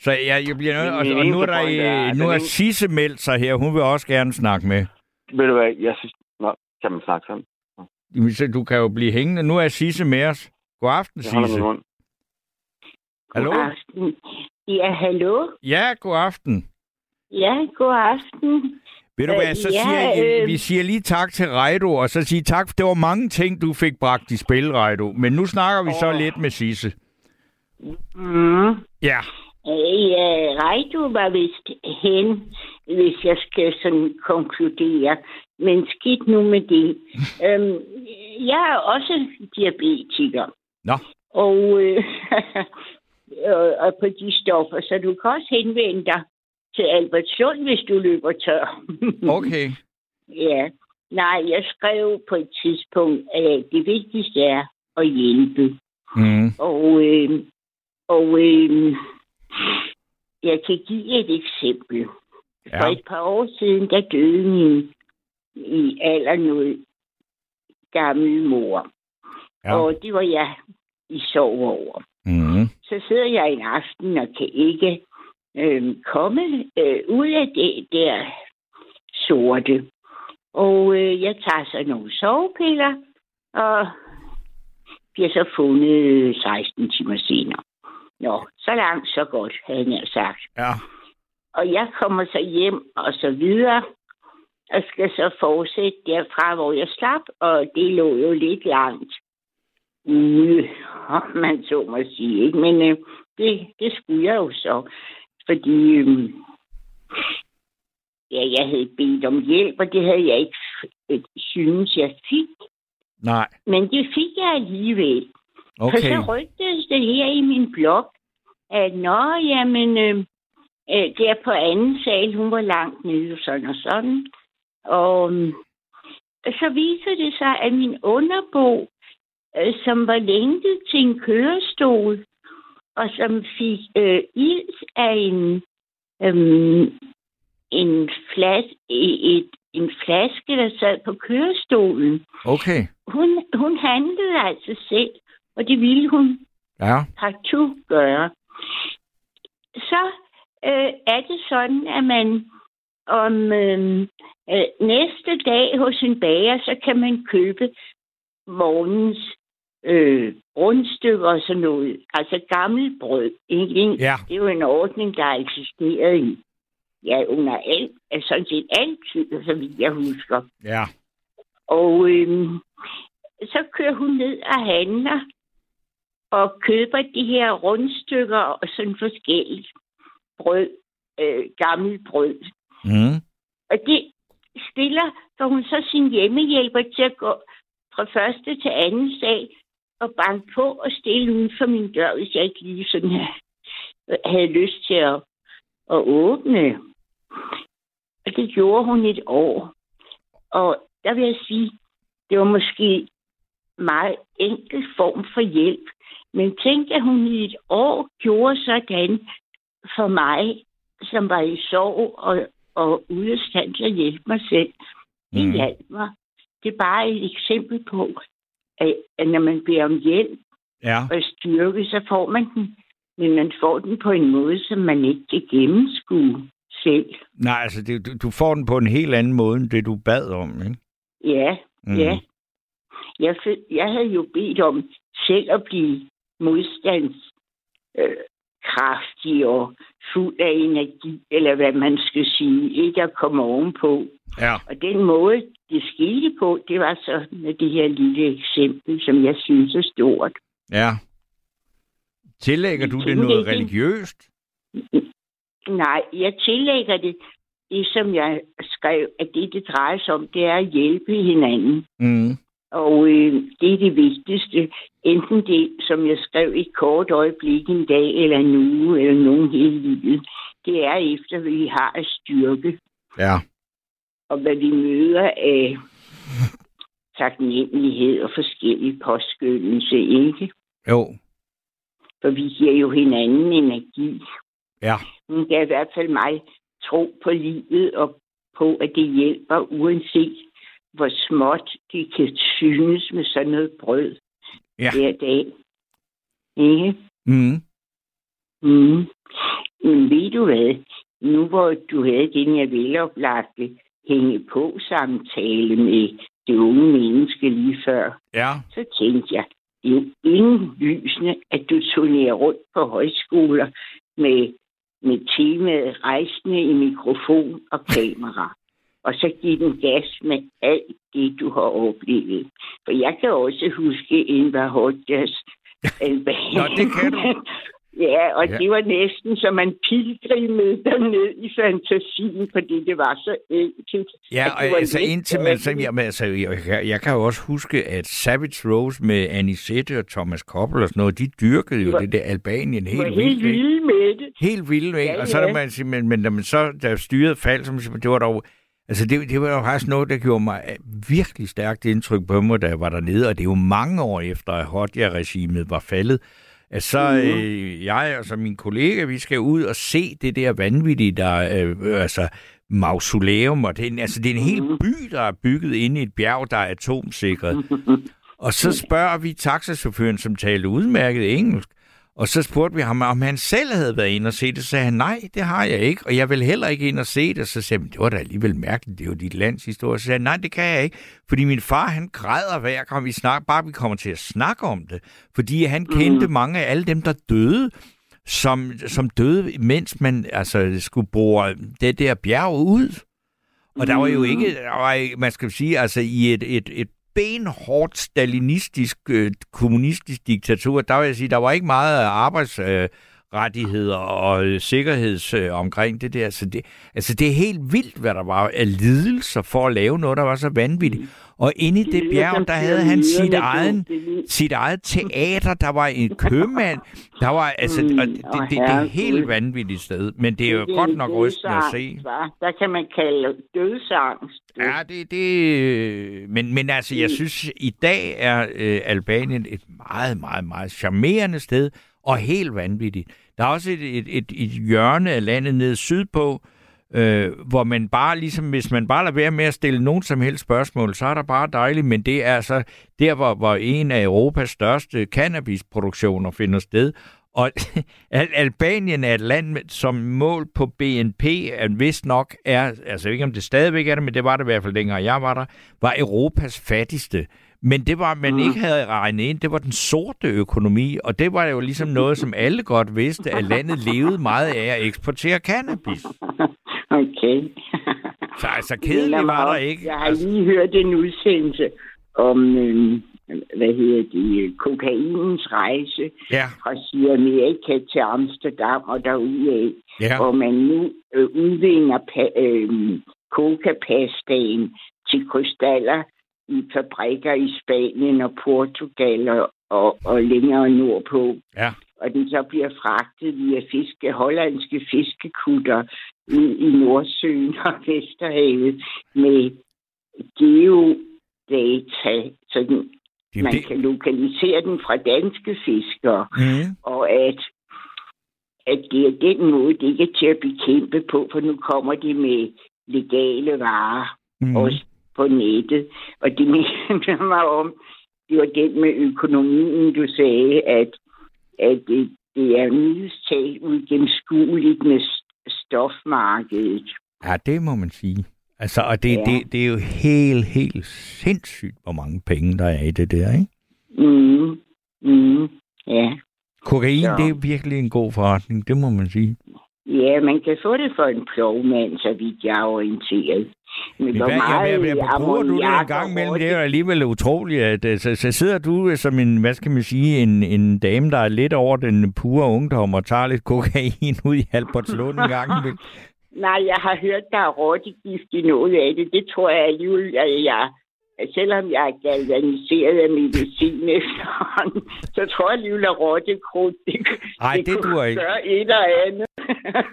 Så jeg, jeg bliver nødt, og, og nu er der er, øh, nu er Sisse meldt sig her. Hun vil også gerne snakke med. Ved du hvad, jeg synes... Kan man snakke sådan? Så Du kan jo blive hængende. Nu er Sisse med os. God aften, Jeg holder Sisse. mund. Hallo? God aften. Ja, hallo? Ja, god aften. Ja, god aften. Ved du hvad, så ja, siger jeg, øh, vi siger lige tak til Reido, og så siger tak, det var mange ting, du fik bragt i spil, Reido. Men nu snakker vi så Åh. lidt med Sisse. Mm. Ja, Ja, Reidu var vist hen, hvis jeg skal sådan konkludere. Men skidt nu med det. øhm, jeg er også diabetiker. Nå. Og, øh, og, på de stoffer, så du kan også henvende dig til Albertslund, hvis du løber tør. okay. ja. Nej, jeg skrev på et tidspunkt, at det vigtigste er at hjælpe. Mm. Og, øh, og øh, jeg kan give et eksempel. For Ja. et par år siden, der døde min i aldernød gammel mor. Ja. Og det var jeg i sorg over. Mm. Så sidder jeg en aften og kan ikke øh, komme øh, ud af det der sorte. Og øh, jeg tager så nogle sovepiller, og bliver så fundet 16 timer senere. Nå, så langt, så godt, havde jeg sagt. Ja. Og jeg kommer så hjem og så videre, og skal så fortsætte derfra, hvor jeg slap, og det lå jo lidt langt ude, om man så må sige. Ikke? Men øh, det, det skulle jeg jo så, fordi øh, ja, jeg havde bedt om hjælp, og det havde jeg ikke øh, synes, jeg fik. Nej. Men det fik jeg alligevel. For Okay. så rygtes det her i min blog, at nå, jamen, øh, øh, der på anden sal, hun var langt nede, sådan og sådan. Og øh, så viser det sig, at min underbo, øh, som var lænket til en kørestol, og som fik øh, ild af en øhm, en, flas, et, en flaske, der sad på kørestolen. Okay. Hun, hun handlede altså selv, og det ville hun Ja. partout gøre. Så øh, er det sådan, at man om øh, øh, næste dag hos en bager, så kan man købe morgens øh, rundstykker og sådan noget. Altså gammelt brød. Ikke? Ja. Det er jo en ordning, der har eksisteret i. Ja, under alt, altså sådan set altid, så vidt jeg husker. Ja. Og øhm, så kører hun ned og handler og køber de her rundstykker og sådan forskelligt brød, øh, gammelt brød. Mm. Og det stiller, for hun så sin hjemmehjælper til at gå fra første til anden sal og banke på og stille uden for min dør, hvis jeg ikke lige sådan her havde lyst til at, at åbne. Og det gjorde hun et år. Og der vil jeg sige, det var måske meget enkel form for hjælp. Men tænk, at hun i et år gjorde sådan for mig, som var i sorg og, og ude af stand til at hjælpe mig selv. Det Mm. hjalp mig. Det er bare et eksempel på, at, at når man beder om hjælp Ja. og styrke, så får man den. Men man får den på en måde, som man ikke kan gennemskue selv. Nej, altså, det, du, du får den på en helt anden måde, end det du bad om, ikke? Ja, Mm. ja. Jeg, jeg havde jo bedt om selv at blive modstandskraftig øh, kraftig og fuld af energi, eller hvad man skal sige, ikke at komme ovenpå. Ja. Og den måde, det skete på, det var så med det her lille eksempel, som jeg synes er stort. Ja. Tillægger du det noget religiøst? Nej, jeg tillægger det, det som jeg skrev, at det, det drejer sig om, det er at hjælpe hinanden. Mm. Og øh, det er det vigtigste. Enten det, som jeg skrev et kort øjeblik en dag, eller en uge, eller nogen hele livet. Det er efter, hvad vi har af styrke, Ja. og hvad vi møder af taknemmelighed og forskellig påskyndelse, ikke? Jo. For vi giver jo hinanden energi. Ja. Hun gav i hvert fald mig tro på livet og på, at det hjælper, uanset hvor småt det kan synes med sådan noget brød Ja. hver dag. Ikke? Mm. Mm. Men ved du hvad? Nu hvor du havde den her veloplagte hænge på samtale med det unge menneske lige før, Ja. så tænkte jeg, det er jo at du turnerer rundt på højskoler med, med temaet rejsende i mikrofon og kamera. Og så give den gas med alt det, du har oplevet. For jeg kan også huske Enver Hodjas Nå, det kan du. Ja, og Ja. det var næsten som man pilgrimede derned i fantasien, fordi det var så enkelt. Ja, og var altså indtil man... Så, jamen, altså, jeg, jeg, kan jo også huske, at Savage Rose med Anisette og Thomas Koppel og sådan noget, de dyrkede jo Var- det der Albanien var helt helt vildt. ikke? vilde med det. Helt vildt, ikke? Ja, og så ja. man sige, men, men når man så, da styret faldt, så man siger, det var dog, altså det, det var jo faktisk noget, der gjorde mig øh, virkelig stærkt indtryk på mig, da jeg var dernede, og det er jo mange år efter, at Hodja-regimet var faldet, at så Mhm. øh, jeg og så min kollega, vi skal ud og se det der vanvittige, der øh, altså mausoleum, og det, er altså det er en hel Mhm. by, der er bygget inde i et bjerg, der er atomsikret. Og så spørger vi taxachaufføren, som talte udmærket engelsk, og så spurgte vi ham, om han selv havde været inde og se det. Så sagde han, nej, det har jeg ikke, og jeg vil heller ikke ind og se det. Så sagde han, det var da alligevel mærkeligt, det er jo dit lands historie. Så sagde han, nej, det kan jeg ikke, fordi min far, han græder hver gang vi snakker, bare vi kommer til at snakke om det. Fordi han kendte mange af alle dem, der døde, som, som døde, mens man altså, skulle bruge det der bjerg ud. Og der var jo ikke, der var, man skal sige, altså i et, et, et benhårdt stalinistisk, øh, kommunistisk diktatur, der vil jeg sige, der var ikke meget arbejds øh, arbejdsrettigheder og øh, sikkerheds øh, omkring det der. Så det, altså det er helt vildt, hvad der var af lidelser for at lave noget, der var så vanvittigt. Og inde i det bjerg, der havde han sit egen. Det lyder- sit eget teater, der var en købmand, der var, altså, Mm, og det, det, det, det er et helt vanvittigt sted, men det er jo Det godt nok rystende at se. Der kan man kalde dødsangst. Ja, det, det, men, men altså, jeg synes, i dag er øh, Albanien et meget, meget, meget charmerende sted, og helt vanvittigt. Der er også et, et, et, et hjørne af landet nede sydpå, øh, hvor man bare ligesom, hvis man bare lader være med at stille nogen som helst spørgsmål, så er der bare dejligt, men det er altså der, hvor, hvor en af Europas største cannabisproduktioner finder sted, og Al- Albanien er et land, som mål på BNP, at vist nok er, altså ikke om det stadigvæk er det, men det var det i hvert fald dengang jeg var der, var Europas fattigste. Men det var, man ikke havde regnet ind, det var den sorte økonomi, og det var jo ligesom noget, som alle godt vidste, at landet levede meget af at eksportere cannabis. Okay. Så altså mig var der ikke. Jeg har lige hørt en udsendelse om, øhm, hvad hedder det, kokainens rejse ja, fra Sydamerika til Amsterdam og derudaf, ja. hvor man nu øh, udvinder pa- øh, coca-pastaen til krystaller i fabrikker i Spanien og Portugal og, og, og længere nordpå. Ja. Og den så bliver fragtet via fiske, hollandske fiskekutter ud i Nordsøen og Vesterhavet med geodata, så den, Jamen, man det, kan lokalisere den fra danske fiskere mm, og at, at det er den måde, det ikke er til at bekæmpe på, for nu kommer de med legale varer, mm. også på nettet. Og det minder mig om, det var den med økonomien, du sagde, at, at det, det er mildest talt uigennemskueligt med st- stofmarkedet. Ja, det må man sige. Altså, og det, Ja. det, det er jo helt, helt sindssygt, hvor mange penge der er i det der, ikke? Mm. Mm. Ja. Kokain, Ja. det er virkelig en god forretning, det må man sige. ja, man kan få det for en plovmand, så vidt jeg er orienteret. Men hvad, meget hvad, hvad, bruger du det en gang imellem? Det er jo alligevel utroligt, at øh, så, så sidder du øh, som en, hvad skal man sige, en, en dame, der er lidt over den pure ungdom og tager lidt kokain ud i Albertslund en gang imellem. Nej, jeg har hørt, der er rottegift i noget af det. Det tror jeg alligevel, at jeg... Selvom jeg er galvaniseret af medicin efterhånden, så tror jeg alligevel, at rottekrudt, det, Ej, det kunne duer ikke. gøre et og andet.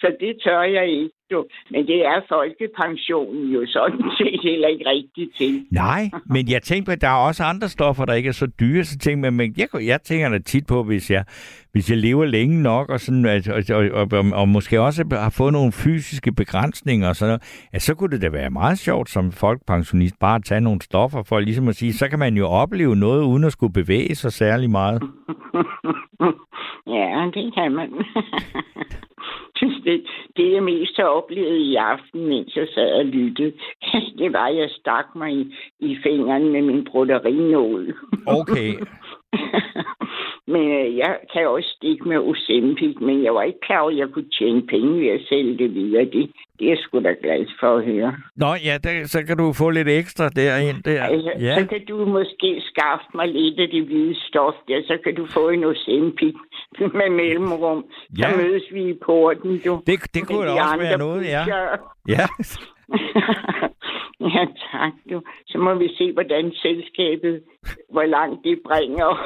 så det tør jeg ikke. Du. Men det er folkepensionen jo sådan set heller ikke rigtigt til. Nej, men jeg tænker, at der er også andre stoffer, der ikke er så dyre. Så tænker man, men jeg, jeg tænker da tit på, hvis jeg, hvis jeg lever længe nok, og, sådan, at, og, og, og, og, og måske også har fået nogle fysiske begrænsninger, og sådan noget, så kunne det da være meget sjovt som folkepensionist bare at tage nogle stoffer for ligesom at sige, så kan man jo opleve noget, uden at skulle bevæge sig særlig meget. ja, det kan man. Det, det, jeg mest har oplevet i aften, mens jeg sad og lyttede, det var, at jeg stak mig i, i fingrene med min broderinål. Okay, men øh, jeg kan også stikke med Ozempic, men jeg var ikke klar over, at jeg kunne tjene penge ved at sælge det videre. Det, det er jeg sgu da glad for at høre. Nå ja, der, så kan du få lidt ekstra derind der. Altså, Ja. Så kan du måske skaffe mig lidt af det hvide stof der, så kan du få en Ozempic med mellemrum. Så Ja. mødes vi i porten, du. Det, det kunne da de også være noget, ja. Ja, ja, tak du. Så må vi se, hvordan selskabet, hvor langt det bringer.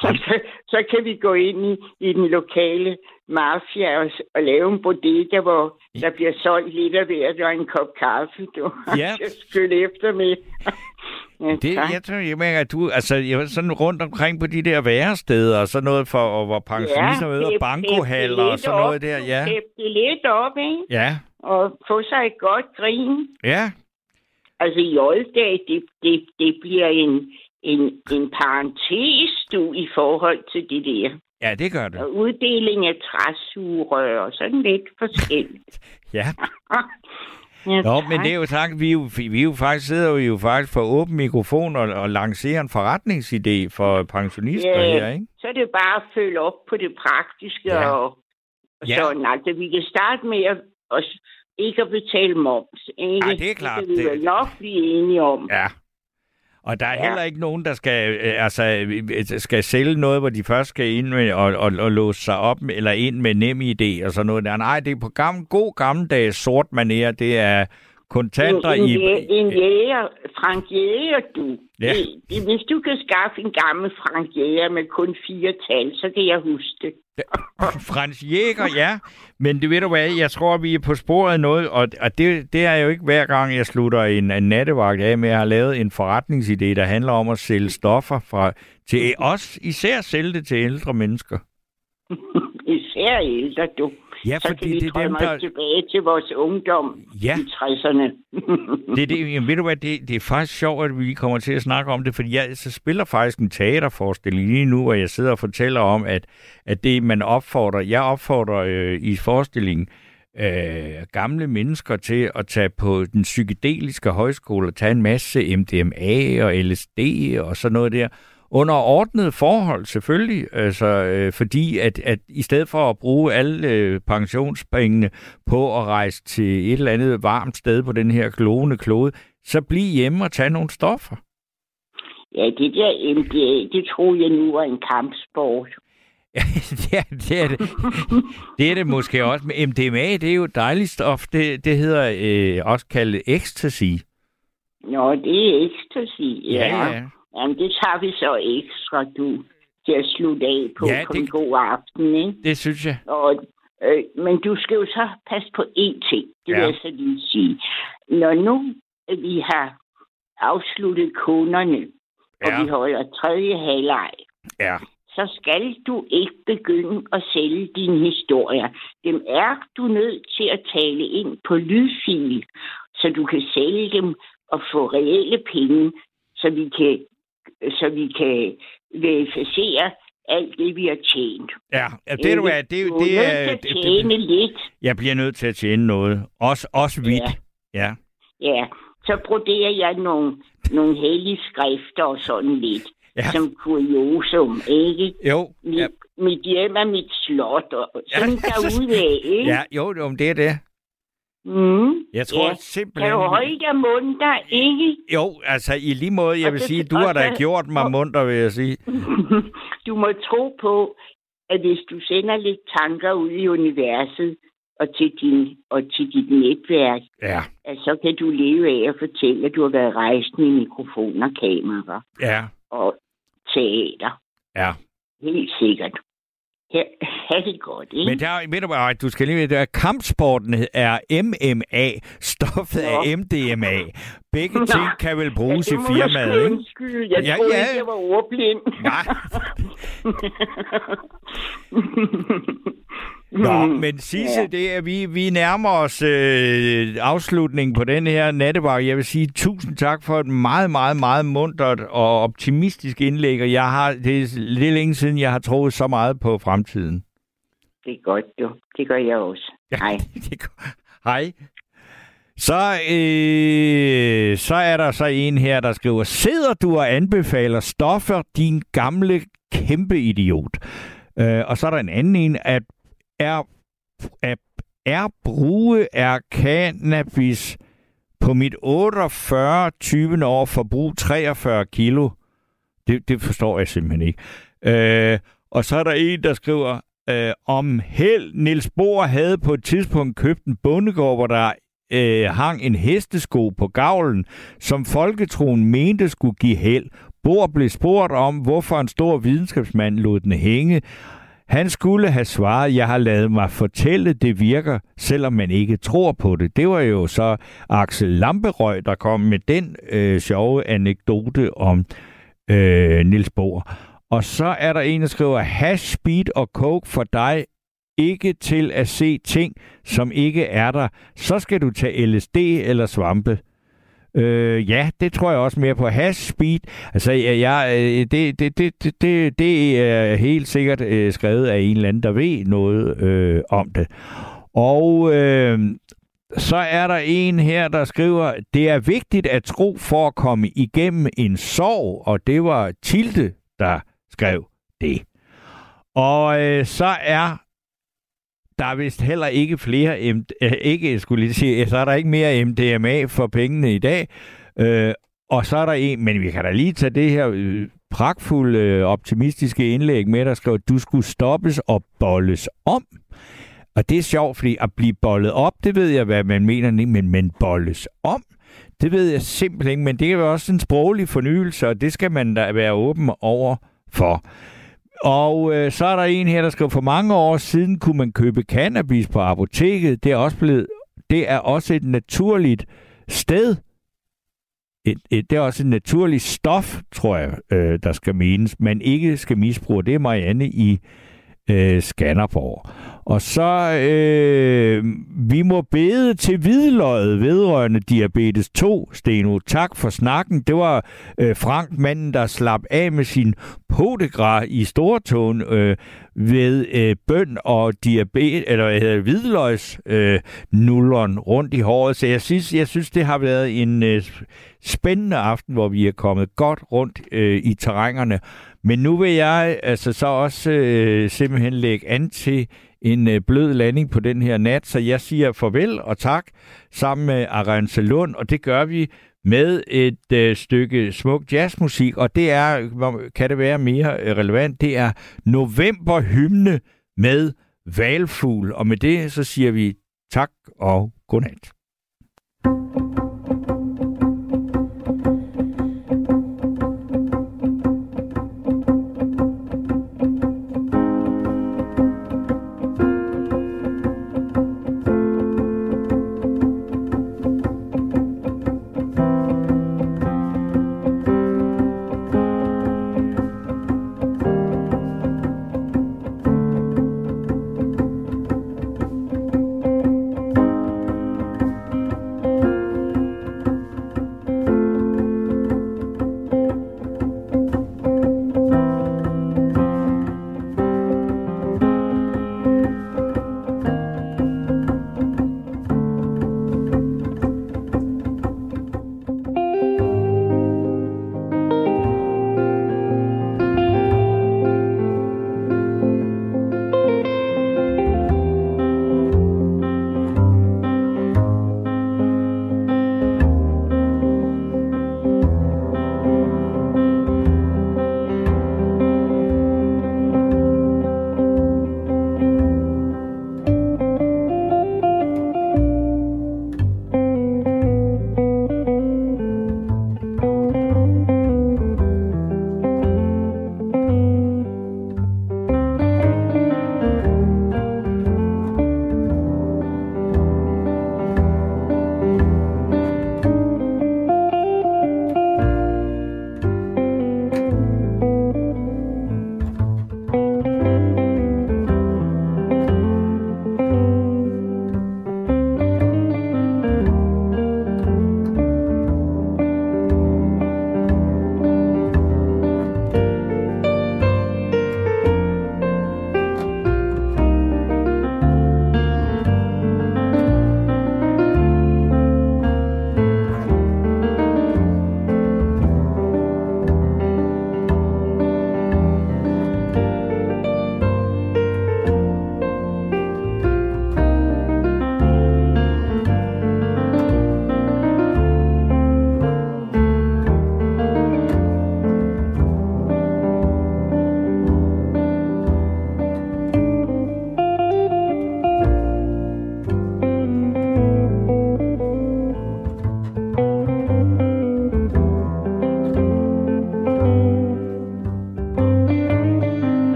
så, så, så kan vi gå ind i, i den lokale mafia og, og lave en bodega, hvor der bliver solgt lidt af hvert og en kop kaffe, du. Ja. Skyld efter med. ja, det, jeg tror, jeg mener, at du, altså, jeg sådan rundt omkring på de der væresteder og sådan noget, for, og hvor pensionister ja, og pep- bankohaller og sådan noget op, der, ja. Det lidt op, ikke? Ja, Og få sig et godt grin. ja. Altså i olddag, det, det, det bliver en, en, en parentes, du, i forhold til det der. Ja, det gør det. Og uddeling af træsugerør og sådan lidt forskelligt. Ja. Ja, Nå, tak. men det er jo sagt, vi er jo, vi er jo faktisk, sidder jo faktisk for åben mikrofon og, og lancerer en forretningsidé for pensionister Ja. her, ikke? Så er det bare at følge op på det praktiske Ja. og, og Ja. sådan. Altså, vi kan starte med at, at ikke at betale moms. Ikke? Ej, det er klart, Det kan vi det- nok blive enige om. Ja. Og der er Ja. heller ikke nogen, der skal, øh, altså, skal sælge noget, hvor de først skal ind med og, og, og låse sig op med, eller ind med nem idé og sådan noget der. Nej, det er på gammel, god gammeldags sort manér. Det er kontanter en, i... en, jæ- en jæger, Frank Jæger, du. Ja. Det, hvis du kan skaffe en gammel Frank Jæger med kun fire tal, så kan jeg huske det. Frans Jæger, ja. Men det ved du hvad, jeg tror, vi er på sporet noget, og, og det, det er jo ikke hver gang, jeg slutter en, en nattevagt af med, at jeg har lavet en forretningsidé, der handler om at sælge stoffer fra, til os, især sælge det til ældre mennesker. Især ældre, du. Ja, så fordi kan vi det er dem, der- tilbage til vores ungdom Ja. i 60'erne. Det, er det, jamen, ved du hvad, det, det er faktisk sjovt, at vi kommer til at snakke om det, fordi jeg så spiller faktisk en teaterforestilling lige nu, hvor jeg sidder og fortæller om, at, at det, man opfordrer, jeg opfordrer øh, i forestillingen, øh, gamle mennesker til at tage på den psykedeliske højskole og tage en masse MDMA og LSD og sådan noget der, under ordnede forhold selvfølgelig, altså, øh, fordi at, at i stedet for at bruge alle øh, pensionspengene på at rejse til et eller andet varmt sted på den her glående klode, så bliv hjemme og tage nogle stoffer. Ja, det der MDA, det tror jeg nu var en kampsport. det, er, det, er det. det er det måske også. Men MDMA, det er jo dejligt stof. Det, det hedder øh, også kaldet ecstasy. Nå, det er ecstasy, ja. Ja, ja. Jamen, det tager vi så ekstra, du, til at slutte af på Ja, på det- en god aften, ikke? Det synes jeg. Og, øh, men du skal jo så passe på én ting, det vil Ja. jeg så lige sige. Når nu vi har afsluttet kunderne, og Ja. vi holder tredje halvleg, Ja. så skal du ikke begynde at sælge dine historier. Dem er du nødt til at tale ind på lydfil, så du kan sælge dem og få reelle penge, så vi kan, så vi kan verificere alt det, vi har tjent. Ja, ja det, du er, det, Du det, det nødt er... til at Det, tjene det, lidt. jeg bliver nødt til at tjene noget. Også, også hvidt. Ja. Ja, så broderer jeg nogle, nogle hellige skrifter og sådan lidt. Ja. Som kuriosum, ikke? Jo. Mit, Ja. mit hjem er mit slot, og sådan Ja. derudad, ikke? Ja, jo, det er det. Mm. Jeg tror ja. simpelthen... Kan du holde dig munter, ikke? Jo, altså i lige måde, jeg Og vil det- sige, du har da gjort mig munter, vil jeg sige. Du må tro på, at hvis du sender lidt tanker ud i universet og til, din, og til dit netværk, Ja, at så kan du leve af at fortælle, at du har været rejsende i mikrofon og kamera ja, og teater. ja. Helt sikkert. Ha, ha det godt, ikke? Men der, ved du hvad, du skal lige vide, at kampsporten er MMA, stoffet er MDMA. Begge Nå. ting kan vel bruges ja, i det må du firmaet, ikke? undskylde. Jeg Ja, troede ja. ikke, jeg var ordblind. Nej. Nå, men Sisse, Ja. det er, vi, vi nærmer os øh, afslutningen på den her nattevagt. Jeg vil sige tusind tak for et meget, meget, meget muntert og optimistisk indlæg, og jeg har, det er lidt længe siden, jeg har troet så meget på fremtiden. Det er godt, du. Det gør jeg også. Hej. det er godt. Hej. Så, øh, så er der så en her, der skriver, sidder du og anbefaler stoffer, din gamle kæmpe idiot? Øh, og så er der en anden en, at er, er, er bruge er cannabis på mit 48 20 år forbrug 43 kilo. Det, det forstår jeg simpelthen ikke. Øh, og så er der en, der skriver, øh, om held Niels Bohr havde på et tidspunkt købt en bondegård, hvor der øh, hang en hestesko på gavlen, som folketroen mente skulle give held. Bohr blev spurgt om, hvorfor en stor videnskabsmand lod den hænge. Han skulle have svaret, jeg har lavet mig fortælle, det virker, selvom man ikke tror på det. Det var jo så Axel Lamperøg, der kom med den øh, sjove anekdote om øh, Niels Bohr. Og så er der en, der skriver, hash, speed og coke for dig ikke til at se ting, som ikke er der. Så skal du tage LSD eller svampe. Øh, ja, det tror jeg også mere på. Hash speed, altså jeg, jeg, øh, det, det, det, det, det, det er helt sikkert øh, skrevet af en eller anden, der ved noget øh, om det. Og øh, så er der en her, der skriver, det er vigtigt at tro for at komme igennem en sorg, og det var Tilde, der skrev det. Og øh, så er der er vist heller ikke flere, M- øh, ikke skulle lige sige, så er der ikke mere MDMA for pengene i dag. Øh, og så er der en, men vi kan da lige tage det her øh, pragtfulde, optimistiske indlæg med, der skrev, du skulle stoppes og bolles om. Og det er sjovt, fordi at blive bollet op, det ved jeg, hvad man mener, men, men bolles om, det ved jeg simpelthen ikke, men det er jo også en sproglig fornyelse, og det skal man da være åben over for. Og øh, så er der en her, der skriver, for mange år siden kunne man købe cannabis på apoteket. Det er også, blevet, det er også et naturligt sted. Et, et, det er også et naturligt stof, tror jeg, øh, der skal menes, man ikke skal misbruge. Det er Marianne i øh, Skanderborg. Og så, øh, vi må bede til hvidløjet vedrørende diabetes 2, Steno. Tak for snakken. Det var øh, Frank, manden, der slap af med sin podegra i stortåen øh, ved øh, bøn og diabetes, eller hvad hedder øh, nulleren rundt i håret. Så jeg synes, jeg synes det har været en øh, spændende aften, hvor vi er kommet godt rundt øh, i terrængerne. Men nu vil jeg altså så også øh, simpelthen lægge an til en øh, blød landing på den her nat, så jeg siger farvel og tak sammen med Arance Lund, og det gør vi med et øh, stykke smuk jazzmusik, og det er, kan det være mere øh, relevant, det er novemberhymne med valfugl, og med det så siger vi tak og godnat. Du